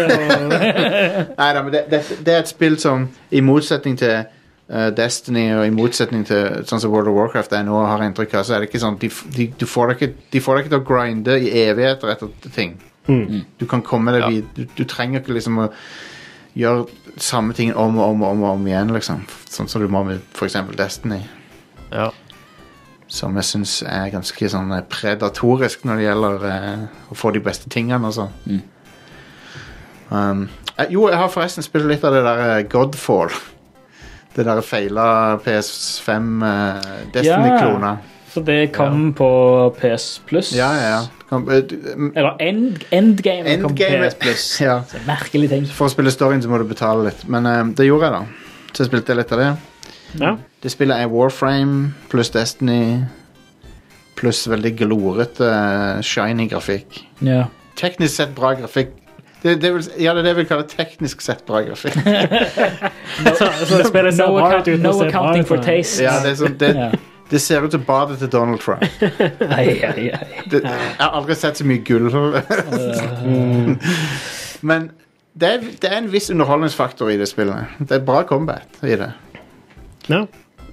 Neida, men det, det, det er et spill som, i motsetning til uh, Destiny og i motsetning til sånn som World of Warcraft jeg nå, har inntrykk av, så er det ikke sånn De, de, du får deg ikke, de får deg ikke til å grinde i evigheter etter ting. Du kan komme deg Ja. videre. du, du trenger ikke liksom å gjøre samme ting om og om og om, og om igjen, liksom. Sånn som du må med eksempel Destiny. Ja. Som jeg syns er ganske sånn eh, predatorisk når det gjelder eh, å få de beste tingene og sånn. Um, eh, jo, jeg har forresten spilt litt av det der eh, Godfall. Det der feila PS5 eh, Destiny-klona. For det kom på PS Plus. Ja, ja, ja. Kom, eh, mm, Eller end, Endgame, kom på Endgame PS Plus. ja. Så merkelig ting. For å spille storyen så må du betale litt. Men eh, det gjorde jeg, da. Så jeg spilte litt av det. Ja. Det spillet er Warframe pluss Destiny pluss veldig glorete, eh, shiny grafikk. Ja. Teknisk sett bra grafikk. Det, det vil, ja, det er det jeg vil kalle teknisk sett bra grafikk. Så, så spillet ser No, bra account, no se bra accounting for taste. Ja, det, er sånn, det, Ja. Det ser ut som badet til Donald Trump. Ai, ai, ai. Det, jeg har aldri sett så mye gull. Men det er, det er en viss underholdningsfaktor i det spillet. Det er bra combat i det. Ja.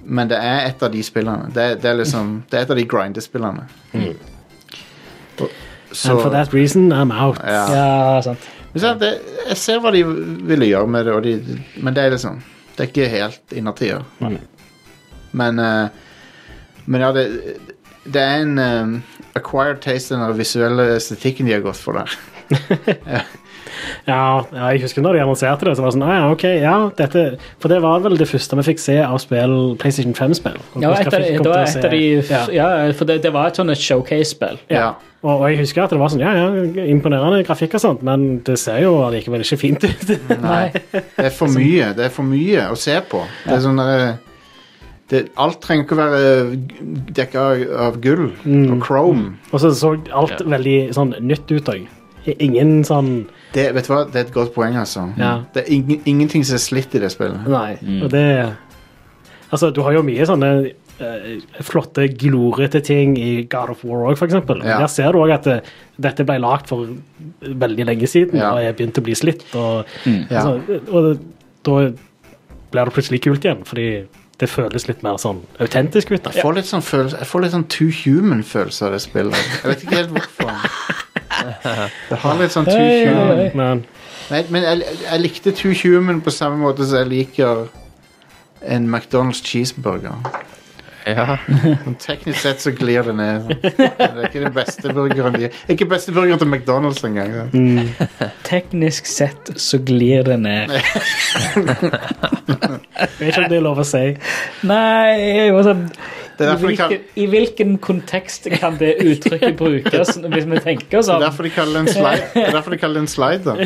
men det er et av de spillene. Det, er- det er liksom Det er et av de grindespillene. Og- så- And for that reason, I'm out. Ja. Ja, sant. Det, jeg ser hva de ville gjøre med det, og de, men det er liksom Det er ikke helt innertier. Men eh, Men ja, det, det er en um, acquired taste, den visuelle estetikken de har gått for der. Ja, ja, jeg husker når de annonserte det, så var det sånn, ah, ja, ok, ja, dette, for det var vel det første vi fikk se av spill, PlayStation 5-spill. Ja, etter, det var et av de ja. ja, for det, det var et sånn showcase-spill. Ja. Og, og jeg husker at det var sånn, ja, ja, imponerende grafikk og sånt, men det ser jo allikevel ikke fint ut. Nei. Det er for mye. Det er for mye å se på. Det er sånn der, det, Alt trenger ikke å være dekka av, gull gull og chrome. Og så så alt veldig sånn nytt ut òg. Ingen sånn Det, vet du hva? det er et godt poeng, altså. Ja. Det er ingen, ingenting som er slitt i det spillet. Nei. Og det Altså, du har jo mye sånne uh, flotte, glorete ting i God of War òg, f.eks. Ja. Der ser du òg at det, dette ble lagd for veldig lenge siden Ja. og er begynt å bli slitt. Og, mm. altså, og det, da blir det plutselig kult igjen, fordi det føles litt mer sånn autentisk ut. da. Jeg får litt sånn følelse Jeg får litt sånn Too Human-følelse av det spillet. Jeg vet ikke helt hvorfor. Det har litt sånn Too Human Men Nei, men jeg, jeg likte Too Human på samme måte som jeg liker en McDonald's cheeseburger. Ja. Men teknisk sett så glir det ned. Det er ikke den beste burgeren de Ikke beste burgeren til McDonald's engang. Mm. Teknisk sett så glir det ned. jeg vet ikke om det er lov å si. Nei, jeg var sånn Det er I hvilken, de kan- I hvilken kontekst kan det uttrykket brukes, hvis vi tenker Det sånn? er derfor de kaller det en slide. Det er derfor de kaller det en slider.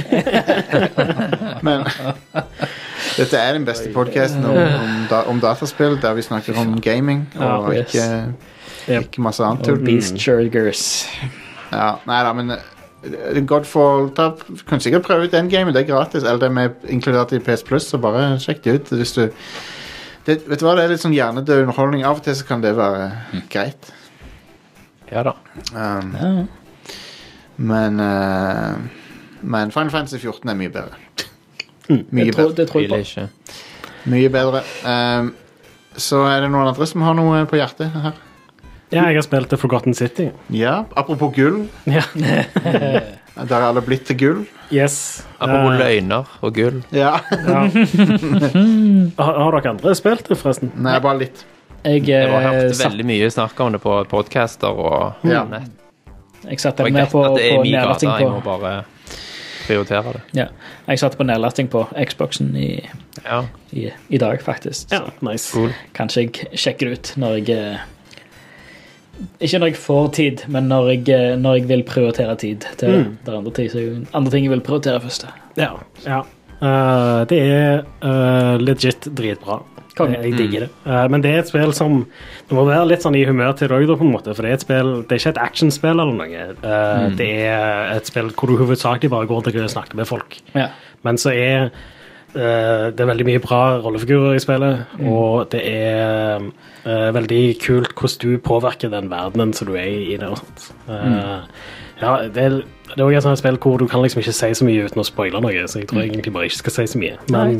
Men dette er den beste podkasten om, om, da, om dataspill, der vi snakker om gaming og yes. ikke, ikke masse annet Og tull. Beast Churgers. Ja, nei da, men eh, Godfall ta, Kan sikkert prøve ut den gamen, det er gratis. Eller det med inkludert i PS Plus, så bare sjekk det ut. Hvis du det, Vet du hva, det er litt sånn hjernedød underholdning. Av og til så kan det være greit. ja da. Um, Ja. men uh, Men Final Fantasy 14 er mye bedre. Mye Det tror, bedre. det tror jeg på. ikke. Mye bedre. Um, så er det noen andre som har noe på hjertet her. Ja, jeg har spilt The Forgotten City. Ja, apropos gull. Ja. Der er alle blitt til gull. Yes. Apropos Eh, løgner og gull. Ja. ja. har, har dere andre spilt det, forresten? Nei, bare litt. Jeg, Jeg har eh, hørt satt, veldig mye snakk om det på podcaster og Ja. nett. jeg satte Og jeg med vet på, at det er på min gata. Jeg må på bare prioritere det. ja. Jeg satte på nedlasting på Xboxen i, Ja, i, i dag, faktisk. Ja, nice. cool. kanskje jeg sjekker det ut når jeg eh, Ikke når jeg får tid, men når jeg, eh, når jeg vil prioritere tid til Mm. det andre, ting, så, andre ting jeg vil prioritere først. Ja. ja. Uh, det er uh, legit dritbra. Konge. Jeg digger det. Uh, men det er et spill som Du må være litt sånn i humør til det òg, på en måte. For det er et spill Det er ikke et actionspill eller noe. Eh, Det er et spill hvor du hovedsakelig bare går til å snakke med folk. Ja. Men så er Uh, det er veldig mye bra rollefigurer i spillet, og det er uh, veldig kult hvordan du påvirker den verdenen som du er i. det og sånt. Eh, Ja, det er, det er også et sånt spill hvor du kan liksom ikke si så mye uten å spoile noe, så jeg tror egentlig bare ikke skal si så mye. Men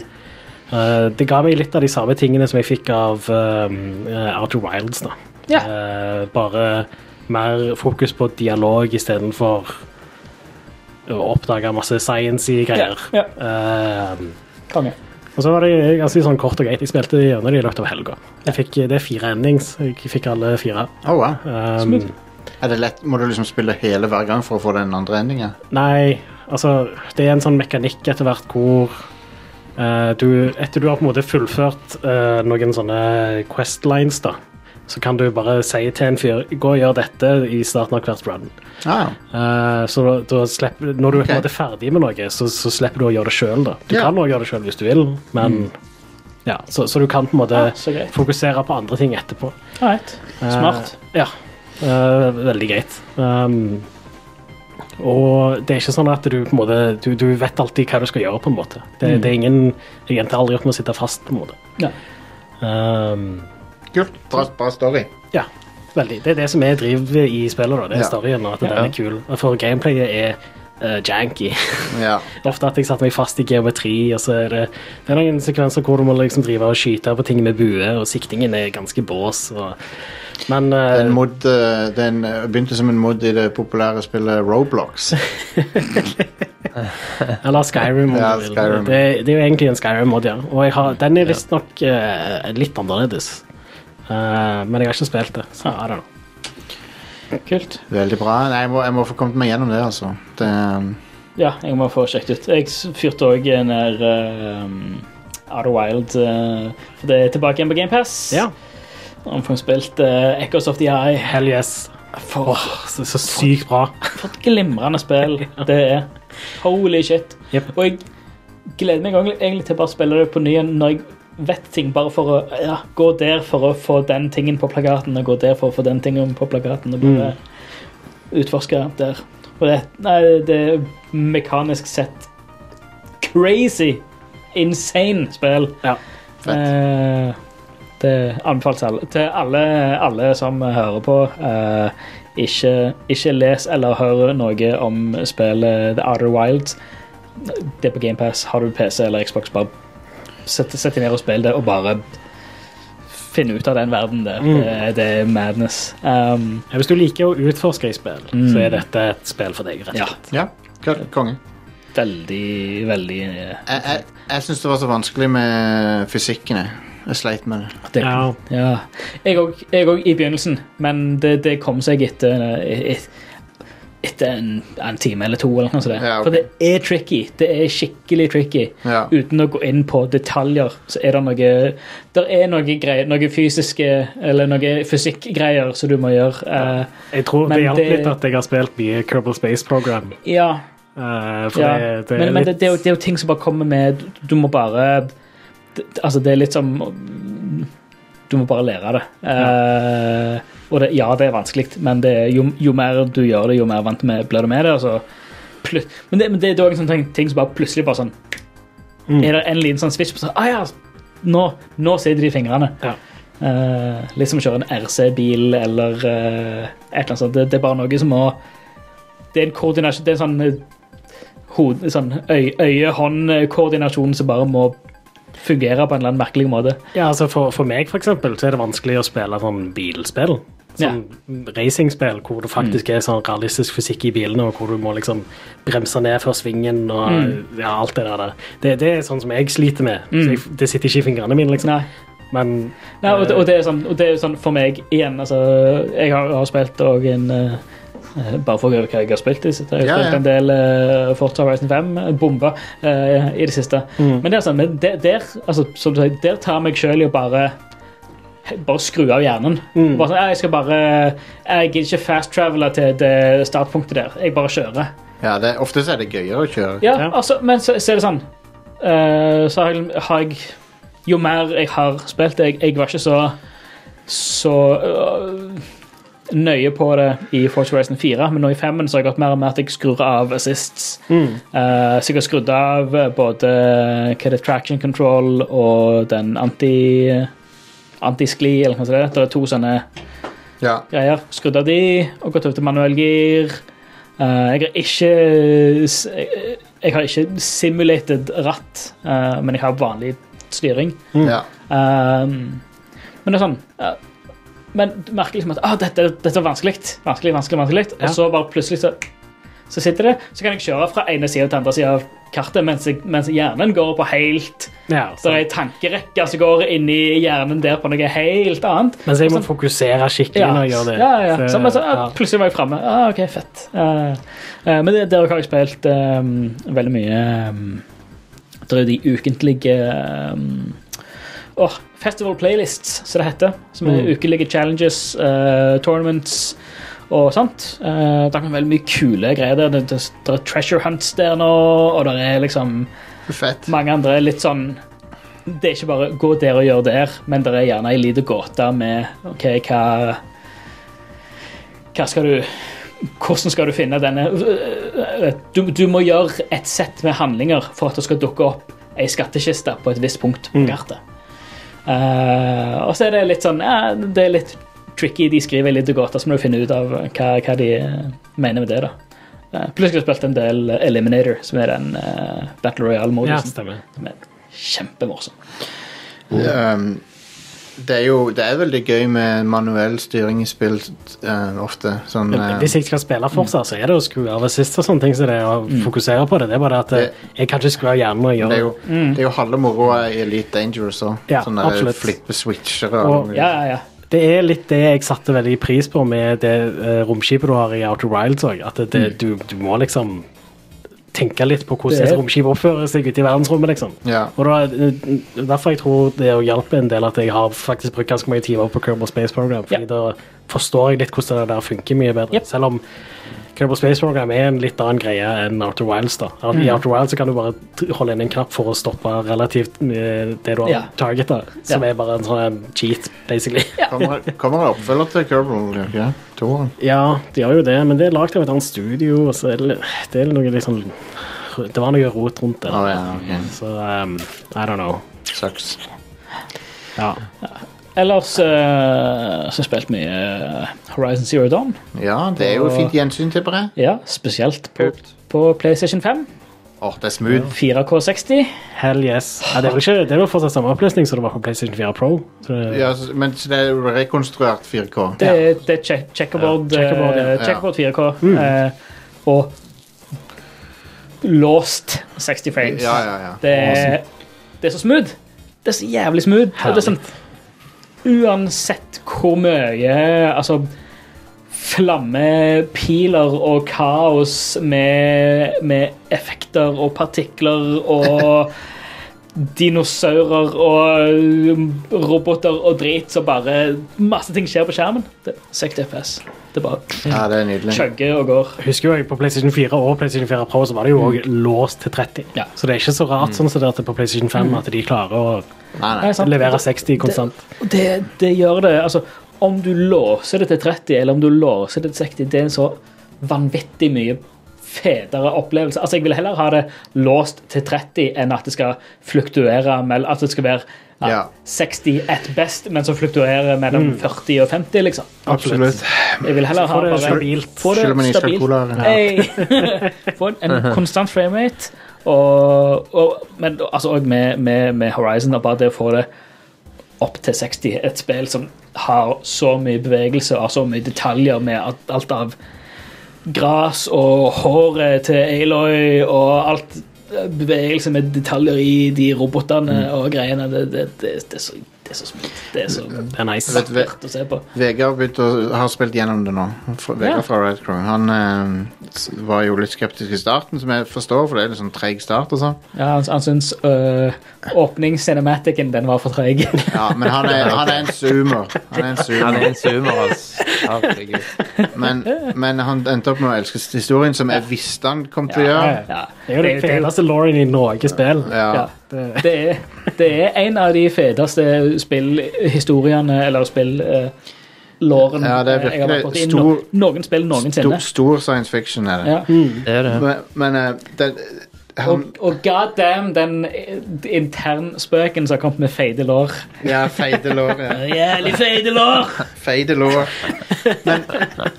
eh, det ga meg litt av de samme tingene som jeg fikk av um, Outer Wilds, da. Ja. Uh, bare mer fokus på dialog istedenfor å oppdage masse science-y greier. Ja, Eh, Konge. og så var det ganske sånn kort og greit. Jeg spilte gjennom det i løpet av helga. Jeg fikk, det er fire endings. Jeg fikk alle fire. Oh, wow. Um, Er det lett? Må du liksom spille hele hver gang for å få den andre endingen? nei, altså Det er en sånn mekanikk etter hvert hvor du Etter du har på en måte fullført uh, noen sånne questlines, da, så kan du bare si til en fyr Gå og gjør dette i starten av hvert run. Ah, Uh, så da, da slipper, når du er på en måte ferdig med noe, så, så slipper du å gjøre det sjøl. Du yeah. kan også gjøre det sjøl hvis du vil, men ja, så, så du kan på en måte ah, fokusere på andre ting etterpå. Right. Smart. Uh, ja. Eh, veldig greit. Um, og det er ikke sånn at du på en måte Du, du vet alltid hva du skal gjøre, på en måte. Det, det er ingen Jeg endte aldri opp med å sitte fast, på en måte. Ja. Um, kult. Bra, bra story. ja, veldig. Det er det som er drivet i spillet, da. Det er Ja. storyen, og at den er kul. For gameplayet er uh, janky. Ja. Ofte at jeg satte meg fast i geometri, og så er det, det er noen sekvenser hvor du må liksom drive og skyte på ting med bue, og siktingen er ganske bås. Og, men uh, Den, mod, eh, den eh, begynte som en mod i det populære spillet Roblox. Eller Skyrim. Ja. Skyrim. Det, det er jo egentlig en Skyrim-mod, ja. Og jeg har, den er visstnok uh, litt annerledes. Uh, men jeg har ikke spilt det, så I don't know. Kult. Veldig bra. Nei, jeg må, jeg må få kommet meg gjennom det, altså. Det, Ja, jeg må få sjekket ut. Jeg fyrte òg ned uh, Outer Wild, eh, for det er tilbake igjen på GamePass. Ja. Han får spilt uh, Echoes of the Eye. Hell yes. For, Så, så sykt bra. for et glimrende spill det er. Holy shit. Yep. Og jeg gleder meg egentlig- til å bare spille det på ny når jeg vet ting, bare for å ja, gå der for å få den tingen på plakaten, og gå der for å få den tingen på plakaten, og bare utforske der. Og det, nei, det er mekanisk sett crazy, insane spill. Ja. Eh, det anbefales alle, til alle, alle som hører på. Uh, ikke, ikke les eller hør noe om spillet The Outer Wilds. Det er på GamePass. Har du PC eller Xbox, bare sett sett deg ned og spill det, og bare finne ut av den verden der. Mm. Det, det er madness. Um, Ja, Hvis du liker å utforske i spill, Mm. så er dette et spill for deg. rett og ja, slett. ja, ja. konge. veldig, veldig eh, Jeg, jeg, jeg syns det var så vanskelig med fysikken. jeg. Jeg sleit med det. Ja. Ja. Jeg òg i begynnelsen, men det, det kom seg etter, et, etter en, en time eller to. Eller noe sånt. Ja, okay. For det er tricky. Det er skikkelig tricky. Ja. Uten å gå inn på detaljer, så er det noe Det er noe greier, noe fysiske eller noe fysikkgreier som du må gjøre. Eh, Jeg tror Men det hjalp litt at jeg har spilt mye Kerbal Space Program. ja, Uh, for ja. det, det er men, men det, det, er jo, det er jo ting som bare kommer med Du, du må bare det, Altså, det er litt som Du må bare lære det. Eh, og det, ja, det er vanskelig, men det, er jo, jo mer du gjør det, jo mer vant med, blir du med det. Altså. men det, men det er òg en sånn ting, som bare plutselig bare sånn Mm. Er det en liten sånn switch på sånn Ah ja, nå, nå sitter de i fingrene. Ja. Uh, litt som å kjøre en RC-bil eller uh, et eller annet sånt. Det, det er bare noe som må Det er en koordinasjon Det er en sånn hod, sånn øye-hånd-koordinasjon som bare må fungere på en eller annen merkelig måte. Ja, altså for, for meg, for eksempel, så er det vanskelig å spille sånn bilspill. Sånn racingspill hvor det faktisk Mm. er sånn realistisk fysikk i bilene, og hvor du må liksom bremse ned før svingen og Mm. ja, alt det der. Det, det er sånn som jeg sliter med. Så jeg, det sitter ikke i fingrene mine, liksom. Nei. Men Nei, og, det, og, det sånn, og det er sånn for meg igjen altså, Jeg har, har spilt òg en eh, eh, Bare for å høre hva jeg har spilt i det siste. Jeg har Ja, spilt ja. en del uh, Forza Horizon 5, eh, bomba, eh, i det siste. Mm. Men det er sånn, men der, der, altså, som du sier, der tar meg sjøl i å bare bare skru av hjernen. Mm. Bare sånn, jeg skal bare Jeg gidder ikke fast-travele til det startpunktet der. Jeg bare kjører. Ja, det, ofte så er det gøyere å kjøre. Ja, Ja. altså, men så, så er det sånn uh, Så har jeg, har jeg Jo mer jeg har spilt jeg, jeg var ikke så Så øh, nøye på det i Forge Horizon 4, men nå i 5 så har jeg gått mer og mer at jeg skrur av assists. Mm. Uh, så jeg har skrudd av både hva er det, traction control og den anti antiskli, eller hva det er. Det er to sånne Ja. greier. Skrudd av de og gått over til manuell gir. Uh, jeg har ikke jeg- Jeg har ikke simulated ratt, uh, men jeg har vanlig styring. ja. Um, men det er sånn ja, Men du merker liksom at ah, dette, dette er vanskelig. Vanskelig, vanskelig, vanskelig. Ja. Og så bare plutselig så, så sitter det. Så kan jeg kjøre fra ene sida til andre sida av kartet mens, jeg, mens hjernen går på helt ja, Det er ei tankerekke som går inni hjernen der på noe helt annet. Mens jeg må fokusere skikkelig når jeg gjør det. Ja, ja. Så, Så, men så, ja, ja. plutselig var jeg framme. Ah, OK, fett. Uh, uh, men det, der har jeg spilt um, veldig mye um, Det er de ukentlige um, åh, Festival playlists, som det heter. Som er Mm. ukelige challenges, uh, tournaments og sånt. Uh, det er veldig mye kule greier der. Det, det, det er treasure hunts der nå, og det er liksom Fett. mange andre litt sånn Det er ikke bare gå der og gjør der, men det er gjerne ei lita gåte med OK, hva Hva skal du Hvordan skal du finne denne du, du må gjøre et sett med handlinger for at det skal dukke opp ei skattkiste på et visst punkt på kartet. Eh, og så er det litt sånn ja, Det er litt tricky. De skriver litt godt, så må du finne ut av hva, hva de mener med det. da Plutselig har jeg har spilt en del Eliminator, som er den uh, Battle Royale-modusen. stemmer. som er kjempemorsom. Um, det er jo det er veldig gøy med manuell styring i spill eh, ofte. Sånn eh, Hvis jeg skal spille fortsatt, så er det å skru av assist og sånne ting. Så det er å fokusere på det. Det er bare det at det, jeg kan ikke skru av hjernen og det er gjøre mm. det er jo halve moroa i Elite Dangerous òg. Ja, Sånne absolutt. flippe switcher Og- og Ja, ja, ja. Det er litt det jeg satte veldig pris på med det uh, romskipet du har i Outer Wilds òg. At det, det, du, du må liksom tenke litt på hvordan et romskip oppfører seg ute i verdensrommet. liksom. Ja. Og da, eh, Derfor jeg tror det å hjelpe en del at jeg har faktisk brukt ganske mange timer på Kerbal Space Program. fordi da forstår jeg litt hvordan det der funker mye bedre. Yep. Selv om Kerbal Space Program er en litt annen greie enn Outer Wilds. da. I Mm. Outer Wilds kan du bare holde inn en knapp for å stoppe relativt eh, det du har yeah. targeta, som yeah. er bare en sånn cheat, basically. Kommer, det oppfølger til Kerbal? det? Ja, de gjør jo det, men det er lagd av et annet studio. Og så er det, det er sånn Det var noe rot rundt det. Oh, yeah, okay. Så um, I don't know. Sucks. Ja. Ellers uh, så har jeg spilt mye eh, Horizon Zero Dawn. Ja, det er jo fint gjensyn, til jeg. Ja, spesielt på, på PlayStation 5. Oh, det er smooth. 4K60. Hell yes. Ja, det er ikke, det er vel fortsatt samme oppløsning som det var på PlayStation 4 Pro. Så det, Ja, men så det er rekonstruert 4K. Det, det er check, checkerboard, Ja, checkerboard, ja. eh, checkerboard 4K. eh, og låst 60 frames. Ja, ja, ja. Det, er, det er så smooth. Det er så jævlig smooth. Og det er sånn, uansett hvor mye altså, flammepiler og kaos med, med effekter og partikler og dinosaurer og roboter og drit, så bare masse ting skjer på skjermen. Det er 60 FPS. Det bare Ja, det er nydelig. chugger og går. husker jo jeg På PlayStation 4 og PlayStation 4 Pro så var det jo også låst til 30. Ja. Så det er ikke så rart sånn som det er på PlayStation 5 at de klarer å Nei, Nei, levere 60 konstant. Det, det gjør det. Altså, om du låser det til 30, eller om du låser det til 60, det er en så vanvittig mye fetere opplevelse. Altså, jeg vil heller ha det låst til 30 enn at det skal fluktuere mellom At det skal være ja, Ja. 60 at best, men så fluktuerer mellom 40 og 50, liksom. Absolutt. Jeg vil heller ha det stabilt. Få det stabilt. cola. Hey. Få en, en konstant framerate. Og, og, men altså, òg med, med, med Horizon, og bare det å få det opp til 60, et spill som har så mye bevegelse og så mye detaljer med alt av gras og håret til Aloy og alt eh, bevegelse med detaljer i de robotene og greiene. Det, det, det, det, er så, det er så smooth. Det er så Det er nice. Vet, ve å se på. Vegard å, har spilt gjennom det nå. Vegard Ja. fra Red Crow. Han eh, var jo litt skeptisk i starten, som jeg forstår, for det er litt sånn treig start og sånn. Ja, han, han syns øh, åpningscinematicen den var for treig. Ja, men han er, han er en zoomer. Han er en Han zoomer. er en zoomer, altså. Herregud. Men, men han endte opp med å elske historien, som jeg visste han kom til å gjøre. Ja, Det er jo den det- det- feteste Lauren i noe spill. Ja. Ja. Det er, det er en av de feteste spillhistoriene, eller spill-låren Ja, det er jeg har vært borti stor- no, noen spill Stor, noensinne. stor science fiction er det. Ja. Det er det. Men, men eh, det, han, Og, og god damn, den internspøken som har kommet med feide lår. Ja, feide lår. Ja. Jævlig feide lår! Feide lår. Men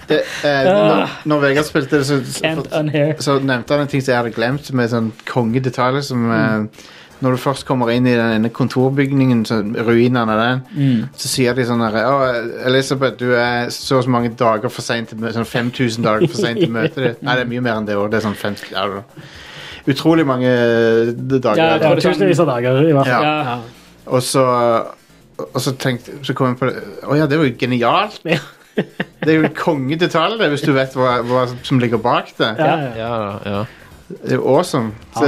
det, eh, når, når Vegard spilte det, så, så, så nevnte han en ting som jeg hadde glemt, med sånn kongedetaljer som eh, Når du først kommer inn i den ene kontorbygningen, så, ruinene av den, så sier de sånn her Elisabeth, du er så og så mange dager for seint til møtet. Sånn 5000 dager for seint til møtet ditt. Nei, det er mye mer enn det òg. Det er sånn 50 ja. Utrolig mange eh, dager. Ja, Ja, det tusenvis av dager, i hvert fall. Ja. Ja. Og så Og så tenkte Så kom jeg på det Å ja, det var jo genialt. Det er jo en kongedetalj, det, hvis du vet hva, hva som ligger bak det. Ja, ja. Ja, ja. Det er jo awesome. Så,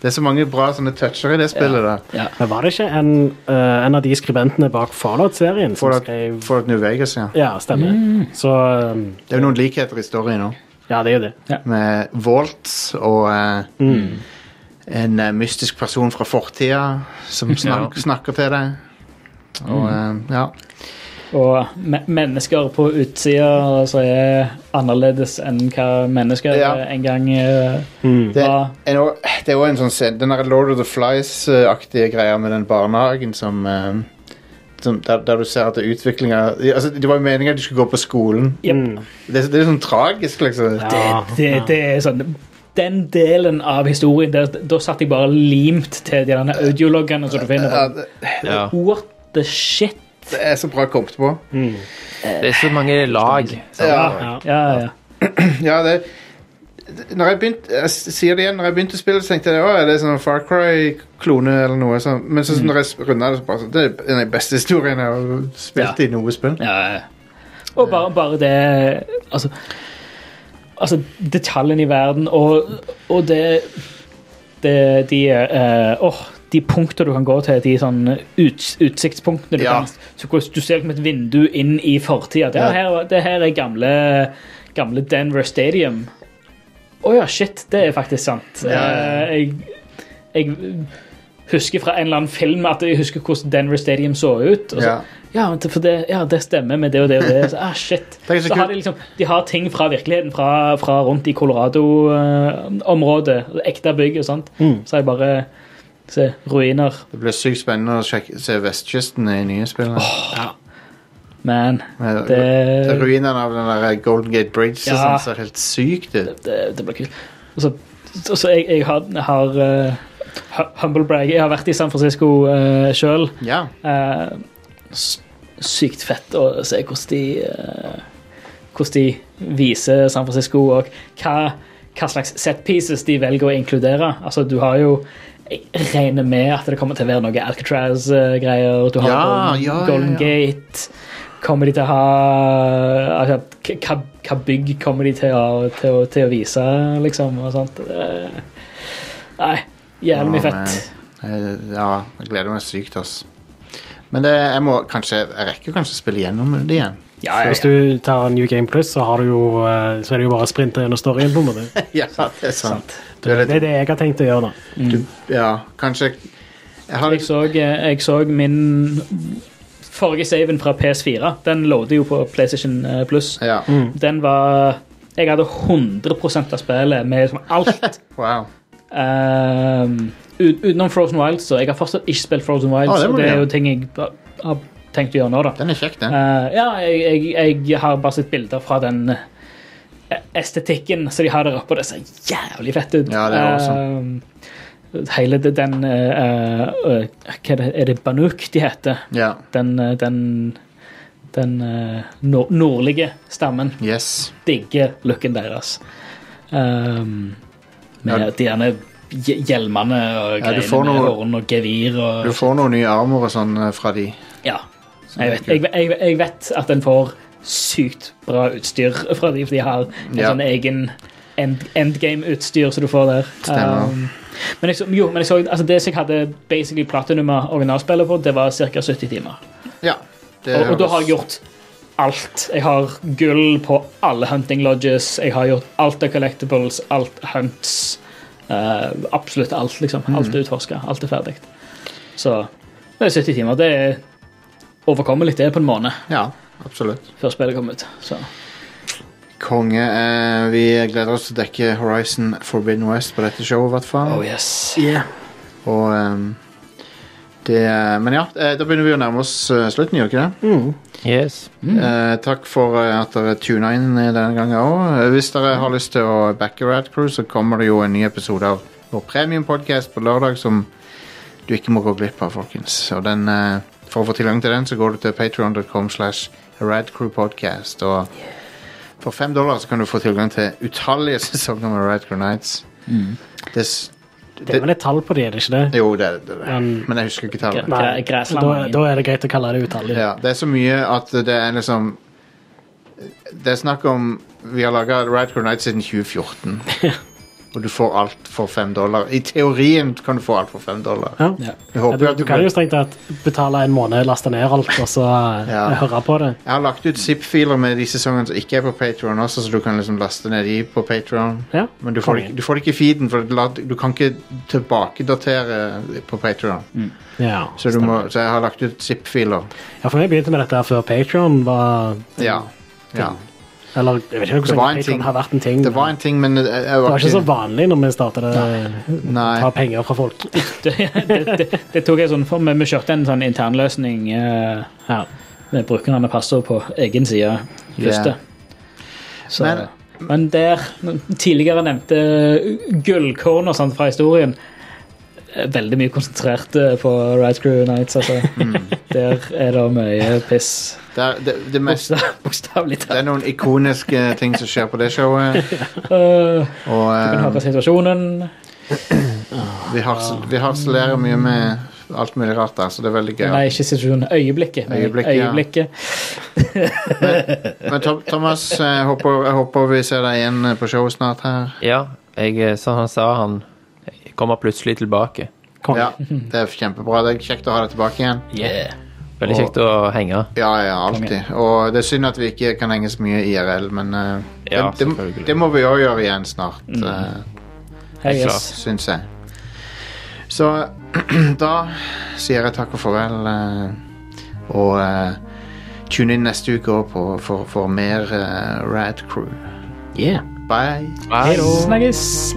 Det er så mange bra sånne toucher i det spillet der. Men var det ikke en, eh, en av de skribentene bak Fallout-serien som Fallout, skrev Fallout New Vegas, ja. Ja, stemmer. Så um, Det er jo noen likheter i storyen òg. Ja, det er jo det. Med Walt og eh, en eh, mystisk person fra fortida som snak, snakker til deg. Og eh, ja. Og me mennesker på utsida som er annerledes enn hva mennesker Ja. en gang eh, Det, var. det er jo en sånn Den der Lord of the Flies-aktige greia med den barnehagen som eh, som, der, der du ser at det utviklinga altså, Det var jo meningen at du skulle gå på skolen. Jep. Det, er- det er sånn tragisk, liksom. Det, det, det er sånn Den delen av historien der, Da satt jeg bare limt til de audiologene som du finner. Ja, det, Ja. What the shit? Det er så bra kommet på. Det er så mange lag. sant? Ja. Ja, ja. ja. Ja, det når jeg, begynte, jeg sier det igjen, når jeg begynte å spille, så tenkte jeg å, er det sånn Far Cry-klone eller noe sånt. Men så, når jeg runda det, så bare sånn Det er den beste historien jeg har spilt Ja. i noe spill. Ja, ja. Og bare, bare det Altså, altså detaljene i verden og, og det, det De eh, åh, de punktene du kan gå til, de sånn ut, utsiktspunktene du Ja. kan så Du ser som et vindu inn i fortida. Det, Ja. det her er gamle, gamle Denver Stadium. Å ja, shit. Det er faktisk sant. Eh, Jeg, jeg husker fra en eller annen film at jeg husker hvordan Denver Stadium så ut. Så, Ja. ja, det- ja, det stemmer med det og det og det. Så, ah, shit. Så Så har de, liksom, de har ting fra virkeligheten, fra, fra rundt i Colorado-området. ekte bygg og sånt. Så har jeg bare se, ruiner. Det blir sykt spennende å sjekke, se vestkysten i nye spill. Men Med- det, det Ruinene av den der Golden Gate Bridge Ja. sånn ser helt sykt ut. det, det blir kult. Og så, jeg, jeg har, har uh, hu- Humble brag. Jeg har vært i San Francisco uh, sjøl. Ja. sykt fett å se hvordan de uh, Hvordan de viser San Francisco, og hva, hva slags set pieces de velger å inkludere. Altså, du har jo Jeg regner med at det kommer til å være noe Alcatraz-greier. Du har Ja, Golden, ja, Golden. Gate. Kommer de til å ha altså, hva, hva bygg kommer de til å, til å, til å vise, liksom? Og sånt. Nei, jævlig mye fett. men, eh, Ja, jeg gleder meg sykt, ass. Men det, jeg må kanskje Jeg rekker kanskje å spille gjennom det igjen. Ja, ja, Hvis du tar New Game Plus, så, har du jo, eh, så er det jo bare å sprinte gjennom storyen. på en måte. ja, det er sant. Du Det er er litt, det jeg har tenkt å gjøre. da. du, ja, kanskje Jeg har Jeg så, jeg så min forrige saven fra PS4. Den loader jo på PlayStation eh, Plus. Ja. Den var Jeg hadde 100% av spillet med liksom alt. Wow. Um, utenom Frozen Wilds, så jeg har fortsatt ikke spilt Frozen Wilds. Ah, det det er jo ting jeg har tenkt å gjøre nå, da. Den er kjekk, den. Uh, ja, jeg, jeg, jeg har bare sett bilder fra den eh, estetikken som de har der oppe, det ser jævlig fett ut. Ja, det er Eh, hele det, den uh, Hva er det, er det Banuk de heter? Ja. Den, den, den nord nordlige stammen. Yes. Digger looken deres. Um, med Ja. de gjerne hjelmene og Ja, greiene får med horn og gevir og Du får noen nye armor og sånn fra de. Ja. Jeg vet, jeg, jeg, jeg vet at den får sykt bra utstyr fra de, for de har en Ja. sånn egen end, endgame-utstyr som du får der. Um, men jeg jo, men jeg så, altså det som jeg hadde basically platinum av originalspillet på, det var ca. 70 timer. Ja. Og, og da har jeg gjort alt. Jeg har gull på alle hunting lodges, jeg har gjort alt av collectibles, alt hunts. Uh, absolutt alt, liksom. Alt er utforska. Alt er ferdig. Så det er 70 timer. Det er overkommelig, det, på en måned Ja, absolutt. før spillet kom ut. Så. Konge. Eh, vi gleder oss til å dekke Horizon Forbidden West på dette showet, i hvert fall. Oh yes. Og ehm, det Men ja, eh, da begynner vi å nærme oss eh, slutten, gjør vi ikke det? Yes. Eh, takk for eh, at dere tuna inn eh, denne gangen òg. Hvis dere har lyst til å backe Rad Crew, så kommer det jo en ny episode av vår premiumpodkast på lørdag som du ikke må gå glipp av, folkens. Og den, eh, for å få tilgang til den, så går du til patreon.com slash radcrewpodcast. Og for fem dollar så kan du få tilgang til utallige sesonger med Radcrew Nights. Det, Des, Det er vel et tall på de, er det ikke det? jo, det er det. det. Men- Men jeg husker ikke tallet. Nei. Da, da er det greit å kalle det utallige. Ja, det er så mye at det er liksom Det er snakk om Vi har laga Radcrew Nights siden 2014. Og du får alt for fem dollar. I teorien kan du få alt for fem dollar. Ja. Ja. Jeg du, du du kan jo strengt tatt betale en måned, laste ned alt, og så eh, Ja. høre på det. Jeg har lagt ut zip-filer med de sesongene som ikke er på Patreon også, så du kan liksom laste ned de på Patreon. Ja. Men du får, du får det ikke i feeden, for du kan ikke tilbakedatere på Patreon. Ja, Så, du må, så jeg har lagt ut zip-filer. ja, for vi begynte med dette før Patreon var Ja. ja. Eller jeg vet ikke Det hvordan var en Patreon ting. har vært en ting. Det var en ting, men jeg, jeg Det var ikke så vanlig når vi startet det. Nei. Ta penger fra folk. det, det, det tok jeg sånn for Vi, vi kjørte en sånn internløsning her med brukerne passer på egen side først. Så, Men- men, der Tidligere nevnte gullkorn og sånt fra historien Veldig mye konsentrert eh, på Ride Crew Nights. Altså. Der er det mye piss. Det, er, det, det, mest, Bokstavelig det er noen ikoniske ting som skjer på det showet. Uh, Og du kan eh, høre situasjonen. vi, harsel, harselerer mye med alt mulig rart der, så det er veldig gøy. Nei, ikke situasjonen. Øyeblikket. Øyeblikket. Øyeblikket, ja. men, Men Thomas, jeg håper, jeg håper vi ser deg igjen på showet snart her. Ja, jeg, eh, som han sa, han kommer plutselig tilbake. Ja, det er kjempebra. Det er kjekt å ha deg tilbake igjen. Veldig Og- kjekt å henge. Ja, ja, alltid. Og det er synd at vi ikke kan henge så mye IRL, men uh, Ja, det, det, det må vi òg gjøre igjen snart, Mm. eh, Hei, yes. syns jeg. Så da sier jeg takk og farvel, uh, og tune inn neste uke òg for, for mer Rad Crew. Yeah. Bye. Hei. Snakkes.